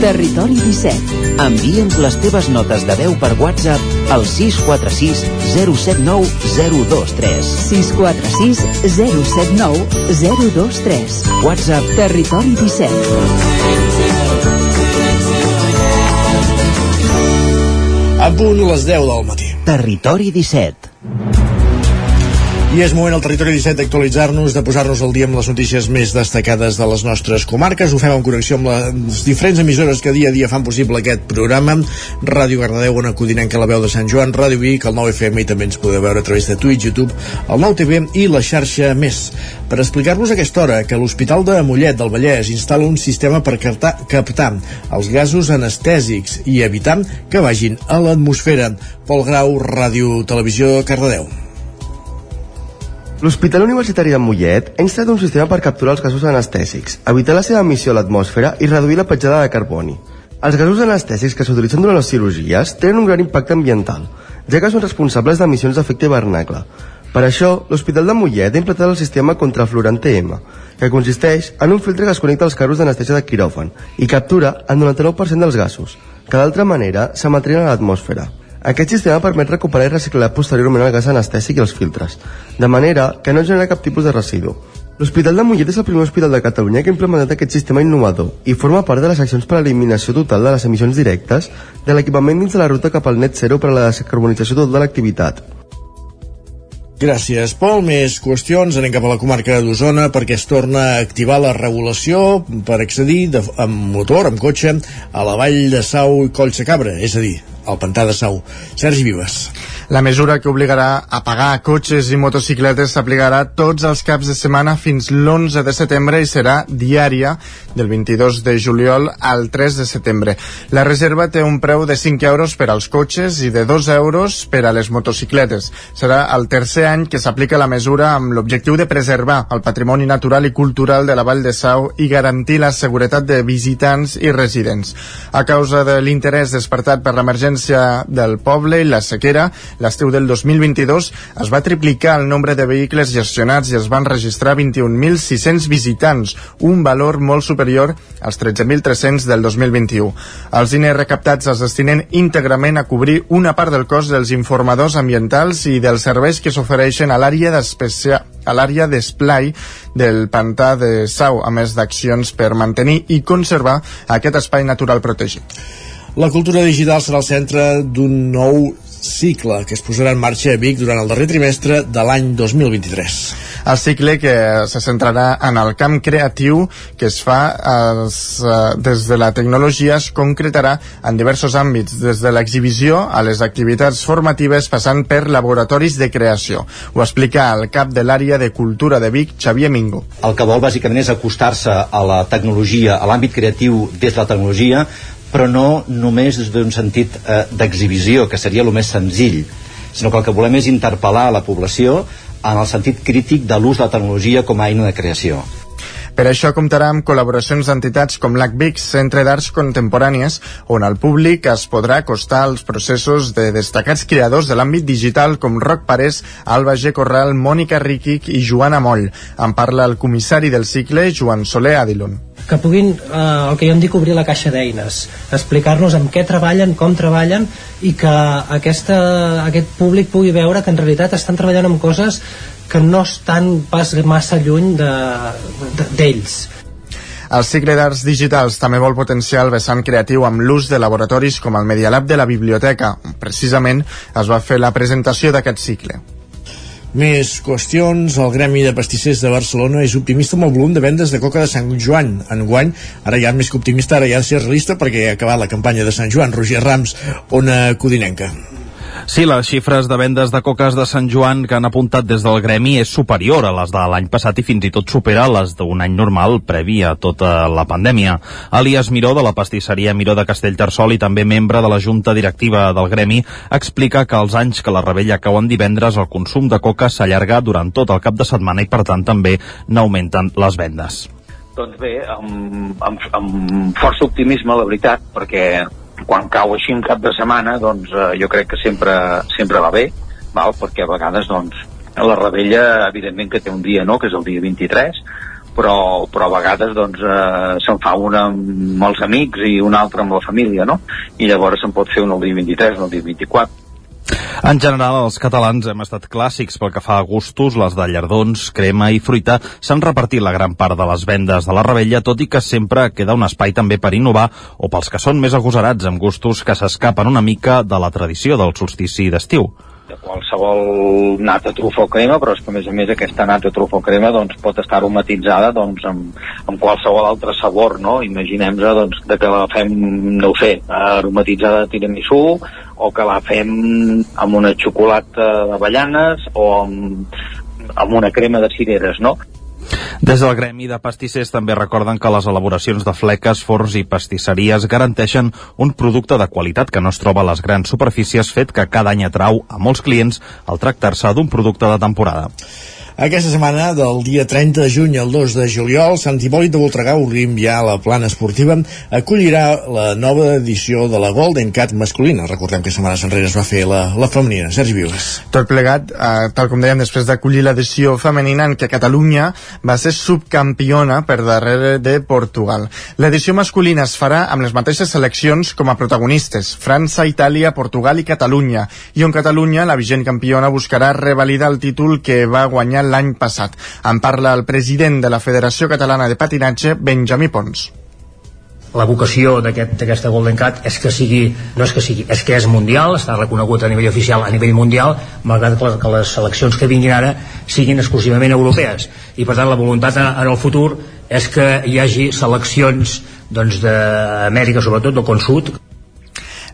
Territori 17. Envia'ns les teves notes de veu per WhatsApp al 646 079 023. 646 079 023. WhatsApp Territori 17. A punt les 10 del matí. Territori 17. I és moment al territori 17 d'actualitzar-nos, de posar-nos al dia amb les notícies més destacades de les nostres comarques. Ho fem en connexió amb les diferents emissores que dia a dia fan possible aquest programa. Ràdio Gardadeu, Ona Codinenca, la veu de Sant Joan, Ràdio Vic, el 9FM i també ens podeu veure a través de Twitch, YouTube, el 9TV i la xarxa Més. Per explicar-vos aquesta hora que l'Hospital de Mollet del Vallès instal·la un sistema per captar, captar els gasos anestèsics i evitar que vagin a l'atmosfera. Pol Grau, Ràdio Televisió, Cardedeu. L'Hospital Universitari de Mollet ha instal·lat un sistema per capturar els gasos anestèsics, evitar la seva emissió a l'atmosfera i reduir la petjada de carboni. Els gasos anestèsics que s'utilitzen durant les cirurgies tenen un gran impacte ambiental, ja que són responsables d'emissions d'efecte hivernacle. Per això, l'Hospital de Mollet ha implantat el sistema contraflorant TM, que consisteix en un filtre que es connecta als carros d'anestèsia de quiròfan i captura el 99% dels gasos, que d'altra manera s'emetrien a l'atmosfera. Aquest sistema permet recuperar i reciclar posteriorment el gas anestèsic i els filtres, de manera que no genera cap tipus de residu. L'Hospital de Mollet és el primer hospital de Catalunya que ha implementat aquest sistema innovador i forma part de les accions per a l'eliminació total de les emissions directes de l'equipament dins de la ruta cap al net zero per a la descarbonització total de l'activitat. Gràcies, Pol. Més qüestions. Anem cap a la comarca d'Osona perquè es torna a activar la regulació per accedir de, amb motor, amb cotxe, a la vall de Sau i Coll Cabra, és a dir, al pantà de Sau. Sergi Vives. La mesura que obligarà a pagar cotxes i motocicletes s'aplicarà tots els caps de setmana fins l'11 de setembre i serà diària del 22 de juliol al 3 de setembre. La reserva té un preu de 5 euros per als cotxes i de 2 euros per a les motocicletes. Serà el tercer any que s'aplica la mesura amb l'objectiu de preservar el patrimoni natural i cultural de la Vall de Sau i garantir la seguretat de visitants i residents. A causa de l'interès despertat per l'emergència del poble i la sequera, l'estiu del 2022 es va triplicar el nombre de vehicles gestionats i es van registrar 21.600 visitants, un valor molt superior als 13.300 del 2021. Els diners recaptats es destinen íntegrament a cobrir una part del cost dels informadors ambientals i dels serveis que s'ofereixen a l'àrea d'especial a l'àrea d'esplai del pantà de Sau, a més d'accions per mantenir i conservar aquest espai natural protegit. La cultura digital serà el centre d'un nou cicle que es posarà en marxa a Vic durant el darrer trimestre de l'any 2023. El cicle que se centrarà en el camp creatiu que es fa es, eh, des de la tecnologia es concretarà en diversos àmbits, des de l'exhibició a les activitats formatives passant per laboratoris de creació. Ho explica el cap de l'àrea de cultura de Vic, Xavier Mingo. El que vol bàsicament és acostar-se a la tecnologia, a l'àmbit creatiu des de la tecnologia, però no només des d'un sentit eh, d'exhibició, que seria el més senzill, sinó que el que volem és interpel·lar la població en el sentit crític de l'ús de la tecnologia com a eina de creació. Per això comptarà amb col·laboracions d'entitats com l'ACVIC, Centre d'Arts Contemporànies, on el públic es podrà acostar als processos de destacats creadors de l'àmbit digital com Roc Parés, Alba G. Corral, Mònica Riquic i Joana Moll. En parla el comissari del cicle, Joan Soler Adilon que puguin, eh, el que jo en dic obrir la caixa d'eines, explicar-nos amb què treballen, com treballen i que aquesta, aquest públic pugui veure que en realitat estan treballant amb coses que no estan pas massa lluny d'ells. De, de, el cicle d'arts digitals també vol potenciar el vessant creatiu amb l'ús de laboratoris com el Media Lab de la biblioteca. Precisament es va fer la presentació d'aquest cicle. Més qüestions. El Gremi de Pastissers de Barcelona és optimista amb el volum de vendes de coca de Sant Joan. Enguany, ara ja més que optimista, ara ja ha de ser realista perquè ha acabat la campanya de Sant Joan. Roger Rams, Ona Codinenca. Sí, les xifres de vendes de coques de Sant Joan que han apuntat des del gremi és superior a les de l'any passat i fins i tot supera les d'un any normal previ a tota la pandèmia. Elias Miró, de la pastisseria Miró de Castellterçol i també membre de la junta directiva del gremi, explica que els anys que la rebella cauen divendres el consum de coca s'allarga durant tot el cap de setmana i per tant també n'augmenten les vendes. Doncs bé, amb, amb, amb força optimisme, la veritat, perquè quan cau així un cap de setmana doncs eh, jo crec que sempre, sempre va bé val? perquè a vegades doncs la rebella evidentment que té un dia no, que és el dia 23 però, però a vegades doncs eh, se'n fa una amb els amics i una altra amb la família no? i llavors se'n pot fer un el dia 23 o el dia 24 en general, els catalans hem estat clàssics pel que fa a gustos, les de llardons, crema i fruita s'han repartit la gran part de les vendes de la rebella, tot i que sempre queda un espai també per innovar o pels que són més agosarats amb gustos que s'escapen una mica de la tradició del solstici d'estiu de qualsevol nata, trufa o crema, però és que a més a més aquesta nata, trufa o crema doncs, pot estar aromatitzada doncs, amb, amb qualsevol altre sabor, no? Imaginem-nos doncs, de que la fem, no ho sé, aromatitzada de tiramisú o que la fem amb una xocolata d'avellanes o amb, amb una crema de cireres, no? Des del Gremi de Pastissers també recorden que les elaboracions de fleques, forns i pastisseries garanteixen un producte de qualitat que no es troba a les grans superfícies fet que cada any atrau a molts clients al tractar-se d'un producte de temporada. Aquesta setmana, del dia 30 de juny al 2 de juliol, Sant Hipòlit de Voltregà, obrim ja la plana esportiva, acollirà la nova edició de la Golden Cat masculina. Recordem que setmanes enrere es va fer la, la femenina. Sergi Vives. Tot plegat, eh, tal com dèiem, després d'acollir l'edició femenina en què Catalunya va ser subcampiona per darrere de Portugal. L'edició masculina es farà amb les mateixes seleccions com a protagonistes, França, Itàlia, Portugal i Catalunya, i on Catalunya, la vigent campiona, buscarà revalidar el títol que va guanyar l'any passat. En parla el president de la Federació Catalana de Patinatge, Benjamí Pons la vocació d'aquesta aquest, Golden Cat és que sigui, no és que sigui, és que és mundial, està reconegut a nivell oficial, a nivell mundial, malgrat que les, que les seleccions que vinguin ara siguin exclusivament europees. I per tant la voluntat en, el futur és que hi hagi seleccions doncs, d'Amèrica, sobretot del Consud,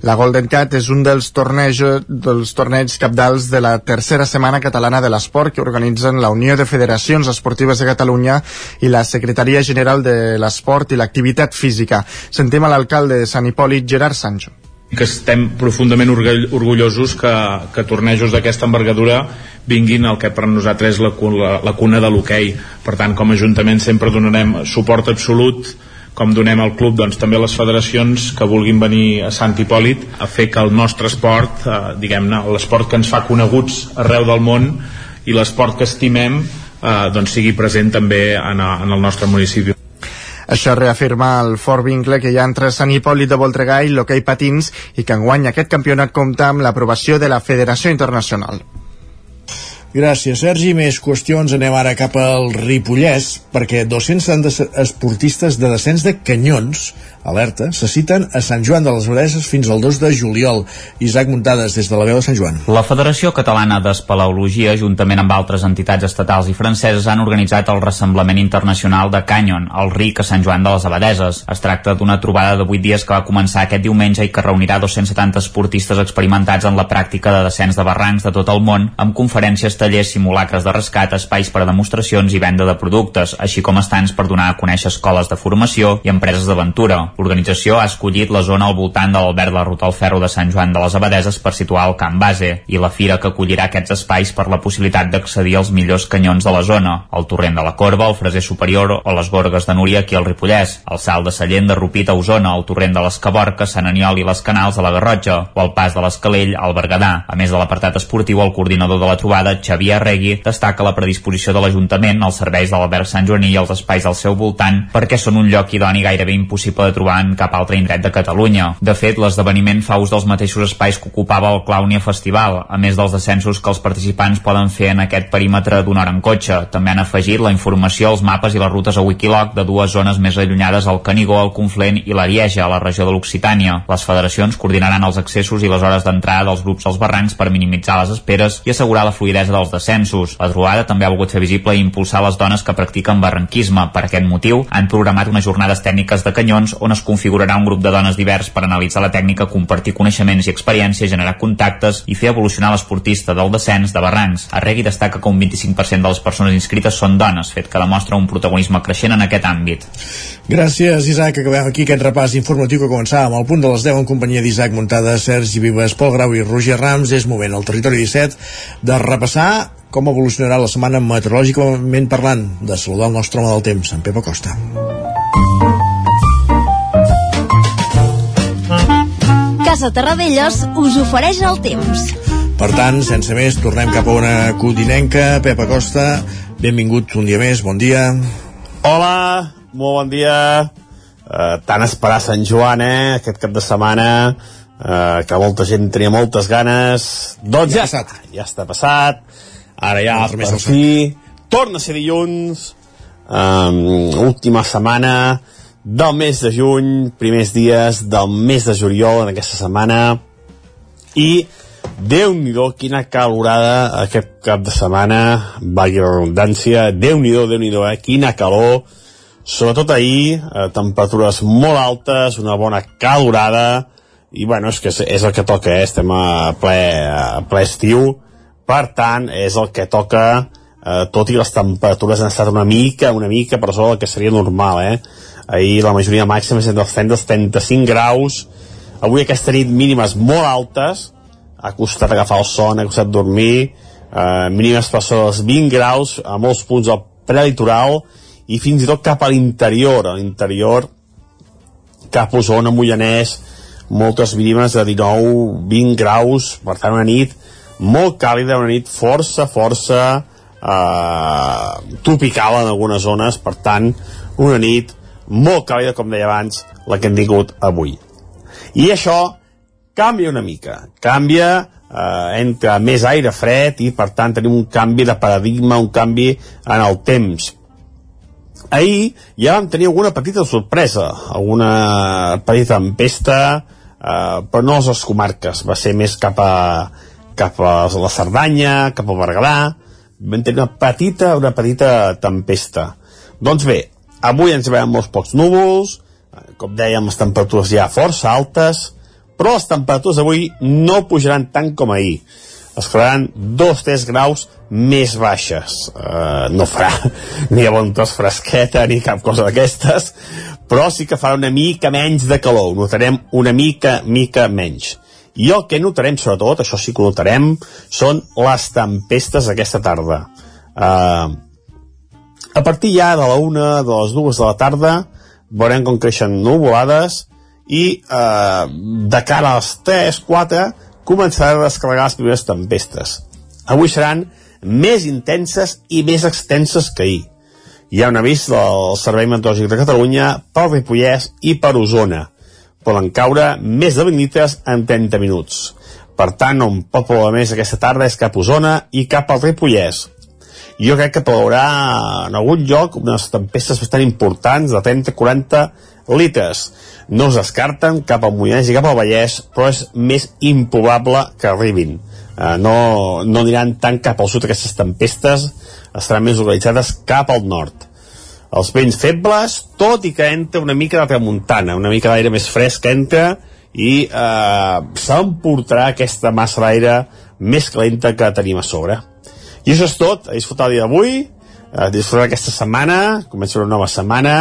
la Golden Cat és un dels tornejos, dels torneigs capdals de la tercera setmana catalana de l'esport que organitzen la Unió de Federacions Esportives de Catalunya i la Secretaria General de l'Esport i l'Activitat Física. Sentim a l'alcalde de Sant Hipòlit, Gerard Sancho que estem profundament orgullosos que, que tornejos d'aquesta envergadura vinguin el que per nosaltres és la, la, la cuna de l'hoquei. Per tant, com a Ajuntament sempre donarem suport absolut com donem al club doncs, també les federacions que vulguin venir a Sant Hipòlit a fer que el nostre esport, eh, diguem-ne, l'esport que ens fa coneguts arreu del món i l'esport que estimem eh, doncs sigui present també en, a, en el nostre municipi. Això reafirma el fort vincle que hi ha entre Sant Hipòlit de Voltregà i l'hoquei patins i que enguany aquest campionat compta amb l'aprovació de la Federació Internacional. Gràcies, Sergi. Més qüestions. Anem ara cap al Ripollès, perquè 270 esportistes de descens de canyons alerta, se citen a Sant Joan de les Abadeses fins al 2 de juliol. Isaac Muntades, des de la veu de Sant Joan. La Federació Catalana d'Espeleologia, juntament amb altres entitats estatals i franceses, han organitzat el Ressemblament Internacional de Canyon, el RIC a Sant Joan de les Abadeses. Es tracta d'una trobada de 8 dies que va començar aquest diumenge i que reunirà 270 esportistes experimentats en la pràctica de descens de barrancs de tot el món, amb conferències, tallers, simulacres de rescat, espais per a demostracions i venda de productes, així com estants per donar a conèixer escoles de formació i empreses d'aventura. L'organització ha escollit la zona al voltant de l'Albert de la Ruta al Ferro de Sant Joan de les Abadeses per situar el camp base i la fira que acollirà aquests espais per la possibilitat d'accedir als millors canyons de la zona, el torrent de la Corba, el Freser Superior o les Gorgues de Núria aquí al Ripollès, el Salt de Sallent de Rupit a Osona, el torrent de les Caborca, Sant Aniol i les Canals a la Garrotxa o el pas de l'Escalell al Berguedà. A més de l'apartat esportiu, el coordinador de la trobada, Xavier Arregui, destaca la predisposició de l'Ajuntament als serveis de l'Albert Sant Joaní i els espais al seu voltant perquè són un lloc idoni gairebé impossible de trobar en cap altre indret de Catalunya. De fet, l'esdeveniment fa ús dels mateixos espais que ocupava el Clownia Festival, a més dels descensos que els participants poden fer en aquest perímetre d'una hora en cotxe. També han afegit la informació, els mapes i les rutes a Wikiloc de dues zones més allunyades al Canigó, el Conflent i l'Arieja, a la regió de l'Occitània. Les federacions coordinaran els accessos i les hores d'entrada dels grups als barrancs per minimitzar les esperes i assegurar la fluidesa dels descensos. La trobada també ha volgut fer visible i impulsar les dones que practiquen barranquisme. Per aquest motiu, han programat unes jornades tècniques de canyons on es configura configurarà un grup de dones divers per analitzar la tècnica, compartir coneixements i experiències, generar contactes i fer evolucionar l'esportista del descens de barrancs. Arregui destaca que un 25% de les persones inscrites són dones, fet que demostra un protagonisme creixent en aquest àmbit. Gràcies, Isaac. Acabem aquí aquest repàs informatiu que començàvem al punt de les 10 en companyia d'Isaac Montada, Sergi Vives, Pol Grau i Roger Rams. És moment al territori 17 de repassar com evolucionarà la setmana meteorològicament parlant, de saludar el nostre home del temps, en Pep Acosta. Casa Terradellos us ofereix el temps. Per tant, sense més, tornem cap a una codinenca. Pep Acosta, benvingut un dia més, bon dia. Hola, molt bon dia. Uh, tant esperar Sant Joan, eh, aquest cap de setmana, uh, que molta gent tenia moltes ganes. Doncs ja, ja, ja està passat. Ara ja, per fi, torna a ser dilluns, um, última setmana, del mes de juny, primers dies del mes de juliol en aquesta setmana i déu nhi quina calorada aquest cap de setmana, valgui la redundància, déu nhi déu nhi eh? quina calor, sobretot ahir, eh, temperatures molt altes, una bona calorada, i bueno, és que és, és el que toca, eh? estem a ple, a ple estiu, per tant, és el que toca, eh, tot i les temperatures han estat una mica, una mica per sobre del que seria normal, eh? Ahir la majoria màxima és entre els 35 graus. Avui aquesta nit mínimes molt altes. Ha costat agafar el son, ha costat dormir. Eh, mínimes per sobre dels 20 graus a molts punts del prelitoral i fins i tot cap a l'interior. A l'interior cap a Osona, Mollanès moltes mínimes de 19-20 graus. Per tant una nit molt càlida, una nit força, força eh, tropical en algunes zones, per tant una nit molt càlida, com deia abans, la que hem tingut avui. I això canvia una mica. Canvia, eh, entra més aire fred i, per tant, tenim un canvi de paradigma, un canvi en el temps. Ahir ja vam tenir alguna petita sorpresa, alguna petita tempesta, eh, però no a les comarques, va ser més cap a, cap a la Cerdanya, cap al Berguedà, vam tenir una petita, una petita tempesta. Doncs bé, Avui ens veiem molts pocs núvols, com dèiem, les temperatures ja força altes, però les temperatures avui no pujaran tant com ahir. Es quedaran 2-3 graus més baixes. Uh, no farà [LAUGHS] ni a bon tos fresqueta ni cap cosa d'aquestes, però sí que farà una mica menys de calor. Notarem una mica, mica menys. I el que notarem, sobretot, això sí que notarem, són les tempestes aquesta tarda. Uh, a partir ja de la una, de les dues de la tarda, veurem com creixen nuvolades i eh, de cara a les 3, 4, començaran a descarregar les primeres tempestes. Avui seran més intenses i més extenses que ahir. Hi ha un avís del Servei Meteorològic de Catalunya per Ripollès i per Osona. Poden caure més de 20 litres en 30 minuts. Per tant, un poble més aquesta tarda és cap a Osona i cap al Ripollès. Jo crec que plourà en algun lloc unes tempestes bastant importants de 30-40 litres. No es descarten cap al Moianès i cap al Vallès, però és més improbable que arribin. Uh, no, no aniran tant cap al sud aquestes tempestes, estaran més localitzades cap al nord. Els vents febles, tot i que entra una mica de tramuntana, una mica d'aire més fresc que entra i eh, s'emportarà aquesta massa d'aire més calenta que tenim a sobre. I això és tot, a disfrutar el dia d'avui, a disfrutar aquesta setmana, comença una nova setmana,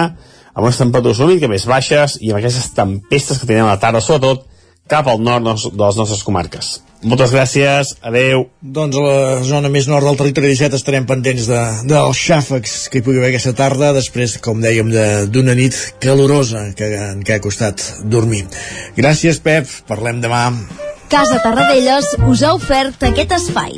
amb unes temperatures una mica més baixes i amb aquestes tempestes que tenim a la tarda, sobretot cap al nord de les nostres comarques. Moltes gràcies, adeu. Doncs a la zona més nord del territori 17 estarem pendents de, dels xàfecs que hi pugui haver aquesta tarda, després, com dèiem, d'una nit calorosa que, en què ha costat dormir. Gràcies, Pep, parlem demà. Casa Tarradellas us ha ofert aquest espai.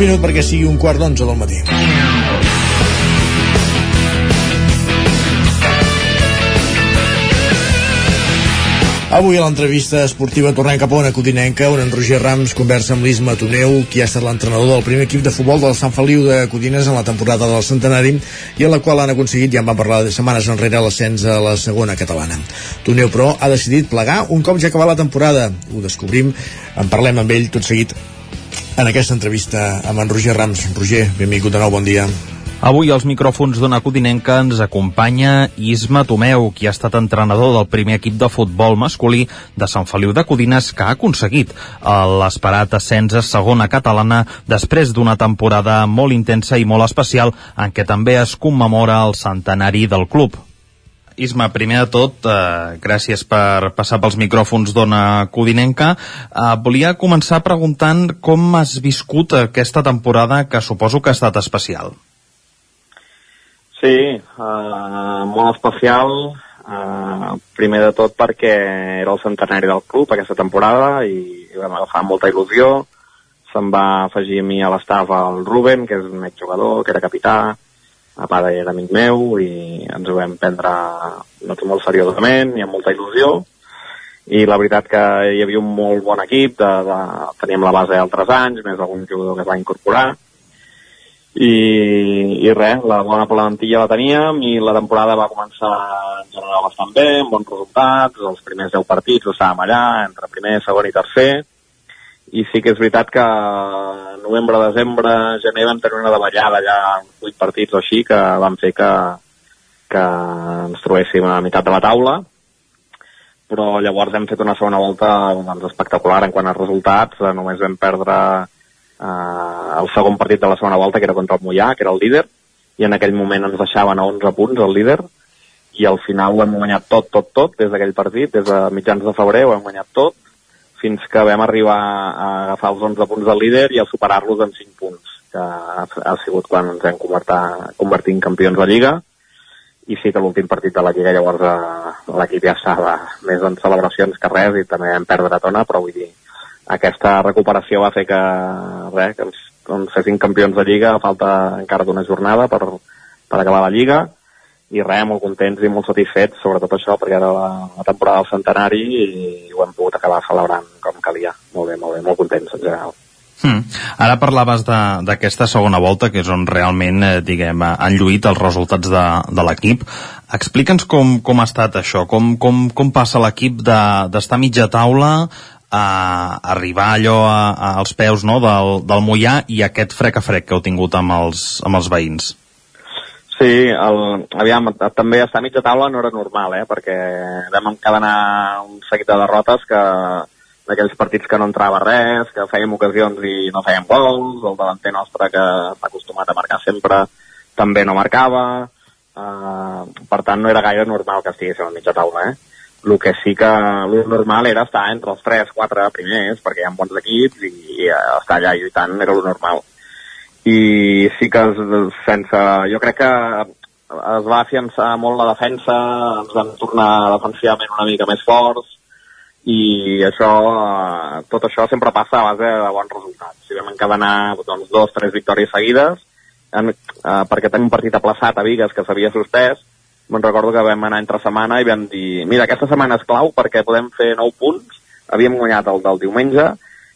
Minut perquè sigui un quart d'onze del matí. Avui a l'entrevista esportiva tornem cap a una codinenca on en Roger Rams conversa amb l'Isma Toneu, qui ha estat l'entrenador del primer equip de futbol del Sant Feliu de Codines en la temporada del centenari i en la qual han aconseguit, ja en vam parlar de setmanes enrere, l'ascens a la segona catalana. Toneu, però, ha decidit plegar un cop ja acabat la temporada. Ho descobrim, en parlem amb ell tot seguit en aquesta entrevista amb en Roger Rams. Roger, benvingut de nou, bon dia. Avui als micròfons d'Ona Codinenca ens acompanya Isma Tomeu, qui ha estat entrenador del primer equip de futbol masculí de Sant Feliu de Codines, que ha aconseguit l'esperat ascens a segona catalana després d'una temporada molt intensa i molt especial en què també es commemora el centenari del club. Isma, primer de tot, eh, gràcies per passar pels micròfons d'Ona Codinenca. Eh, volia començar preguntant com has viscut aquesta temporada que suposo que ha estat especial. Sí, uh, molt especial. Uh, primer de tot perquè era el centenari del club aquesta temporada i, i vam agafar molta il·lusió. Se'm va afegir a mi a l'estaf el Ruben, que és un exjugador, que era capità, a part era amic meu i ens ho vam prendre doncs, molt seriosament i amb molta il·lusió. I la veritat que hi havia un molt bon equip de, de, teníem la base d'altres anys més algun jugador que es va incorporar. I, i res, la bona plantilla la teníem i la temporada va començar en general bastant bé, amb bons resultats, els primers 10 partits estàvem allà, entre primer, segon i tercer, i sí que és veritat que novembre, desembre, gener vam tenir una davallada uns 8 partits o així, que van fer que, que ens trobéssim a la meitat de la taula, però llavors hem fet una segona volta doncs, espectacular en quant a resultats, només vam perdre eh, el segon partit de la segona volta, que era contra el Mollà, que era el líder, i en aquell moment ens deixaven a 11 punts el líder, i al final ho hem guanyat tot, tot, tot, des d'aquell partit, des de mitjans de febrer ho hem guanyat tot, fins que vam arribar a agafar els 11 punts del líder i a superar-los en 5 punts, que ha, ha sigut quan ens hem convertit en campions de Lliga, i sí que l'últim partit de la Lliga llavors eh, l'equip ja estava més en celebracions que res i també vam perdre tona, però vull dir, aquesta recuperació va fer que, res, que ens, ens fessin campions de Lliga a falta encara d'una jornada per, per acabar la Lliga i res, molt contents i molt satisfets sobretot això perquè era la, la temporada del centenari i ho hem pogut acabar celebrant com calia, molt bé, molt bé, molt contents en general Hmm. Ara parlaves d'aquesta segona volta, que és on realment, eh, diguem, han lluït els resultats de, de l'equip. Explica'ns com, com ha estat això, com, com, com passa l'equip d'estar de, mitja taula a arribar allò a, a, als peus no, del, del Mollà i aquest frec a frec que heu tingut amb els, amb els veïns. Sí, el, aviam, també estar a mitja taula no era normal, eh, perquè vam encadenar un seguit de derrotes que d'aquells partits que no entrava res, que fèiem ocasions i no fèiem gols, el davanter nostre que està acostumat a marcar sempre també no marcava, uh, per tant no era gaire normal que estiguéssim a mitja taula, eh? el que sí que el normal era estar entre els 3-4 primers, perquè hi ha bons equips i, i estar allà lluitant era el normal. I sí que sense... Jo crec que es va afiançar molt la defensa, ens vam tornar defensivament una mica més forts, i això, tot això sempre passa a base de bons resultats. Si vam encadenar doncs, dos, tres victòries seguides, en, eh, perquè tenim un partit aplaçat a Vigues que s'havia suspès, me'n recordo que vam anar entre setmana i vam dir, mira, aquesta setmana és clau perquè podem fer 9 punts, havíem guanyat el del diumenge,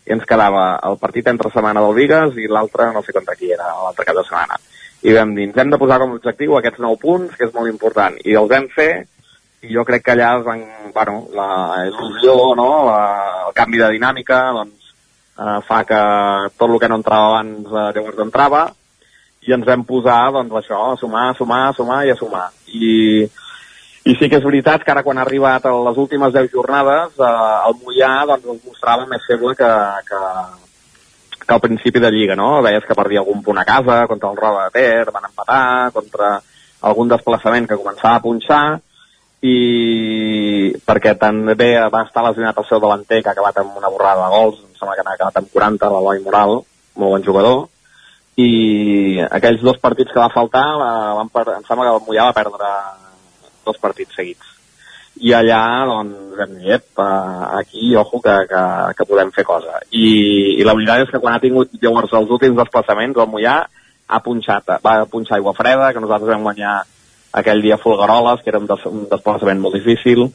i ens quedava el partit entre setmana del Vigues i l'altre, no sé contra qui era, l'altre cap de setmana. I vam dir, ens hem de posar com a objectiu aquests 9 punts, que és molt important. I els vam fer, i jo crec que allà es van, bueno, la il·lusió, no? la, el canvi de dinàmica, doncs, eh, fa que tot el que no entrava abans eh, llavors entrava, i ens vam posar, doncs, això, a sumar, a sumar, a sumar i a sumar. I, i sí que és veritat que ara quan ha arribat a les últimes 10 jornades, eh, el Mollà doncs, ens mostrava més feble que, que, que al principi de Lliga, no? Veies que perdia algun punt a casa, contra el Roda de Ter, van empatar, contra algun desplaçament que començava a punxar, i perquè també va estar lesionat el seu davanter que ha acabat amb una borrada de gols, em sembla que n'ha acabat amb 40, l'Eloi Moral, molt bon jugador, i aquells dos partits que va faltar, la, van per, em sembla que el Mollà va perdre dos partits seguits. I allà, doncs, vam dir, ep, aquí, ojo, que, que, que podem fer cosa. I, I la veritat és que quan ha tingut llavors els últims desplaçaments, el Mollà ha punxat, va punxar aigua freda, que nosaltres vam guanyar aquell dia Folgueroles, que era un, des un desplaçament molt difícil,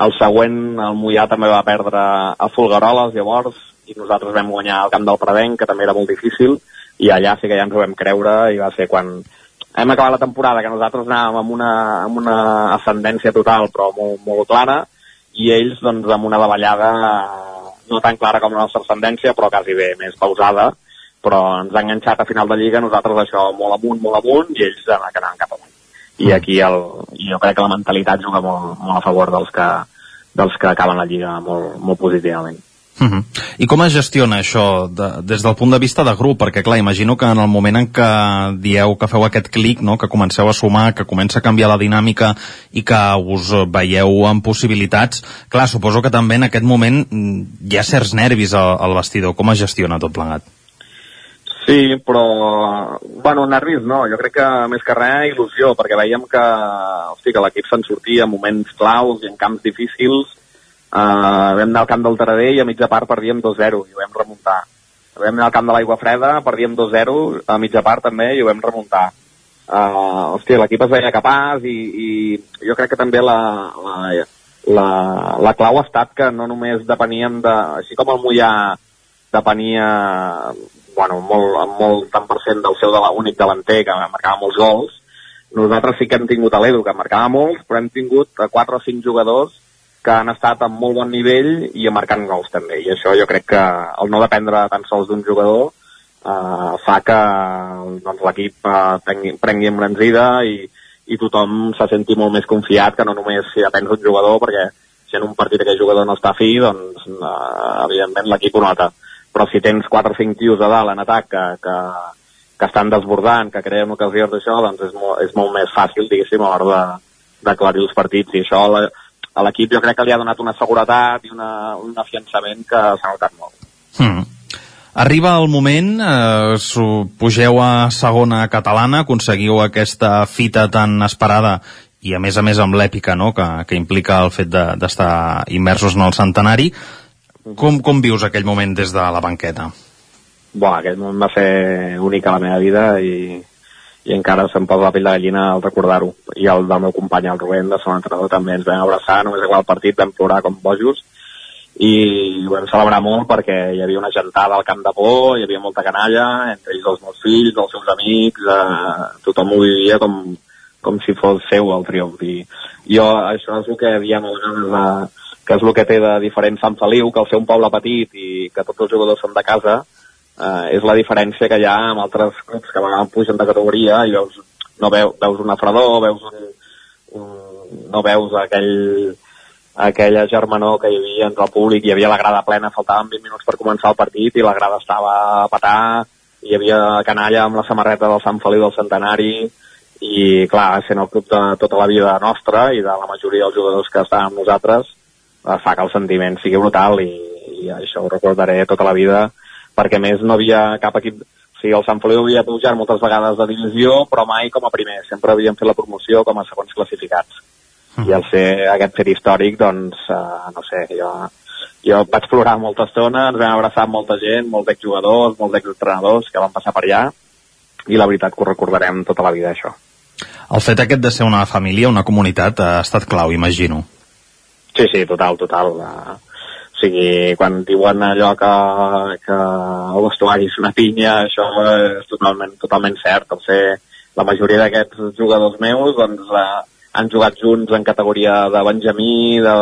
el següent, el Mollà també va perdre a Folgueroles, llavors, i nosaltres vam guanyar el camp del Predenc, que també era molt difícil, i allà sí que ja ens ho vam creure, i va ser quan hem acabat la temporada, que nosaltres anàvem amb una, amb una ascendència total, però molt, molt clara, i ells, doncs, amb una davallada no tan clara com la nostra ascendència, però quasi bé, més pausada, però ens ha enganxat a final de Lliga, nosaltres això molt amunt, molt amunt, i ells anaven cap amunt i aquí el, jo crec que la mentalitat juga molt, molt a favor dels que, dels que acaben la Lliga molt, molt positivament. Uh mhm. -huh. I com es gestiona això de, des del punt de vista de grup? Perquè, clar, imagino que en el moment en què dieu que feu aquest clic, no? que comenceu a sumar, que comença a canviar la dinàmica i que us veieu amb possibilitats, clar, suposo que també en aquest moment mm, hi ha certs nervis al, al vestidor. Com es gestiona tot plegat? Sí, però, bueno, nervis no, jo crec que més que res il·lusió, perquè veiem que, hosti, que l'equip se'n sortia en moments claus i en camps difícils. Uh, vam anar al camp del Taradell i a mitja part perdíem 2-0 i ho vam remuntar. Vam anar al camp de l'Aigua Freda, perdíem 2-0 a mitja part també i ho vam remuntar. Uh, hosti, l'equip es veia capaç i, i jo crec que també la, la, la, la clau ha estat que no només depeníem de... Així com el Mollà depenia bueno, molt, molt tant per cent del seu de l'únic delanter que marcava molts gols. Nosaltres sí que hem tingut a l'Edu, que marcava molts, però hem tingut 4 o 5 jugadors que han estat amb molt bon nivell i marcant gols també. I això jo crec que el no dependre tan sols d'un jugador eh, fa que doncs, l'equip eh, prengui, embranzida i, i tothom se senti molt més confiat que no només si depèn d'un jugador, perquè si en un partit aquell jugador no està fi, doncs eh, evidentment l'equip ho nota però si tens 4 o 5 tios a dalt en atac que, que, que estan desbordant, que creen ocasions d'això, doncs és molt, és molt més fàcil, diguéssim, a l'hora d'aclarir els partits. I això a l'equip jo crec que li ha donat una seguretat i una, un afiançament que s'ha notat molt. Hmm. Arriba el moment, eh, pugeu a segona catalana, aconseguiu aquesta fita tan esperada i a més a més amb l'èpica no? que, que implica el fet d'estar de, immersos en el centenari. Com, com vius aquell moment des de la banqueta? Buah, aquell moment va ser únic a la meva vida i, i encara se'm posa la pell de gallina al recordar-ho. I el del meu company, el Rubén, de segon entrenador, també ens vam abraçar, només acabar el partit vam plorar com bojos i ho vam celebrar molt perquè hi havia una gentada al camp de por, hi havia molta canalla, entre ells els meus fills, els seus amics, eh, tothom ho vivia com, com si fos seu el triomf. I jo, això és el que diem a vegades de, que és el que té de diferent Sant Feliu, que al ser un poble petit i que tots els jugadors són de casa, eh, és la diferència que hi ha amb altres clubs que vegades pugen de categoria i veus, no veu, veus una fredor, veus un, un, no veus aquell, aquella germanor que hi havia entre el públic, hi havia la grada plena, faltaven 20 minuts per començar el partit i la grada estava a petar, hi havia canalla amb la samarreta del Sant Feliu del Centenari, i clar, sent el club de tota la vida nostra i de la majoria dels jugadors que estaven amb nosaltres eh, fa que el sentiment sigui brutal i, i això ho recordaré tota la vida perquè més no havia cap equip o sigui, el Sant Feliu havia pujat moltes vegades de divisió però mai com a primer, sempre havien fet la promoció com a segons classificats Mhm. i al ser aquest fet històric doncs, uh, no sé, jo, jo vaig plorar molta estona, ens vam abraçar amb molta gent, molts exjugadors, molts exentrenadors que van passar per allà i la veritat que ho recordarem tota la vida això. El fet aquest de ser una família, una comunitat, ha estat clau, imagino. Sí, sí, total, total. Uh, sigui, quan diuen allò que, que el vestuari és una pinya, això és totalment, totalment cert. O sigui, la majoria d'aquests jugadors meus doncs, uh, han jugat junts en categoria de Benjamí, de...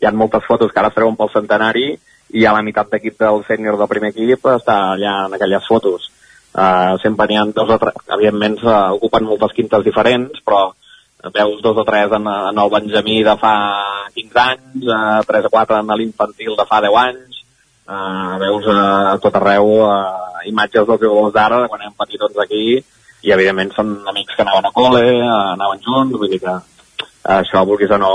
hi ha moltes fotos que ara es treuen pel centenari i ja la meitat d'equip del sènior del primer equip està allà en aquelles fotos. Uh, sempre n'hi ha dos o tres, evidentment uh, ocupen moltes quintes diferents, però veus dos o tres en, en el Benjamí de fa 15 anys, uh, tres o quatre en l'infantil de fa 10 anys, uh, veus uh, a tot arreu uh, imatges dels jugadors d'ara, de quan érem petitons aquí, i evidentment són amics que anaven a col·le, uh, anaven junts, vull dir que això, vulguis o no,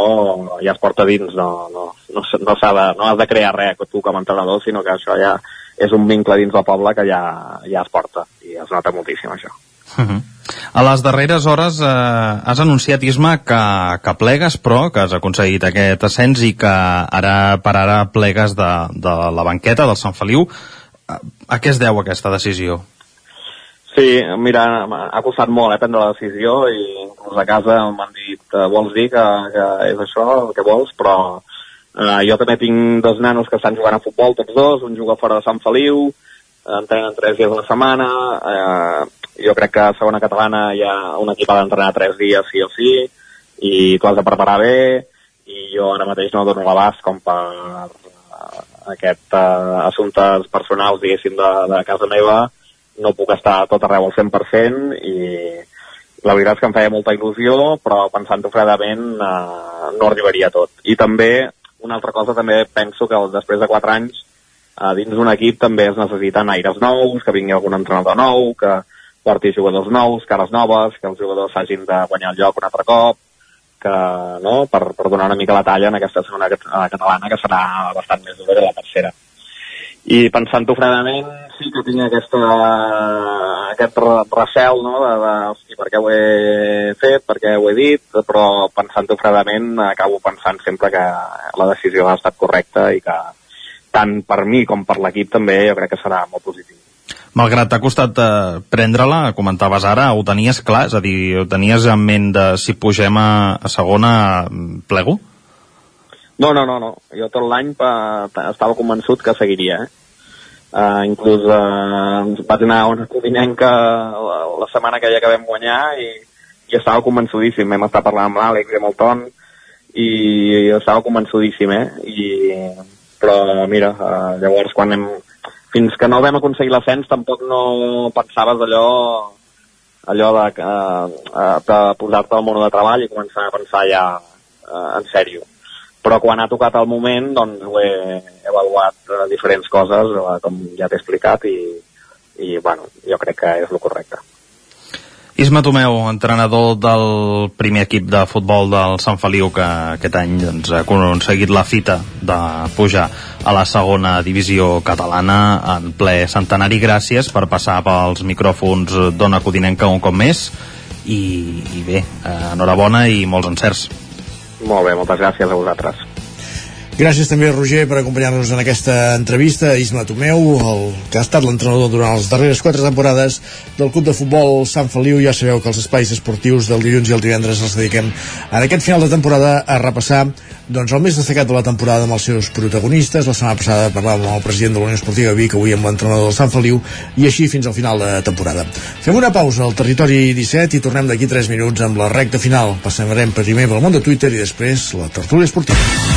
ja es porta dins, no, no, no, no, de, no has de crear res tu com a entrenador, sinó que això ja és un vincle dins del poble que ja, ja es porta, i es nota moltíssim això. Uh -huh. A les darreres hores eh, has anunciat, Isma, que, que plegues, però que has aconseguit aquest ascens i que ara per ara plegues de, de la banqueta del Sant Feliu. A, a què es deu aquesta decisió? Sí, mira, ha costat molt eh, prendre la decisió i inclús a casa m'han dit eh, vols dir que, que és això el que vols, però eh, jo també tinc dos nanos que estan jugant a futbol, tots dos, un juga fora de Sant Feliu, eh, entrenen tres dies a la setmana, eh, jo crec que a segona catalana hi ha un equip ha d'entrenar tres dies sí o sí, i tu has de preparar bé, i jo ara mateix no dono l'abast com per eh, aquest eh, assumptes personals, diguéssim, de, de casa meva, no puc estar tot arreu al 100% i la veritat és que em feia molta il·lusió, però pensant-ho fredament eh, no arribaria tot. I també, una altra cosa, també penso que després de 4 anys eh, dins d'un equip també es necessiten aires nous, que vingui algun entrenador nou, que porti jugadors nous, cares noves, que els jugadors hagin de guanyar el lloc un altre cop, que, no, per, per donar una mica la talla en aquesta segona eh, catalana, que serà bastant més dura que la tercera. I pensant-ho fredament, sí que tinc aquesta, aquest re- recel, no?, de, de hosti, per què ho he fet, per què ho he dit, però pensant-ho fredament acabo pensant sempre que la decisió ha estat correcta i que tant per mi com per l'equip també jo crec que serà molt positiu. Malgrat t'ha costat eh, prendre-la, comentaves ara, ho tenies clar? És a dir, ho tenies en ment de si pugem a, a segona, mm, plego? No, no, no, no. Jo tot l'any estava convençut que seguiria, eh? Uh, inclús uh, vaig anar a una codinenca la, la setmana que ja vam guanyar i, i estava convençudíssim. Vam estar parlant amb l'Àlex i amb el Ton i estava convençudíssim, eh? I, però mira, uh, llavors quan hem, fins que no vam aconseguir l'ascens tampoc no pensaves allò allò de, uh, de posar-te al món de treball i començar a pensar ja uh, en sèrio. Però quan ha tocat el moment doncs ho he avaluat eh, diferents coses eh, com ja t'he explicat i, i bueno, jo crec que és el correcte. Isma Tomeu, entrenador del primer equip de futbol del Sant Feliu que aquest any doncs, ha aconseguit la fita de pujar a la segona divisió catalana en ple centenari. Gràcies per passar pels micròfons d'Ona Codinenca un cop més i, i bé, eh, enhorabona i molts encerts. molt bé, moltes gràcies a vosaltres Gràcies també, Roger, per acompanyar-nos en aquesta entrevista. Isma Tomeu, el que ha estat l'entrenador durant les darreres quatre temporades del Club de Futbol Sant Feliu. Ja sabeu que els espais esportius del dilluns i el divendres els dediquem en aquest final de temporada a repassar doncs, el més destacat de la temporada amb els seus protagonistes. La setmana passada parlàvem amb el president de la Unió Esportiva Vic, avui amb l'entrenador del Sant Feliu, i així fins al final de temporada. Fem una pausa al territori 17 i tornem d'aquí 3 minuts amb la recta final. Passarem primer pel món de Twitter i després la tertúlia esportiva.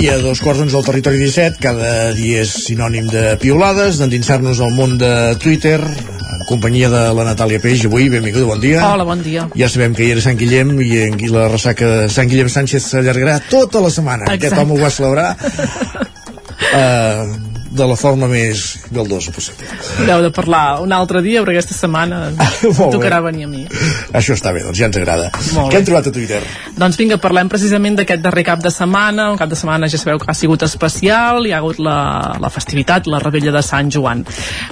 I a dos quarts d'onze al territori 17, cada dia és sinònim de piolades, d'endinsar-nos al món de Twitter, en companyia de la Natàlia Peix. Avui, benvinguda, bon dia. Hola, bon dia. Ja sabem que hi era Sant Guillem i en la ressaca de Sant Guillem Sánchez s'allargarà tota la setmana. Exacte. Aquest home ho va celebrar uh, [LAUGHS] de la forma més galdosa possible. Haureu de parlar un altre dia, però aquesta setmana [LAUGHS] tocarà venir a mi. Això està bé, doncs ja ens agrada. Molt Què hem trobat a Twitter? Doncs vinga, parlem precisament d'aquest darrer cap de setmana, un cap de setmana ja sabeu que ha sigut especial, hi ha hagut la, la festivitat, la rebella de Sant Joan.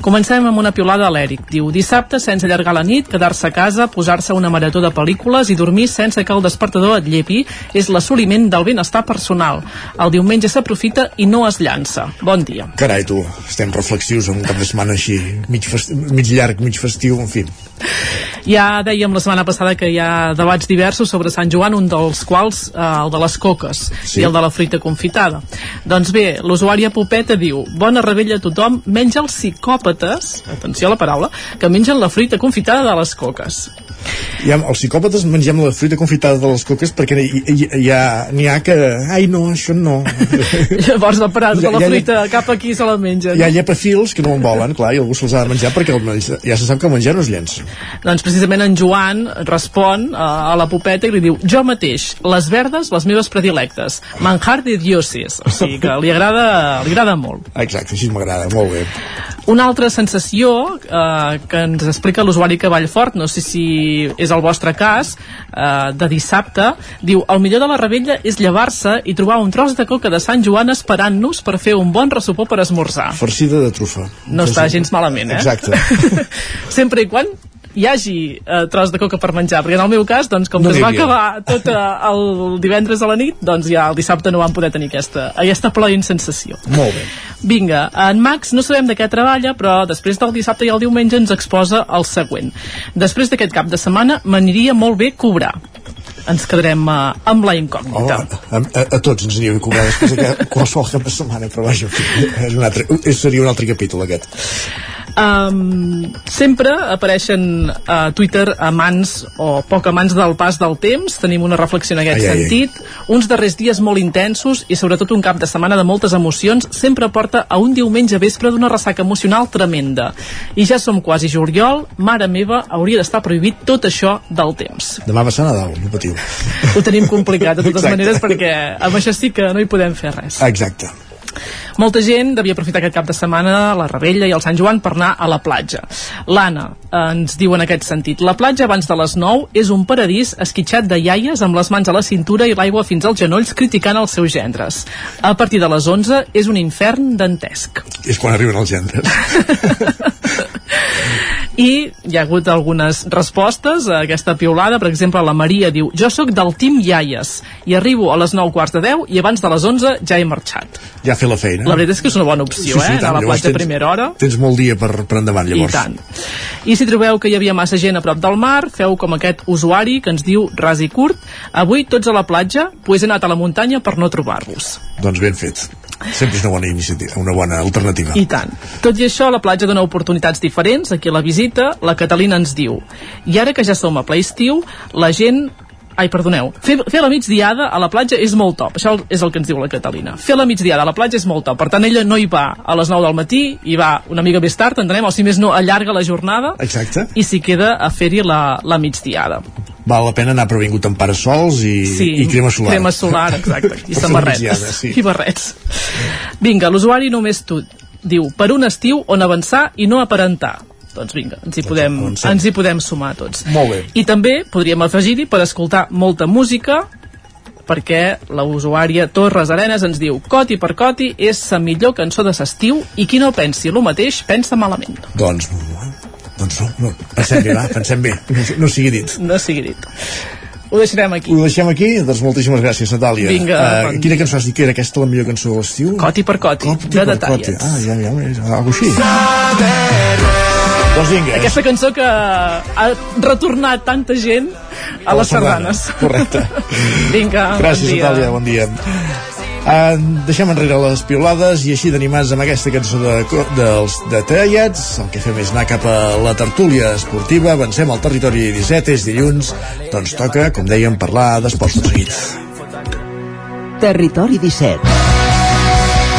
Comencem amb una piolada a l'Eric. Diu, dissabte, sense allargar la nit, quedar-se a casa, posar-se una marató de pel·lícules i dormir sense que el despertador et llepi és l'assoliment del benestar personal. El diumenge s'aprofita i no es llança. Bon dia. Carai, tu, estem reflexius en un cap de setmana així, mig, festi mig llarg, mig festiu, en fi. Ja dèiem la setmana passada que hi ha debats diversos sobre Sant Joan, un dels quals eh, el de les coques Sí. i el de la fruita confitada. Doncs bé, l'usuària Popeta diu Bona rebella a tothom, menys els psicòpates, atenció a la paraula, que mengen la fruita confitada de les coques. Ja, els psicòpates mengem la fruita confitada de les coques perquè hi, hi, hi ha, n'hi ha que... Ai, no, això no. [LAUGHS] Llavors va parar Ja- de la ja- fruita cap aquí se la mengen. Hi ha llepafils que no en volen, clar, i algú se'ls ha de menjar perquè el, ja se sap que el menjar no es llença. Doncs precisament en Joan respon a, a la popeta i li diu jo mateix, les verdes, les meves predilectes manjar de dioses o sigui que li agrada, li agrada molt Exacte, així m'agrada, molt bé. una altra sensació eh, que ens explica l'usuari Cavallfort, no sé si és el vostre cas, eh, de dissabte, diu, el millor de la rebella és llevar-se i trobar un tros de coca de Sant Joan esperant-nos per fer un bon ressupó per esmorzar. Farcida de trufa. No està gens malament, eh? Exacte. [LAUGHS] Sempre i quan hi hagi eh, tros de coca per menjar, perquè en el meu cas, doncs, com No que es va acabar tot eh, el divendres a la nit, doncs ja el dissabte no vam poder tenir aquesta, aquesta ploient sensació. Molt bé. Vinga, en Max no sabem de què treballa, però després del dissabte i el diumenge ens exposa el següent. Després d'aquest cap de setmana m'aniria molt bé cobrar. Ens quedarem uh, amb la incògnita. A, a, a tots ens aniria bé cobrar després de qualsevol cap de setmana, però vaja, és un altre, seria un altre capítol aquest. Um, sempre apareixen a Twitter amants o poc amants del pas del temps tenim una reflexió en aquest Ai, ai, ai. sentit uns darrers dies molt intensos i sobretot un cap de setmana de moltes emocions sempre porta a un diumenge vespre d'una ressaca emocional tremenda i ja som quasi juliol mare meva, hauria d'estar prohibit tot això del temps Demà va ser Nadal, no patiu. ho tenim complicat de totes Exacte. maneres perquè amb això sí que no hi podem fer res Exacte. Molta gent devia aprofitar aquest cap de setmana la Rebella i el Sant Joan per anar a la platja. L'Anna eh, ens diu en aquest sentit la platja abans de les 9 és un paradís esquitxat de iaies amb les mans a la cintura i l'aigua fins als genolls criticant els seus gendres. A partir de les 11 és un infern dantesc. És quan arriben els gendres. [LAUGHS] I hi ha hagut algunes respostes a aquesta piulada. Per exemple, la Maria diu Jo sóc del team iaies i arribo a les 9 quarts de 10 i abans de les 11 ja he marxat. Ja fet la feina. La veritat és que és una bona opció, eh? Anar a la platja a tens- primera hora. Tens molt dia per, per endavant, llavors. I tant. I si trobeu que hi havia massa gent a prop del mar, feu com aquest usuari que ens diu ras i curt, avui tots a la platja, pues he anat a la muntanya per no trobar-vos. Doncs ben fet. Sempre és una bona iniciativa, una bona alternativa. I tant. Tot i això, la platja dona oportunitats diferents. Aquí a la visita, la Catalina ens diu i ara que ja som a ple estiu, la gent Ai, perdoneu. Fer, fer la migdiada a la platja és molt top. Això és el que ens diu la Catalina. Fer la migdiada a la platja és molt top. Per tant, ella no hi va a les 9 del matí, hi va una mica més tard, entenem, o si més no, allarga la jornada Exacte. i s'hi queda a fer-hi la, la migdiada. Val la pena anar previngut amb parasols i, i crema solar. Crema solar, exacte. [LAUGHS] I samarretes. migdiada, sí. I barrets. Vinga, l'usuari només tu diu per un estiu on avançar i no aparentar. Doncs vinga, ens hi podem, ens hi podem sumar tots. Molt bé. I també podríem afegir-hi per escoltar molta música perquè la usuària Torres Arenes ens diu Coti per Coti és la millor cançó de s'estiu i qui no pensi el mateix pensa malament. Doncs, doncs no, no, pensem bé, va, pensem bé, no, no sigui dit. No sigui dit. Ho deixarem aquí. Ho deixem aquí, doncs moltíssimes gràcies, Natàlia. Vinga, Eh, bon- quina cançó has dit que era aquesta la millor cançó de l'estiu? Coti per Coti, Coti de per Detallets. Coti. Ah, ja, ja, és algo així. Doncs vinga. Aquesta cançó que ha retornat tanta gent a, les sardanes. Correcte. [LAUGHS] Vinga, Gràcies, bon dia. Natàlia, bon dia. Uh, deixem enrere les piolades i així d'animats amb aquesta cançó de, dels detallats el que fem és anar cap a la tertúlia esportiva avancem al territori 17 és dilluns doncs toca, com dèiem, parlar d'esports tot seguit Territori 17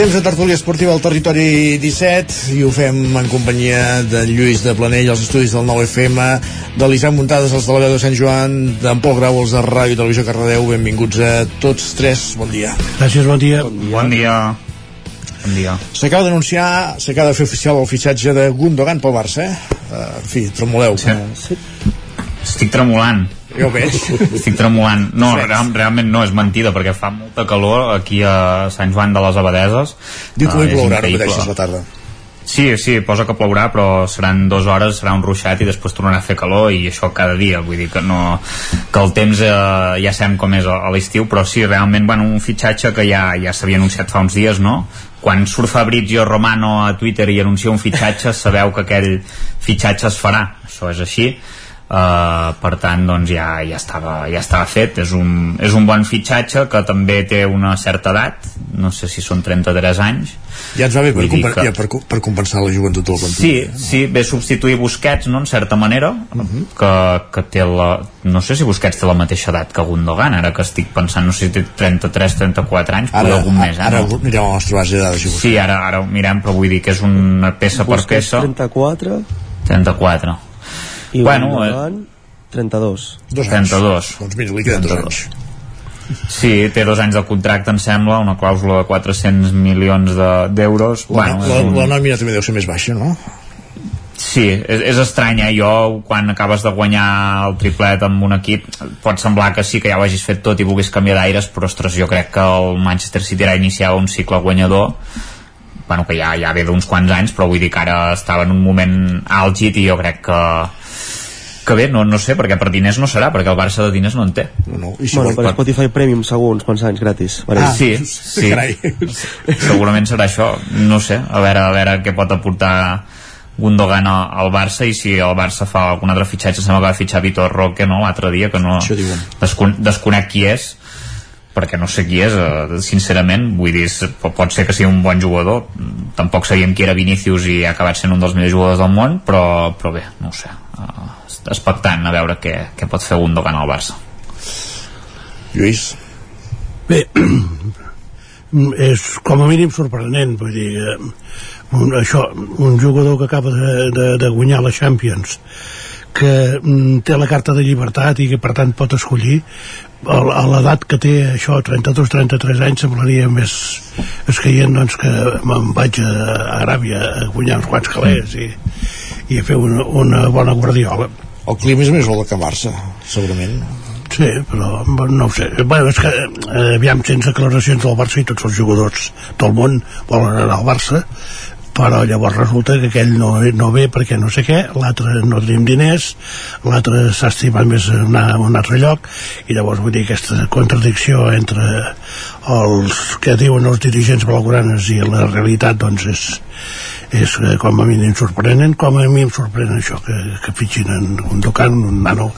Temps de tertúlia esportiva al territori 17 i ho fem en companyia de Lluís de Planell, els estudis del 9FM, de l'Isaac Muntades, els de la veu de Sant Joan, d'en Pol Grau, els de Ràdio i Televisió Cardedeu. Benvinguts a tots tres. Bon dia. Gràcies, bon dia. Bon dia. Bon dia. S'acaba d'anunciar, s'acaba de fer oficial el fitxatge de Gundogan pel Barça, eh? Uh, en fi, tremoleu. Sí. Estic tremolant. Ja ho veig. Estic tremolant. No, real, realment no, és mentida, perquè fa molta calor aquí a Sant Joan de les Abadeses. Diu que Ah, avui és plourà, no pateixis la tarda. Sí, sí, posa que plourà, però seran dues hores, serà un ruixat i després tornarà a fer calor i això cada dia, vull dir que no que el temps eh, ja sabem com és a, a l'estiu, però sí, realment, bueno, un fitxatge que ja, ja s'havia anunciat fa uns dies, no? Quan surt Fabrizio Romano a Twitter i anuncia un fitxatge, sabeu que aquell fitxatge es farà, això és així. Uh, per tant doncs ja, ja, estava, ja estava fet és un, és un bon fitxatge que també té una certa edat no sé si són 33 anys ja ens va bé per, compen que- ja per, per compensar la joventut del plantilla Sí, sí, ve substituir Busquets, no?, en certa manera, Mhm. que, que té la... No sé si Busquets té la mateixa edat que Gundogan, ara que estic pensant, no sé si té 33, 34 anys, ara, algun més, eh? ara no? mirem la nostra base de dades i Sí, ara, ara ho mirem, però vull dir que és una peça per Busquets, peça. 34 34. I Bueno, Gundogan 32 Dos 32. doncs mira, li queden dos anys Sí, té dos anys de contracte, em sembla, una clàusula de 400 milions de- d'euros. la, bueno, la, un- la nòmina també deu ser més baixa no? Sí, és, és estrany, eh? Jo, quan acabes de guanyar el triplet amb un equip, pot semblar que sí que ja ho hagis fet tot i vulguis canviar d'aires, però, ostres, jo crec que el Manchester City ara iniciava un cicle guanyador bueno, que ja, ja ve d'uns quants anys, però vull dir que ara estava en un moment àlgid i jo crec que que bé, no, no sé, perquè per diners no serà, perquè el Barça de diners no en té. No, no. I si bueno, per Spotify Premium segur uns quants anys gratis per Ah, sí, [LAUGHS] sí. Segurament serà això. No sé, a veure, a veure què pot aportar Gundogan al al Barça i si el Barça fa algun altre fitxatge sembla que va fitxar Vitor Roque no, l'altre dia que no Això diuen. descon desconec qui és perquè no sé qui és, eh, sincerament vull dir, pot ser que sigui un bon jugador tampoc sabíem qui era Vinícius i ha acabat sent un dels millors jugadors del món però, però bé, no ho sé uh, expectant a veure què, què pot fer Gundogan al Barça. Lluís? Bé, [CLEARS THROAT] és com a mínim sorprenent, vull dir, eh, un, això, un jugador que acaba de, de, de guanyar la Champions, que mm, té la carta de llibertat i que per tant pot escollir, a, l'edat que té això, 32-33 anys, semblaria més escaient doncs, que me'n vaig a, Aràbia a guanyar uns quants calés i, i a fer una, una bona guardiola. el clima és més bo que Barça segurament Sí, però no ho sé. Bueno, és que, eh, aviam, sense declaracions del Barça i tots els jugadors del món volen anar al Barça, però llavors resulta que aquell no, no ve perquè no sé què, l'altre no tenim diners, l'altre s'ha estimat més a un altre lloc, i llavors vull dir aquesta contradicció entre els que diuen els dirigents blaugranes i la realitat doncs és, és eh, com a mínim sorprenent com a mi em sorprèn això que, que fitxin en un Ducan, un nano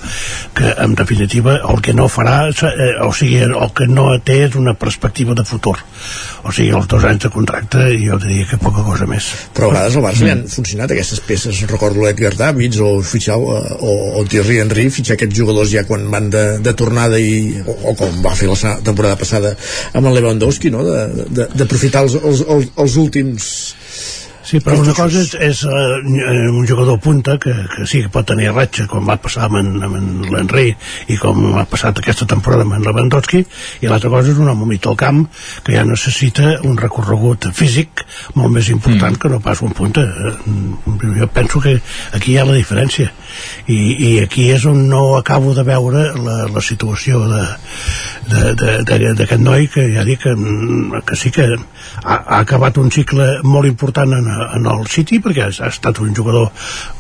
que en definitiva el que no farà eh, o sigui, el que no té és una perspectiva de futur o sigui, els dos anys de contracte jo diria que poca cosa més però a vegades al Barça li han funcionat aquestes peces recordo l'Edgar Davids o fitxar o, o, o Thierry Henry fitxar aquests jugadors ja quan van de, de tornada i, o, o com va fer la temporada passada amb el Lewandowski no? d'aprofitar els, els, els, els últims Sí, però una cosa és, és uh, un jugador punta que, que sí que pot tenir ratxa, com va passar amb en, amb en l'Henry i com ha passat aquesta temporada amb en Lewandowski, i l'altra cosa és un home mig al camp que ja necessita un recorregut físic molt més important mm. que no pas un punta. Eh, Jo penso que aquí hi ha la diferència. I, i aquí és on no acabo de veure la, la situació d'aquest noi que ja dic que, que sí que ha, ha acabat un cicle molt important en, en el City perquè ha, estat un jugador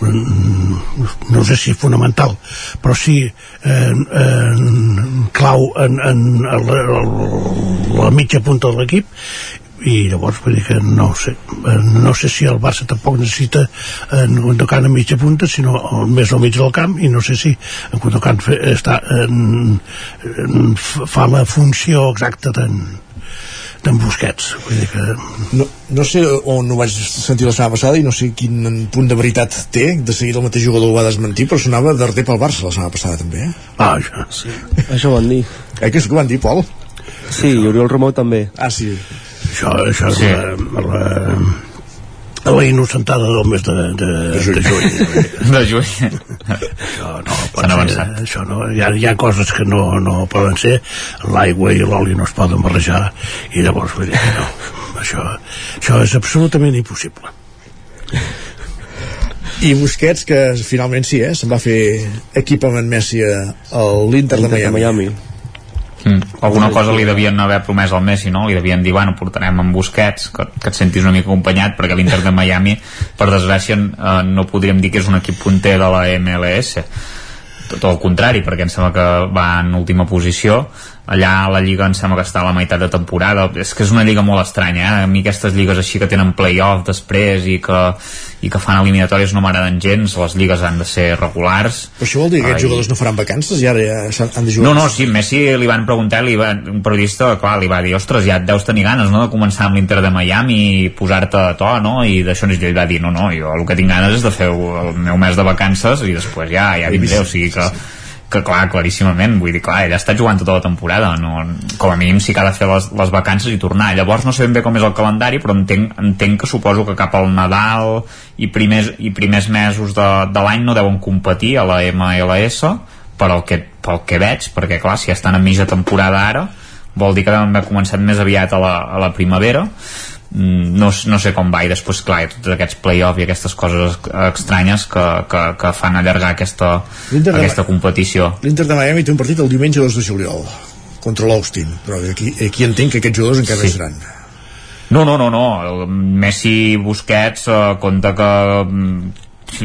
no sé si fonamental però sí eh, eh, clau en, en la, la, mitja punta de l'equip i llavors vull dir que no sé. No sé si el Barça tampoc necessita en Gundogan a mitja punta sinó més al mig del camp i no sé si en Gundogan està en, en, fa la funció exacta d'en d'en Busquets vull dir que no, no sé on ho vaig sentir la setmana passada i no sé quin punt de veritat té de seguida el mateix jugador ho va desmentir però sonava d'arder pel Barça la setmana passada també eh? ah, això, sí. això ho van dir eh, que és que ho van dir, Pol? sí, i Oriol Romeu també ah sí això, això Sí. és la, la, la innocentada del mes de, de, de juny. de juny això no [LAUGHS] pot S'han ser, avançat. això no, hi, ha, hi ha coses que no, no poden ser l'aigua i l'oli no es poden barrejar i llavors vull dir que no això, això és absolutament impossible i Busquets que finalment sí, eh? se'n va fer equip amb en Messi a a l'Inter de Miami, Miami. Mm. Alguna cosa li devien haver promès al Messi, no? Li devien dir, bueno, portarem en Busquets, que, que et sentis una mica acompanyat, perquè l'Inter de Miami, per desgràcia, eh, no podríem dir que és un equip punter de la MLS. Tot el contrari, perquè em sembla que va en última posició. Allà la Lliga em sembla que està a la meitat de temporada és que és una lliga molt estranya eh? a mi aquestes lligues així que tenen play-off després i que, i que fan eliminatòries no m'agraden gens, les lligues han de ser regulars però això vol dir que aquests jugadors no faran vacances i ara ja han de jugar no, no, sí, Messi li van preguntar, li va, un periodista, clar, li va dir, ostres, ja et deus tenir ganes, no?, de començar amb l'Inter de Miami i posar-te a to, no?, i d'això ell va dir, no, no, jo el que tinc ganes és de fer el meu mes de vacances i després ja, ja vindré, o sigui que que clar, claríssimament, vull dir, clar, ell ha estat jugant tota la temporada, no, com a mínim sí que ha de fer les, les vacances i tornar, llavors no sé ben bé com és el calendari, però entenc, entenc que suposo que cap al Nadal i primers, i primers mesos de, de l'any no deuen competir a la MLS, pel que, pel que veig, perquè clar, si estan a mitja temporada ara, vol dir que deuen haver començat més aviat a la, a la primavera, no, no sé com va i després clar, hi ha tots aquests play-off i aquestes coses estranyes que, que, que fan allargar aquesta, L'Inter de- aquesta competició l'Inter de Miami té un partit el diumenge 2 de juliol contra l'Austin però aquí, aquí entenc que aquests jugadors encara Sí. seran No, no, no, no. Messi Busquets eh, compta que mm,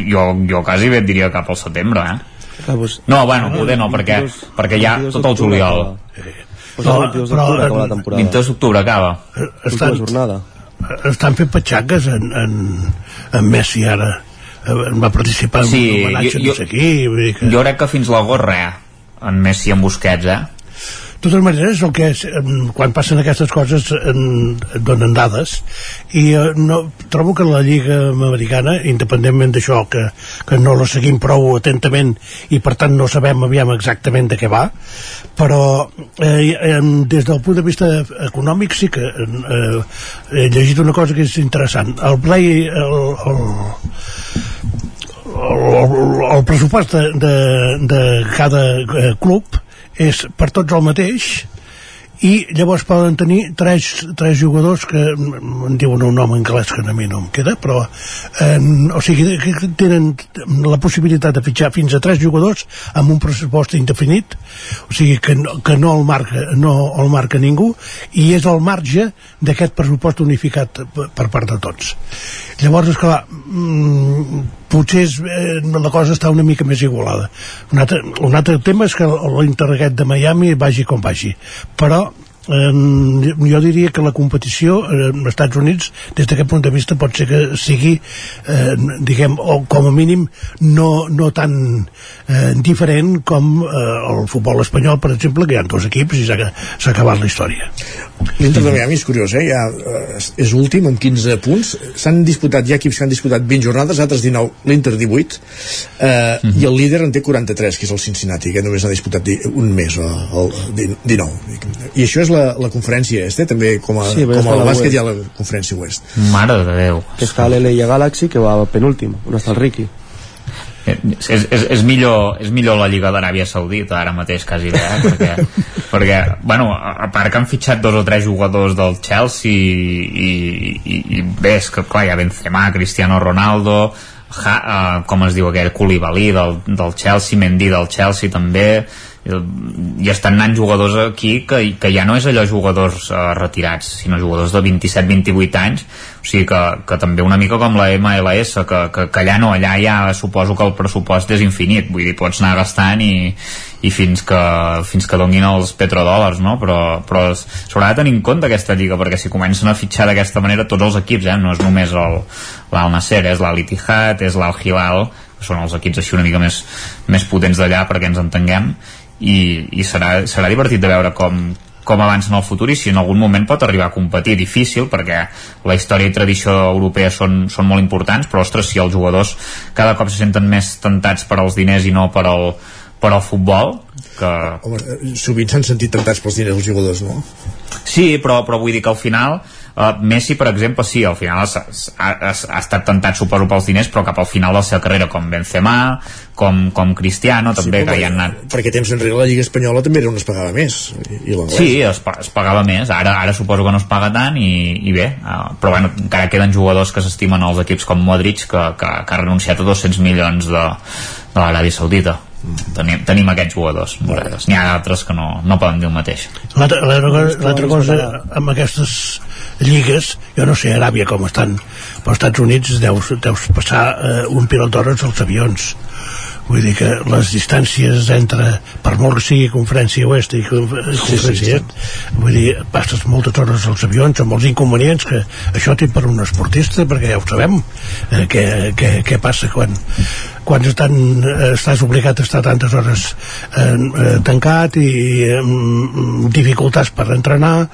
jo, jo quasi bé et diria cap al setembre, eh? No, bueno, poder no, perquè, perquè ja tot el juliol. Pues el 22 d'octubre acaba la temporada. 22 d'octubre acaba. Última jornada. Estan fent petxaques en, en, en Messi ara Eh, va participar en Sí, un homenatge jo- no jo- sé qui vull dir que... Jo crec que fins l'agost res, en Messi en Busquets, eh? De totes maneres el que és, quan passen aquestes coses et donen dades i eh, no, trobo que la Lliga Americana independentment d'això que, que no la seguim prou atentament i per tant no sabem aviam exactament de què va però eh, des del punt de vista econòmic sí que eh, he llegit una cosa que és interessant. El play el, el, el, el pressupost de, de, de cada eh, club és per tots el mateix i llavors poden tenir tres, tres jugadors que em diuen un nom anglès que a mi no em queda però eh, o sigui que tenen la possibilitat de fitxar fins a tres jugadors amb un pressupost indefinit o sigui que no, que no el marca no el marca ningú i és el marge d'aquest pressupost unificat per part de tots. Llavors esclar mm, potser és, eh, la cosa està una mica més igualada. Un altre, un altre tema és que l'Inter aquest de Miami vagi com vagi. Però eh, jo diria que la competició eh, als Estats Units des d'aquest punt de vista pot ser que sigui eh, diguem, o com a mínim no, no tan eh, diferent com eh, el futbol espanyol per exemple, que hi ha dos equips i s'ha acabat la història L'Inter de Miami és curiós, eh? Ja, eh, és últim amb 15 punts. S'han disputat, hi ha equips que han disputat 20 jornades, altres 19, l'Inter 18, eh, i el líder en té 43, que és el Cincinnati, que només ha disputat di- un mes, o, el, di- 19. I això és la, la conferència est, eh? també com a, Sí, com a la bàsquet West. hi ha la conferència oest. Mare de Déu. Que està l'LA Galaxy, que va penúltim, on està el Ricky. Eh, És, és, és, millor, és millor la Lliga d'Aràbia Saudita ara mateix quasi bé, eh? [LAUGHS] perquè, perquè bueno, a part que han fitxat dos o tres jugadors del Chelsea i, i, i bé, és que clar, hi ha Benzema, Cristiano Ronaldo ha, uh, com es diu aquell Koulibaly del, del Chelsea, Mendy del Chelsea també i estan anant jugadors aquí que, que ja no és allò jugadors uh, retirats sinó jugadors de 27-28 anys o sigui que, que també una mica com la MLS que, que, que allà no, allà ja suposo que el pressupost és infinit vull dir, pots anar gastant i, i fins que, fins que donguin els petrodòlars no? però, però s'haurà de tenir en compte aquesta lliga perquè si comencen a fitxar d'aquesta manera tots els equips, eh? no és només l'Al Nasser, és l'Al és l'Al Hilal, són els equips així una mica més, més potents d'allà perquè ens entenguem i, i serà, serà divertit de veure com, com avança en el futur i si en algun moment pot arribar a competir difícil perquè la història i tradició europea són, són molt importants però ostres, si els jugadors cada cop se senten més tentats per als diners i no per al, per al futbol que... Home, sovint s'han sentit tentats pels diners els jugadors, no? Sí, però, però vull dir que al final uh, Messi, per exemple, sí, al final ha, ha, ha, estat tentat, suposo, pels diners, però cap al final de la seva carrera, com Benzema, com, com Cristiano, també, però que hi han anat... Perquè temps enrere la Lliga Espanyola també era on es pagava més. I. Sí, es, es pagava més, ara, ara suposo que no es paga tant i, i bé, uh, però bueno, encara queden jugadors que s'estimen als equips com Modric que, que, que ha renunciat a 200 milions de, de l'Aràbia Saudita. Tenim, tenim aquests jugadors nosaltres. n'hi ha d'altres que no, no poden dir el mateix. L'altra cosa, amb aquestes lligues, jo no sé Aràbia com estan, però als Estats Units deus, deus passar eh, un pilot d'hores als avions. Vull dir que les distàncies entre per molt que sigui conferència oest i conferència sí, sí, est vull dir, passes moltes hores als avions amb els inconvenients que això té per un esportista perquè ja ho sabem eh, què, què, què passa quan quan estan, eh, estàs obligat a estar tantes hores eh, eh, tancat i eh, dificultats per entrenar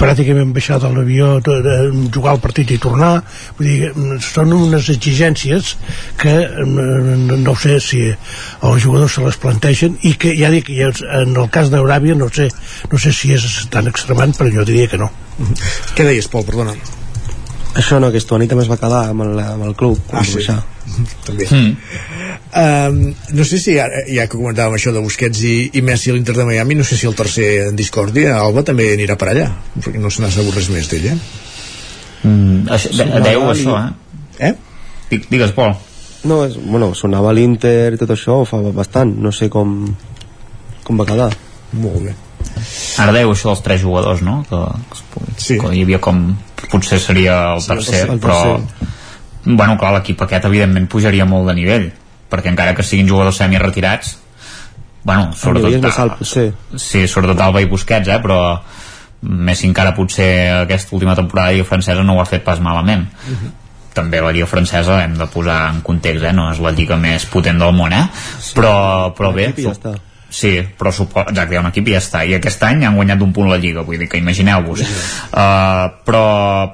pràcticament baixar de l'avió jugar al partit i tornar vull dir, són unes exigències que no sé si els jugadors se les plantegen i que ja dic, en el cas d'Euràbia no sé, no sé si és tan extremant però jo diria que no què deies, Pol, perdona això no, que Estuani també es va quedar amb el, amb el club ah, sí. baixar. [LAUGHS] també mm. um, no sé si ja, ja que comentàvem això de Busquets i, i Messi a l'Inter de Miami no sé si el tercer en discòrdia Alba també anirà per allà perquè no se n'ha sabut res més d'ell eh? mm, això, de, deu això eh? eh? digues Pol no, és, bueno, sonava l'Inter i tot això fa bastant, no sé com com va quedar molt bé ara deu això dels tres jugadors no? que, que, sí. que hi havia com potser seria el tercer, sí, el tercer. però bueno, clar, l'equip aquest evidentment pujaria molt de nivell perquè encara que siguin jugadors semi-retirats bueno, sobretot alt, sí. sí, sobretot Alba i Busquets eh, però Messi encara potser aquesta última temporada de Lliga Francesa no ho ha fet pas malament uh mhm. -huh. també la Lliga Francesa hem de posar en context, eh? no és la lliga més potent del món, eh? Sí, però, però bé, ja està Sí, però supo... exacte, hi ha un equip i ja està. I aquest any han guanyat un punt la Lliga, vull dir que imagineu-vos. Sí. Uh, però,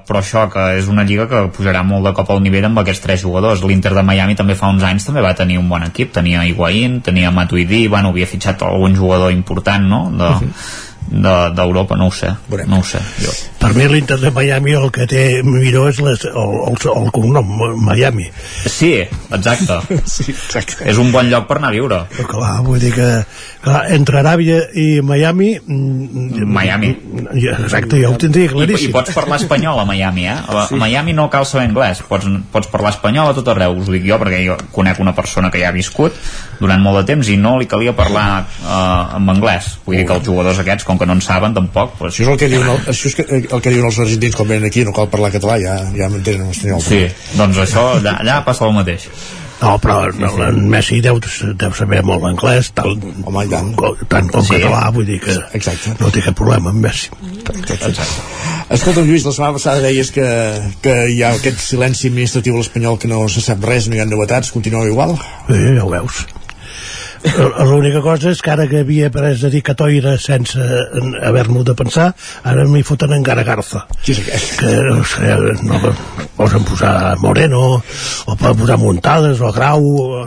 però això, que és una Lliga que pujarà molt de cop al nivell amb aquests tres jugadors. L'Inter de Miami també fa uns anys també va tenir un bon equip. Tenia Higuaín, tenia Matuidi, bueno, havia fitxat algun jugador important, no?, de, uh -huh d'Europa, de, no ho sé Veurem. no ho sé jo. per mi l'Inter de Miami el que té millor és les, el, el, el cognom Miami sí, exacte. [LAUGHS] sí, exacte és un bon lloc per anar a viure però clar, vull dir que clar, entre Aràbia i Miami mm, Miami exacte, ja ho tindria claríssim I, i pots parlar espanyol a Miami eh? a, sí. a Miami no cal saber anglès pots, pots parlar espanyol a tot arreu us ho dic jo perquè jo conec una persona que ja ha viscut durant molt de temps i no li calia parlar uh, en anglès vull dir que els jugadors aquests com que no en saben tampoc pues... això és el que diuen, el, això és que, el que diuen els argentins quan venen aquí no cal parlar català ja, ja m'entenen en espanyol sí, doncs això allà, allà passa el mateix no, però en Messi deu, deu saber molt anglès, tant, Home, tant. Com, tant com sí. català, vull dir que Exacte. no té cap problema amb Messi. Exacte. Escolta'm, Lluís, la setmana passada deies que, que hi ha aquest silenci administratiu a l'espanyol que no se sap res, no hi ha novetats, continua igual? Sí, ja ho veus. L'única cosa és que ara que havia pres a dir catoira sense haver-m'ho de pensar, ara m'hi foten encara Garza. Qui és aquest? Que no sé, no, posen posar Moreno, o poden posar Muntades, o Grau... O,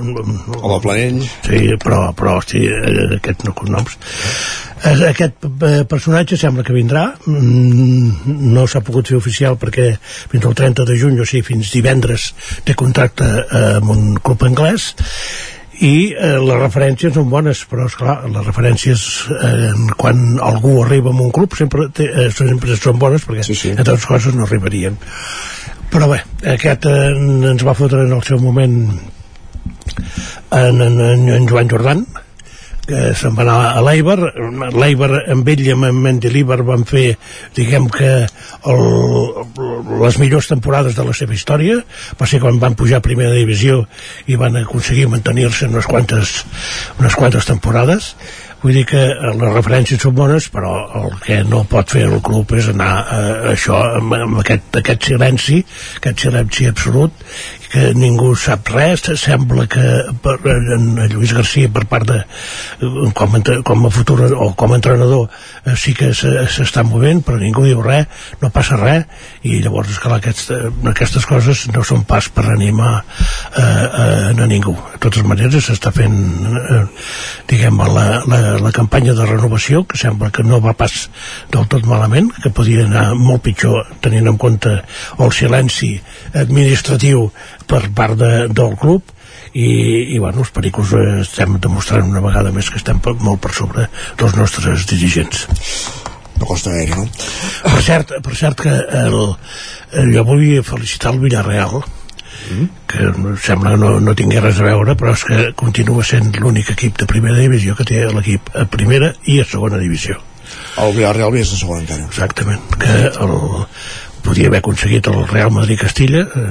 o la Planell. Sí, però, però sí, aquests no cognoms. Aquest eh, personatge sembla que vindrà, mm, no s'ha pogut fer oficial perquè fins al 30 de juny, o sigui, fins divendres, té contracte eh, amb un club anglès, i eh, les referències són bones però esclar, les referències eh, quan algú arriba a un club sempre, té, eh, sempre són bones perquè sí, sí. altres coses no arribarien però bé, aquest eh, ens va fotre en el seu moment en, en, en Joan Jordan que se'n va anar a l'Eiber l'Eiber amb ell i amb Mendilibar van fer diguem que el, les millors temporades de la seva història. Va ser quan van pujar a primera divisió i van aconseguir mantenir-se unes quantes unes quantes temporades vull dir que les referències són bones però el que no pot fer el club és anar a, a això amb, amb aquest, aquest silenci aquest silenci absolut que ningú sap res, sembla que per, en Lluís Garcia per part de com, com a futur o com a entrenador eh, sí que s'està movent però ningú diu res, no passa res i llavors és que aquest, aquestes coses no són pas per animar eh, eh, a ningú. De totes maneres s'està fent eh, diguem la, la, la campanya de renovació que sembla que no va pas del tot malament que podia anar molt pitjor tenint en compte el silenci administratiu per part de, del club i, i bueno, els pericos eh, estem demostrant una vegada més que estem molt per sobre dels nostres dirigents no costa gaire, no? Per cert, per cert que el, el, jo vull felicitar el Villarreal mm. que sembla que no, no tingui res a veure però és que continua sent l'únic equip de primera divisió que té l'equip a primera i a segona divisió el Villarreal és a segona encara exactament que el, podia haver aconseguit el Real Madrid-Castilla eh,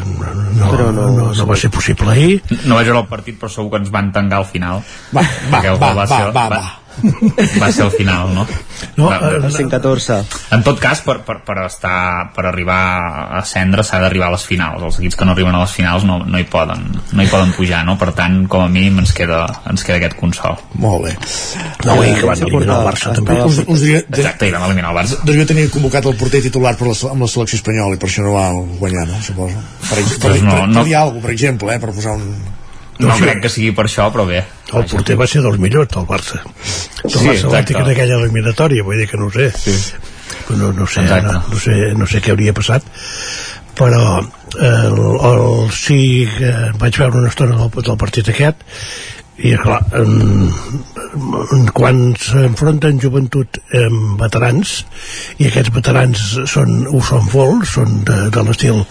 no, no, no, no, no va ser possible ahir No vaig veure el partit, però segur que ens van tangar al final. Va, va, el va, gol va, ser- va, va. [LAUGHS] va ser el final, no? No, Va, El 114. En tot cas, per, per, per, estar, per arribar a ascendre s'ha d'arribar a les finals. Els equips que no arriben a les finals no, no, hi, poden, no hi poden pujar, no? Per tant, com a mínim ens queda, ens queda aquest consol. Molt bé. no, Eh, i que van eliminar el Barça també us, us diria, de, Exacte, i vam eliminar el Barça. devia tenir convocat el porter titular per la, amb la selecció espanyola i per això no va guanyar, no? Suposo. Per, per, Pues no, per, no. per dir alguna cosa, per exemple, eh, per posar un... No crec que sigui per això, però bé. el porter va ser dels millors del Barça del Sí, Barça exacte. en aquella eliminatòria vull dir que no ho sé sí. no, no, sé, Exacte. no, no, sé, no sé què hauria passat però el, el, sí que vaig veure una estona del, del partit aquest i clar quan s'enfronten joventut amb veterans i aquests veterans són, ho són molt són de, de l'estil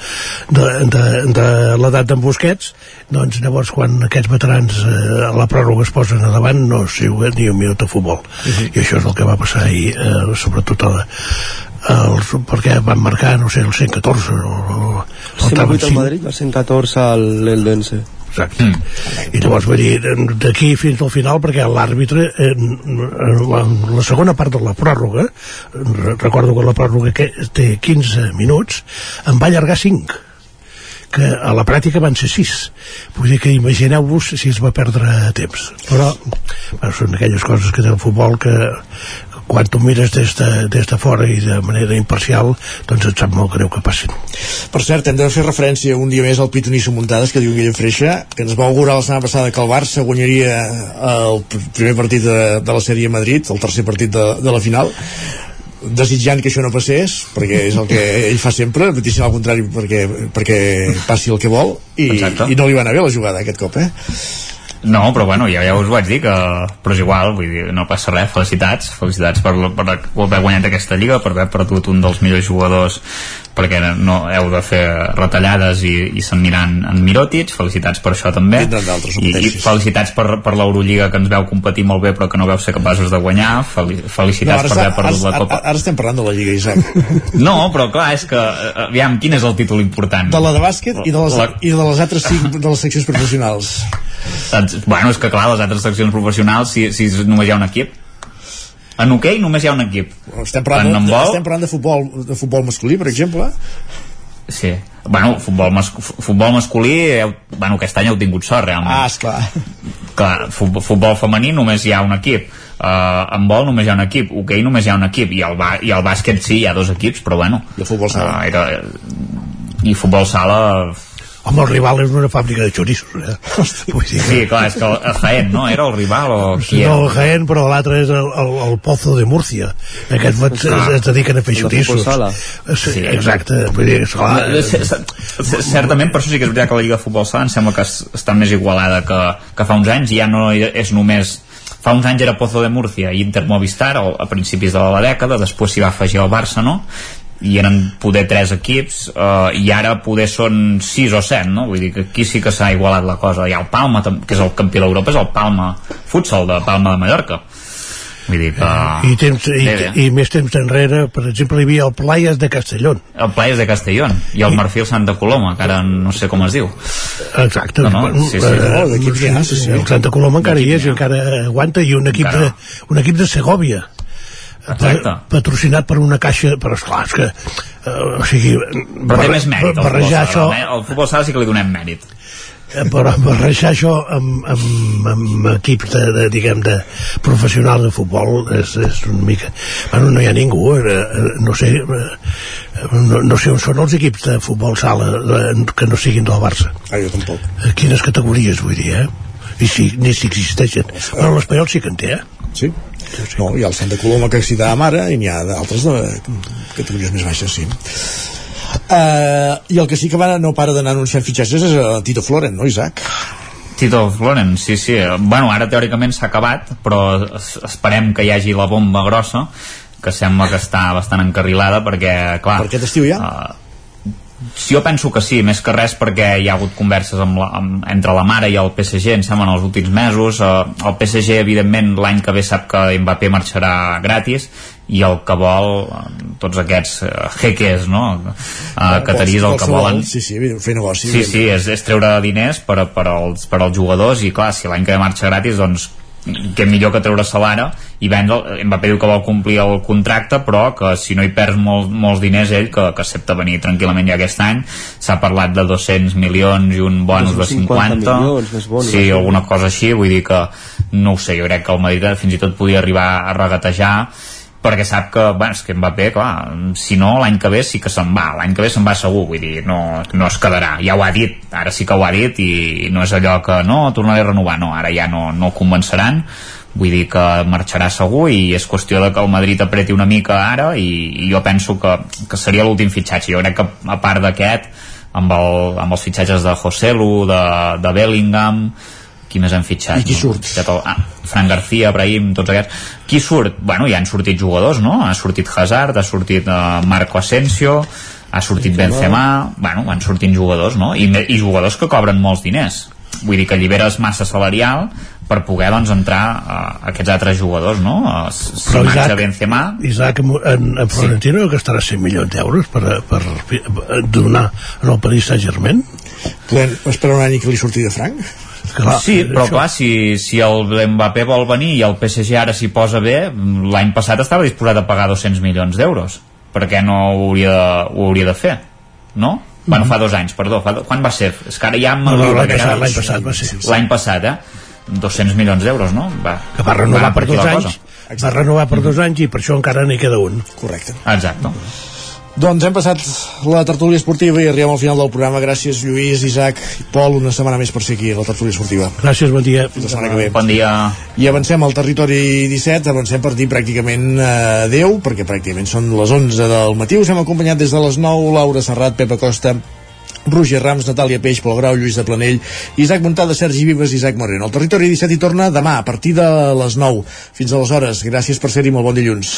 de, de, de l'edat d'en Busquets doncs llavors quan aquests veterans eh, a la pròrroga es posen a davant no es juga ni un minut de futbol. I això és el que va passar ahir eh, sobretot a la, els, perquè van marcar, no sé, el 114 o, o, El 108 al Madrid, el 114 al l'Eldense. Exacte. Mm. I llavors, vull dir, d'aquí fins al final, perquè l'àrbitre, eh, la, la segona part de la pròrroga, re- recordo que la pròrroga que té 15 minuts, en va allargar 5 que a la pràctica van ser 6 vull dir que imagineu-vos si es va perdre temps però bueno, són aquelles coses que té el futbol que quan tu mires des de, des de fora i de manera imparcial doncs et sap molt greu que passin Per cert, hem de fer referència un dia més al Pitonisso Muntades, que diu Guillem Freixa, que ens va augurar la setmana passada que el Barça guanyaria el pr- primer partit de, de la sèrie a Madrid, el tercer partit de, de la final, desitjant que això no passés, perquè és el que ell fa sempre, vaticinar al contrari perquè, perquè passi el que vol, i, Exacte. i no li va anar bé la jugada aquest cop, eh? No, però bueno, ja, ja us ho vaig dir que... Però és igual, vull dir, no passa res, felicitats felicitats per, per haver guanyat aquesta lliga per haver perdut un dels millors jugadors perquè no heu de fer retallades i, i se'n miran en Mirotic felicitats per això també I, i felicitats per, per l'Eurolliga que ens veu competir molt bé però que no veu ser capaços de guanyar Fel, felicitats ara, per haver perdut la Copa ara, ara estem parlant de la Lliga, Isaac. [LAUGHS] no, però clar, és que eh, aviam, quin és el títol important? De la de bàsquet i de les, La- i de les altres cinc de les seccions professionals. Saps? Bueno, és que clar, les altres seccions professionals, si, si només hi ha un equip, en hoquei només hi ha un equip. Estem parlant, en de, handbol, estem parlant de futbol, de futbol masculí, per exemple. sí. Bueno, futbol, mas futbol masculí, heu, bueno, aquest any heu tingut sort, realment. Ah, esclar. Clar, futbol, femení només hi ha un equip. Uh, en vol només hi ha un equip. Hoquei només hi ha un equip. I el, I el bàsquet sí, hi ha dos equips, però bueno. I el futbol sala. Uh, era, I futbol sala... home, el rival és una fàbrica de xorissos eh? vull dir, Sí, clar, és que a Jaén, no? Era el rival o qui no, era? el Jaén, però l'altre és el, el, el Pozo de Múrcia. Aquests es, es, es dediquen a fer El de xorissos. Sí, exacte. Vull dir, esclar, c- Certament, per això sí que és veritat que la Lliga de Futbol Sala em sembla que es- està més igualada que, que fa uns anys, ja no és només fa uns anys era Pozo de Murcia i Inter Movistar o a principis de la dècada després s'hi va afegir el Barça no? I eren poder tres equips eh, i ara poder són sis o set no? vull dir que aquí sí que s'ha igualat la cosa hi ha el Palma, que és el campió d'Europa és el Palma Futsal de Palma de Mallorca vull dir que i, temps, i, Bé, bé. i més temps enrere, per exemple, hi havia el Playas de Castellón. el Playas de Castellón i el Marfil Santa Coloma que ara no sé com es diu Exacte. No, no, sí, sí. Oh, d'equips ja, sí, sí. El Santa Coloma encara hi és i encara aguanta i un equip, de, un equip de Segovia Exacte. pa- patrocinat per una caixa però esclar, és que eh, o sigui, però té més mèrit el futbol barrejar això sala, eh? el futbol sala sí que li donem mèrit eh, però barrejar això amb, amb, amb equips de, de, diguem, de professionals de futbol és, és una mica... Bueno, no hi ha ningú, eh, no sé, eh, no, no sé on són els equips de futbol sala eh, que no siguin del Barça. Ah, jo tampoc. Quines categories, vull dir, eh? I si, ni si existeixen. Però l'Espanyol sí que en té, eh? Sí. No, hi ha el Santa Coloma que citàvem ara i n'hi ha d'altres de categories més baixes, sí. Uh, I el que sí que va, no para d'anar anunciant fitxatges és uh, Tito Floren, no, Isaac? Tito Floren, sí, sí. Bueno, ara teòricament s'ha acabat, però es- esperem que hi hagi la bomba grossa, que sembla que està bastant encarrilada, perquè, clar... Per aquest estiu ja? Uh, jo penso que sí, més que res perquè hi ha hagut converses amb la, amb, entre la mare i el PSG, em sembla, en els últims mesos. Uh, el PSG, evidentment, l'any que ve sap que Mbappé marxarà gratis i el que vol tots aquests uh, jeques no? uh, catarís el que volen sí, sí, fer negoci sí, sí, és, és treure diners per, per, als, per als jugadors i clar, si l'any que marxa gratis doncs que millor que treure-se l'ara i vendre'l, Mbappé diu que vol complir el contracte però que si no hi perds molt, molts diners ell que, que accepta venir tranquil·lament ja aquest any. S'ha parlat de 200 milions i un bonus de 50 milions, bonus, sí, alguna cosa així vull dir que no ho sé, jo crec que el Madrid fins i tot podia arribar a regatejar perquè sap que, bueno, és que Mbappé, clar, si no, l'any que ve sí que se'n va, l'any que ve se'n va segur, vull dir, no, no es quedarà, ja ho ha dit, ara sí que ho ha dit i no és allò que no, tornaré a renovar, no, ara ja no, no convenceran, vull dir que marxarà segur i és qüestió de que el Madrid apreti una mica ara i, i jo penso que, que seria l'últim fitxatge, jo crec que a part d'aquest amb, el, amb els fitxatges de José Lu, de, de Bellingham, qui més han fitxat? I qui surt? No? Ah, Fran García, Brahim, tots aquests. Qui surt? Bueno, ja han sortit jugadors, no? Ha sortit Hazard, ha sortit uh, Marco Asensio, ha sortit Benzema, bueno, van sortint jugadors, no? I, I jugadors que cobren molts diners. Vull dir que alliberes massa salarial per poder doncs, entrar a uh, aquests altres jugadors, no? Uh, si Però marxa Isaac- Benzema... Isaac en, en, en Florentino sí. gastarà 100 milions d'euros per, per, per donar al Paris Saint-Germain Podem esperar un any que li surti de franc? Clar, sí, però això- clar, si, si el Mbappé vol venir i el PSG ara s'hi posa bé, l'any passat estava disposat a pagar 200 milions d'euros. Per què no ho hauria, de, ho hauria de fer? No? Bueno, fa dos anys, perdó. Fa, do- quan va ser? És que ara ja... No, no, l'any perquè passat, l'any passat va ser. L'any passat, eh? 200 milions d'euros, no? Va, que va renovar per aquí dos anys cosa. va renovar per dos anys i per això encara n'hi queda un correcte Exacte. Doncs hem passat la tertúlia esportiva i arribem al final del programa. Gràcies, Lluís, Isaac i Pol, una setmana més per ser aquí a la tertúlia esportiva. gràcies, bon dia Fins la setmana que ve. Bon dia. I avancem al territori 17, avancem per dir pràcticament eh, 10, perquè pràcticament són les 11 del matí. Us hem acompanyat des de les 9, Laura Serrat, Pepa Costa, Roger Rams, Natàlia Peix, Pol Grau, Lluís de Planell, Isaac Montada, Sergi Vives i Isaac Moreno. El territori 17 hi torna demà a partir de les 9. Fins aleshores, gràcies per ser-hi, molt bon dilluns.